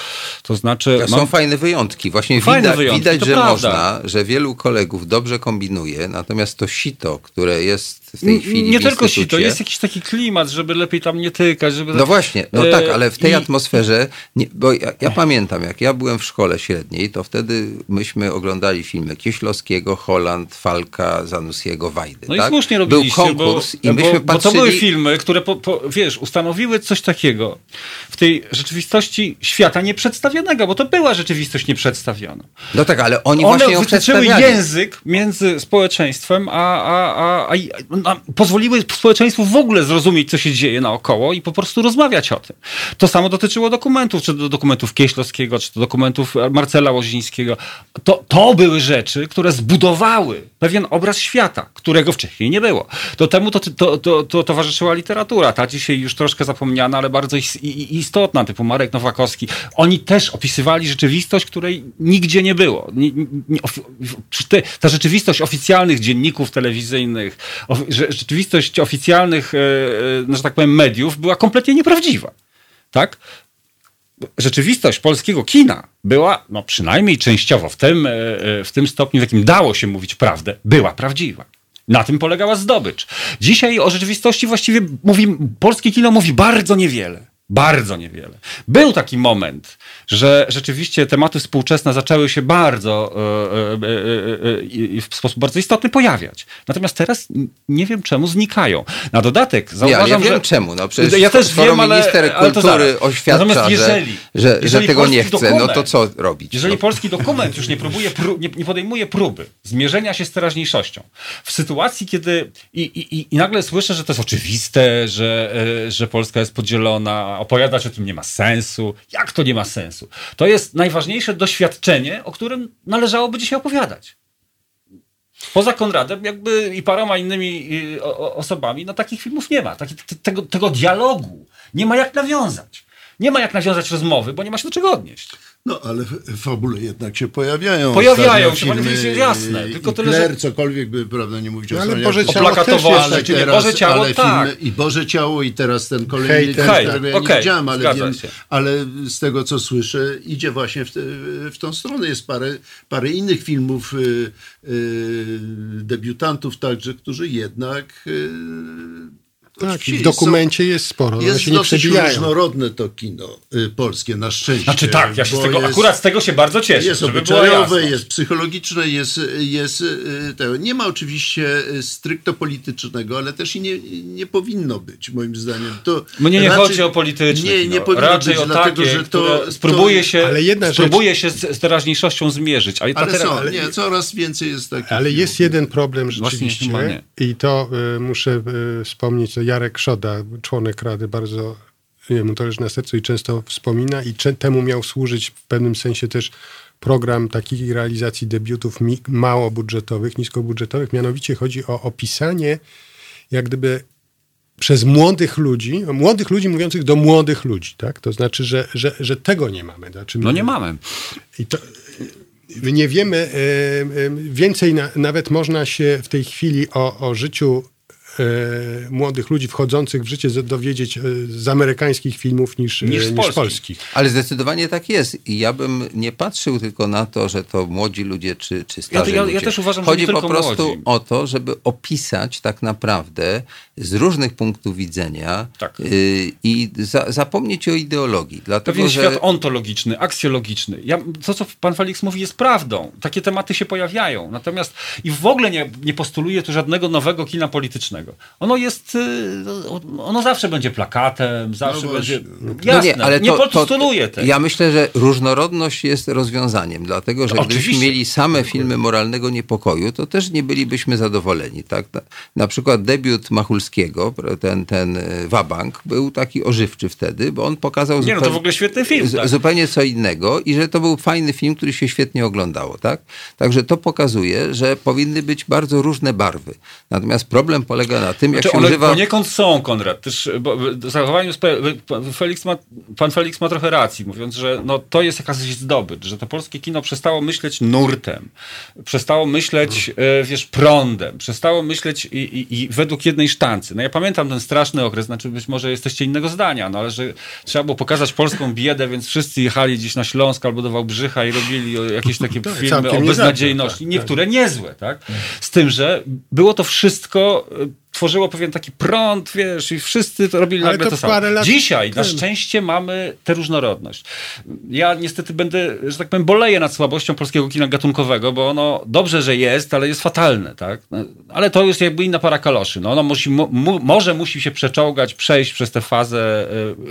To znaczy... Są mam- fajne wyjątki. Właśnie Fajne widać, wyjątki, widać że prawda. można, że wielu kolegów dobrze kombinuje, natomiast to sito, które jest w tej chwili Nie tylko si, to jest jakiś taki klimat, żeby lepiej tam nie tykać. Żeby No właśnie, no E, tak, ale w tej i- atmosferze, nie, bo ja, ja pamiętam, jak ja byłem w szkole średniej, to wtedy myśmy oglądali filmy Kieślowskiego, Holland, Falka, Zanussiego, Wajdy. No tak? i słusznie Był robiliście, konkurs bo, i myśmy bo, bo patrzyli... to były filmy, które, po, po, wiesz, ustanowiły coś takiego w tej rzeczywistości świata nieprzedstawionego, bo to była rzeczywistość nieprzedstawiona. No tak, ale oni One właśnie ją przedstawiali. język między społeczeństwem, a, a, a, a pozwoliły społeczeństwu w ogóle zrozumieć, co się dzieje naokoło i po prostu rozmawiać o tym. To samo dotyczyło dokumentów, czy do dokumentów Kieślowskiego, czy do dokumentów Marcela Łozińskiego. To, to były rzeczy, które zbudowały pewien obraz świata, którego wcześniej nie było. Do temu to, to, to, to towarzyszyła literatura, ta dzisiaj już troszkę zapomniana, ale bardzo istotna, typu Marek Nowakowski. Oni też opisywali rzeczywistość, której nigdzie nie było. Ta rzeczywistość oficjalnych dzienników telewizyjnych, że- rzeczywistość oficjalnych, e, e, że tak powiem, mediów była kompletnie nieprawdziwa. Tak? rzeczywistość polskiego kina była, no przynajmniej częściowo, w tym, e, w tym stopniu, w jakim dało się mówić prawdę, była prawdziwa. Na tym polegała zdobycz. Dzisiaj o rzeczywistości właściwie mówi, polskie kino mówi bardzo niewiele. Bardzo niewiele. Był taki moment, że rzeczywiście tematy współczesne zaczęły się bardzo e, e, e, w sposób bardzo istotny pojawiać. Natomiast teraz nie wiem czemu znikają. Na dodatek Ja, zauważam, ja wiem że... czemu. No przecież ja też wiem, ale, minister kultury oświadcza, że, jeżeli, że, że jeżeli tego nie chce, no to dokument- co robić? Jeżeli no, polski dokument już nie próbuje, pró- nie, nie podejmuje próby zmierzenia się z teraźniejszością, w sytuacji, kiedy i, i, i- nagle słyszę, że to jest oczywiste, że, że Polska jest podzielona, opowiadać o tym nie ma sensu. Jak to nie ma sensu? To jest najważniejsze doświadczenie, o którym należałoby dzisiaj opowiadać. Poza Konradem jakby i paroma innymi y, osobami, no takich filmów nie ma. Taki, tego, tego dialogu nie ma jak nawiązać. Nie ma jak nawiązać rozmowy, bo nie ma się do czego odnieść. No, ale fabule jednak się pojawiają. Pojawiają się, filmy, ministrze, jasne, i tylko tyle, Hitler, że- cokolwiek by, prawda, nie mówić No, o ale stronie Boże. Ciało też jest Ale teraz- Boże Ciało, ale tak. filmy I Boże Ciało i teraz ten kolejny, Hejter, ten, tak. którego ja nie widziałem, ale, wiem, ale z tego, co słyszę, idzie właśnie w, te, w tą stronę. Jest parę, parę innych filmów y, y, debiutantów także, którzy jednak y, Tak, w dokumencie jest sporo, jest się nie dosyć przebijają. różnorodne to kino y, polskie, na szczęście. Znaczy tak, ja się z tego, jest- akurat z tego się bardzo cieszę, jest obyczajowe, jest psychologiczne, jest, jest y, to, nie ma oczywiście y, stricto politycznego, ale też i nie, nie powinno być, moim zdaniem. To Mnie nie raczej- chodzi o polityczne Nie, nie powinno Raczej być, o dlatego, takie, że to, które spróbuje się, Ale jedna rzecz- spróbuje się z, z teraźniejszością zmierzyć. A ta Ale tera- są, ale- nie, coraz więcej jest takich. Ale jest filmów. jeden problem rzeczywiście nie. i to y, muszę y, wspomnieć, to Jarek Szoda, członek Rady, bardzo jemu to leży na sercu i często wspomina i temu miał służyć w pewnym sensie też program takich realizacji debiutów mi- małobudżetowych, niskobudżetowych. Mianowicie chodzi o opisanie jak gdyby przez młodych ludzi, młodych ludzi mówiących do młodych ludzi, tak? To znaczy, że, że, że tego nie mamy. Znaczy, No nie mamy. i to, my nie wiemy, więcej na, nawet można się w tej chwili o, o życiu młodych ludzi wchodzących w życie dowiedzieć e, z amerykańskich filmów niż, Niż niż, z niż polskich. polskich. Ale zdecydowanie tak jest. I ja bym nie patrzył tylko na to, że to młodzi ludzie czy, czy starzy Ja- ja- ja ludzie. też uważam, że Chodzi nie po prostu młodzi. o to, żeby opisać tak naprawdę z różnych punktów widzenia Tak. y, i za, zapomnieć o ideologii. Dlatego, Pewien że... świat ontologiczny, aksjologiczny. Ja, to, co pan Felix mówi, jest prawdą. Takie tematy się pojawiają. Natomiast i w ogóle nie, nie postuluje tu żadnego nowego kina politycznego. Ono jest, y, ono zawsze będzie plakatem, zawsze No będzie... Jasne, No ale nie to, postuluje to, tego. Ja myślę, że różnorodność jest rozwiązaniem, dlatego że gdybyśmy Oczywiście. mieli same filmy moralnego niepokoju, to też nie bylibyśmy zadowoleni. Tak? Na, na przykład debiut Machulskiego, ten, ten e, Wabank, był taki ożywczy wtedy, bo on pokazał Nie, no to w ogóle świetny film, z- tak. zupełnie co innego i że to był fajny film, który się świetnie oglądało. Tak? Także to pokazuje, że powinny być bardzo różne barwy. Natomiast problem polega polega na tym, jak Znaczy się one używa... poniekąd są, Konrad. Też, bo w zachowaniu Felix, ma, pan Felix ma trochę racji, mówiąc, że no, to jest jakaś zdobycz, że to polskie kino przestało myśleć nurtem, przestało myśleć, e, wiesz, prądem, przestało myśleć i, i, i według jednej sztancy. No ja pamiętam ten straszny okres, znaczy być może jesteście innego zdania, no ale że trzeba było pokazać polską biedę, więc wszyscy jechali gdzieś na Śląsk albo do Wałbrzycha i robili jakieś *laughs* takie Tak, filmy o niezłe, beznadziejności. tak, Niektóre niezłe, tak? Z tym, że było to wszystko, y, tworzyło pewien taki prąd, wiesz, i wszyscy to robili Ale nagle to to, samo. parę lat Dzisiaj, na temu. szczęście, mamy tę różnorodność. Ja niestety będę, że tak powiem, boleję nad słabością polskiego kina gatunkowego, bo ono dobrze, że jest, ale jest fatalne, tak? No, Ale to jest jakby inna para kaloszy. No, ono musi, mu, może musi się przeczołgać, przejść przez tę fazę,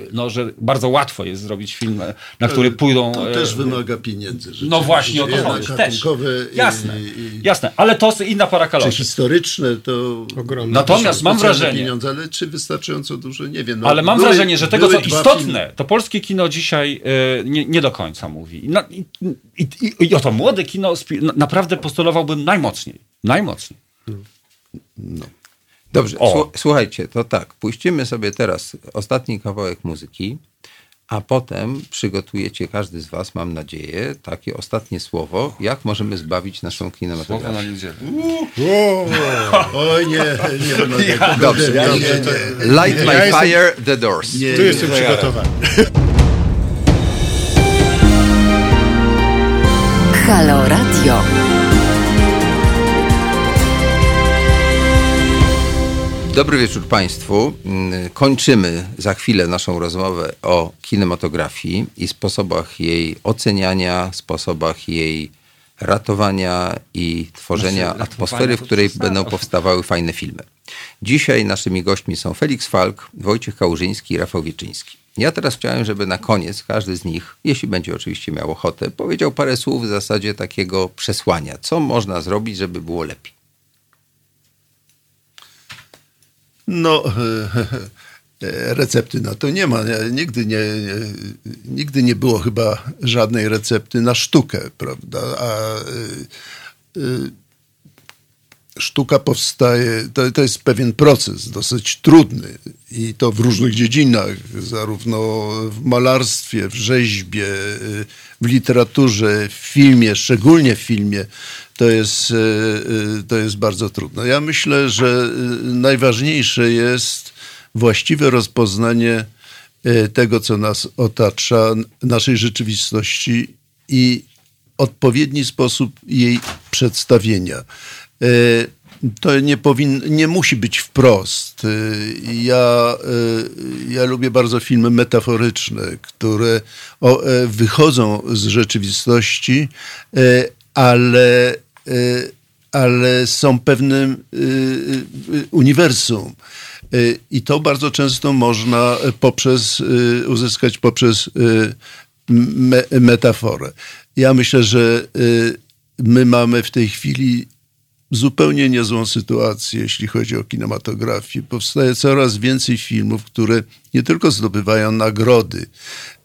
y, no, że bardzo łatwo jest zrobić film, na który pójdą... To y, też wymaga pieniędzy. no właśnie o to chodzi. Też. i- Jasne, i- jasne, ale to jest inna para Czy kaloszy. historyczne to... Ogromne. Natomiast mam wrażenie, Pieniądze, ale czy wystarczająco duże, nie wiem. No, ale mam były- wrażenie, że tego, co istotne, filmy. to polskie kino dzisiaj y, nie, nie do końca mówi. I, na, i, i, i, I oto młode kino naprawdę postulowałbym najmocniej. Najmocniej. Dobrze, O. słu- słuchajcie, to tak, puścimy sobie teraz ostatni kawałek muzyki, a potem przygotujecie każdy z was, mam nadzieję, takie ostatnie słowo, jak możemy zbawić naszą kinematografię. niedzielę. Oj, nie, nie będę. Dobrze, nie, dobrze. nie, nie. Light My Ja jestem- Fire, The Doors. Nie, Tu jestem ja- przygotowany. Halo Radio. Dobry wieczór Państwu. Mm, Kończymy za chwilę naszą rozmowę o kinematografii i sposobach jej oceniania, sposobach jej ratowania i tworzenia atmosfery, w której będą powstawały fajne filmy. Dzisiaj naszymi gośćmi są Felix Falk, Wojciech Kałużyński i Rafał Wieczyński. Ja teraz chciałem, żeby na koniec każdy z nich, jeśli będzie oczywiście miał ochotę, powiedział parę słów w zasadzie takiego przesłania. Co można zrobić, żeby było lepiej? No, *laughs* recepty na to nie ma. Nigdy nie, nigdy nie było chyba żadnej recepty na sztukę, prawda? A y, y, sztuka powstaje, to, to jest pewien proces, dosyć trudny i to w różnych dziedzinach, zarówno w malarstwie, w rzeźbie, w literaturze, w filmie, szczególnie w filmie, to jest, y, y, to jest bardzo trudne. Ja myślę, że y, najważniejsze jest właściwe rozpoznanie tego, co nas otacza, naszej rzeczywistości i odpowiedni sposób jej przedstawienia. E, To nie, powin, nie musi być wprost. E, Ja, e, ja lubię bardzo filmy metaforyczne, które e, wychodzą z rzeczywistości, e, ale, e, ale są pewnym e, e, uniwersum. I to bardzo często można poprzez, uzyskać poprzez me, metaforę. Ja myślę, że y, my mamy w tej chwili zupełnie niezłą sytuację, jeśli chodzi o kinematografię. Powstaje coraz więcej filmów, które nie tylko zdobywają nagrody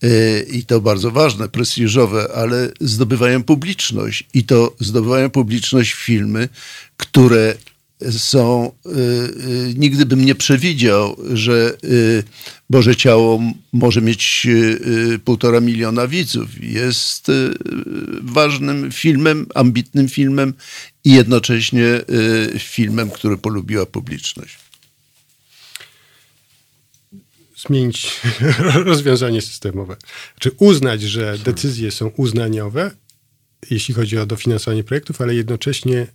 y, i to bardzo ważne, prestiżowe, ale zdobywają publiczność i to zdobywają publiczność filmy, które są, y, y, nigdy bym nie przewidział, że Boże Ciało może mieć półtora miliona widzów. Jest ważnym filmem, ambitnym filmem i jednocześnie y, filmem, który polubiła publiczność. zmienić *laughs* rozwiązanie systemowe. Czy uznać, że decyzje są uznaniowe, jeśli chodzi o dofinansowanie projektów, ale jednocześnie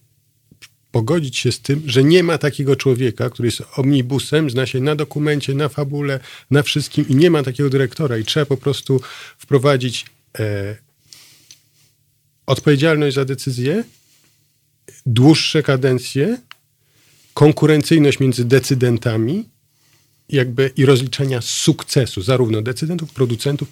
pogodzić się z tym, że nie ma takiego człowieka, który jest omnibusem, zna się na dokumencie, na fabule, na wszystkim i nie ma takiego dyrektora i trzeba po prostu wprowadzić e, odpowiedzialność za decyzje, dłuższe kadencje, konkurencyjność między decydentami jakby i rozliczania sukcesu zarówno decydentów, producentów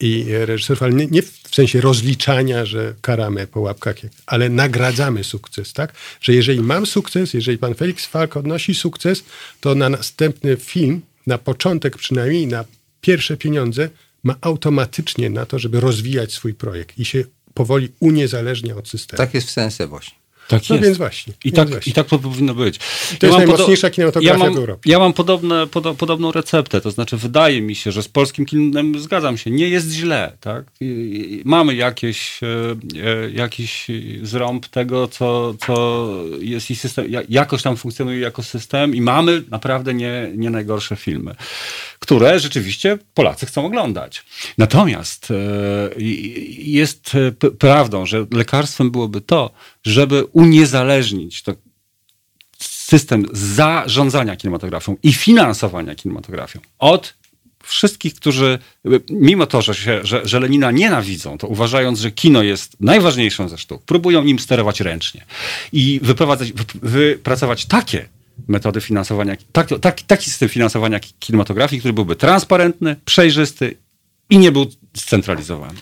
i reżyserów, ale nie, nie w sensie rozliczania, że karamy po łapkach, ale nagradzamy sukces, tak? Że jeżeli mam sukces, jeżeli pan Felix Falk odnosi sukces, to na następny film, na początek przynajmniej, na pierwsze pieniądze ma automatycznie na to, żeby rozwijać swój projekt i się powoli uniezależnia od systemu. Tak jest w sensie właśnie. Tak no jest. więc właśnie. I więc tak, właśnie. I tak to powinno być. To jest mam najmocniejsza kinematografia ja mam, w Europie. Ja mam podobne, podo, podobną receptę, to znaczy wydaje mi się, że z polskim kinem zgadzam się, nie jest źle, tak? I, mamy jakieś, e, e, jakiś zrąb tego, co, co jest i system, ja- jakoś tam funkcjonuje jako system i mamy naprawdę nie, nie najgorsze filmy, które rzeczywiście Polacy chcą oglądać. Natomiast e, jest e, prawdą, że lekarstwem byłoby to, żeby uniezależnić to system zarządzania kinematografią i finansowania kinematografią od wszystkich, którzy, mimo to, że, się, że, że Lenina nienawidzą, to uważając, że kino jest najważniejszą ze sztuk, próbują nim sterować ręcznie i wyprowadzać, wy- wypracować takie metody finansowania, tak, tak, taki system finansowania ki- kinematografii, który byłby transparentny, przejrzysty i nie był scentralizowany.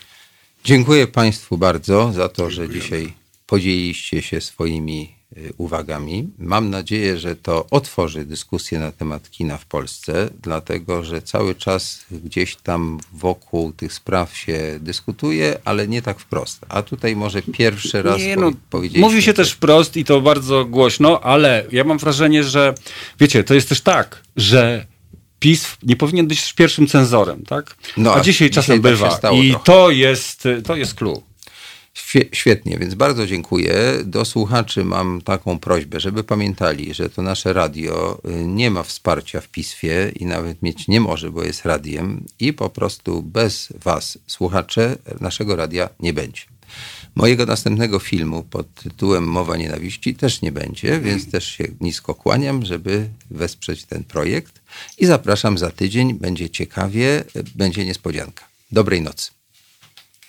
Dziękuję Państwu bardzo za to, że dzisiaj podzieliliście się swoimi y, uwagami. Mam nadzieję, że to otworzy dyskusję na temat kina w Polsce, dlatego że cały czas gdzieś tam wokół tych spraw się dyskutuje, ale nie tak wprost. A tutaj może pierwszy raz Nie, no, mówi się coś. też wprost i to bardzo głośno, ale ja mam wrażenie, że wiecie, to jest też tak, że PiS nie powinien być pierwszym cenzorem, tak? No, a a dzisiaj dzisiaj czasem tak się bywa. I trochę. to jest, to jest clue. Świe- Świetnie, więc bardzo dziękuję. Do słuchaczy mam taką prośbę, żeby pamiętali, że to nasze radio y, nie ma wsparcia w piswie i nawet mieć nie może, bo jest radiem i po prostu bez was, słuchacze, naszego radia nie będzie. Mojego następnego filmu pod tytułem Mowa Nienawiści też nie będzie, więc też się nisko kłaniam, żeby wesprzeć ten projekt i zapraszam za tydzień. Będzie ciekawie, y, będzie niespodzianka. Dobrej nocy.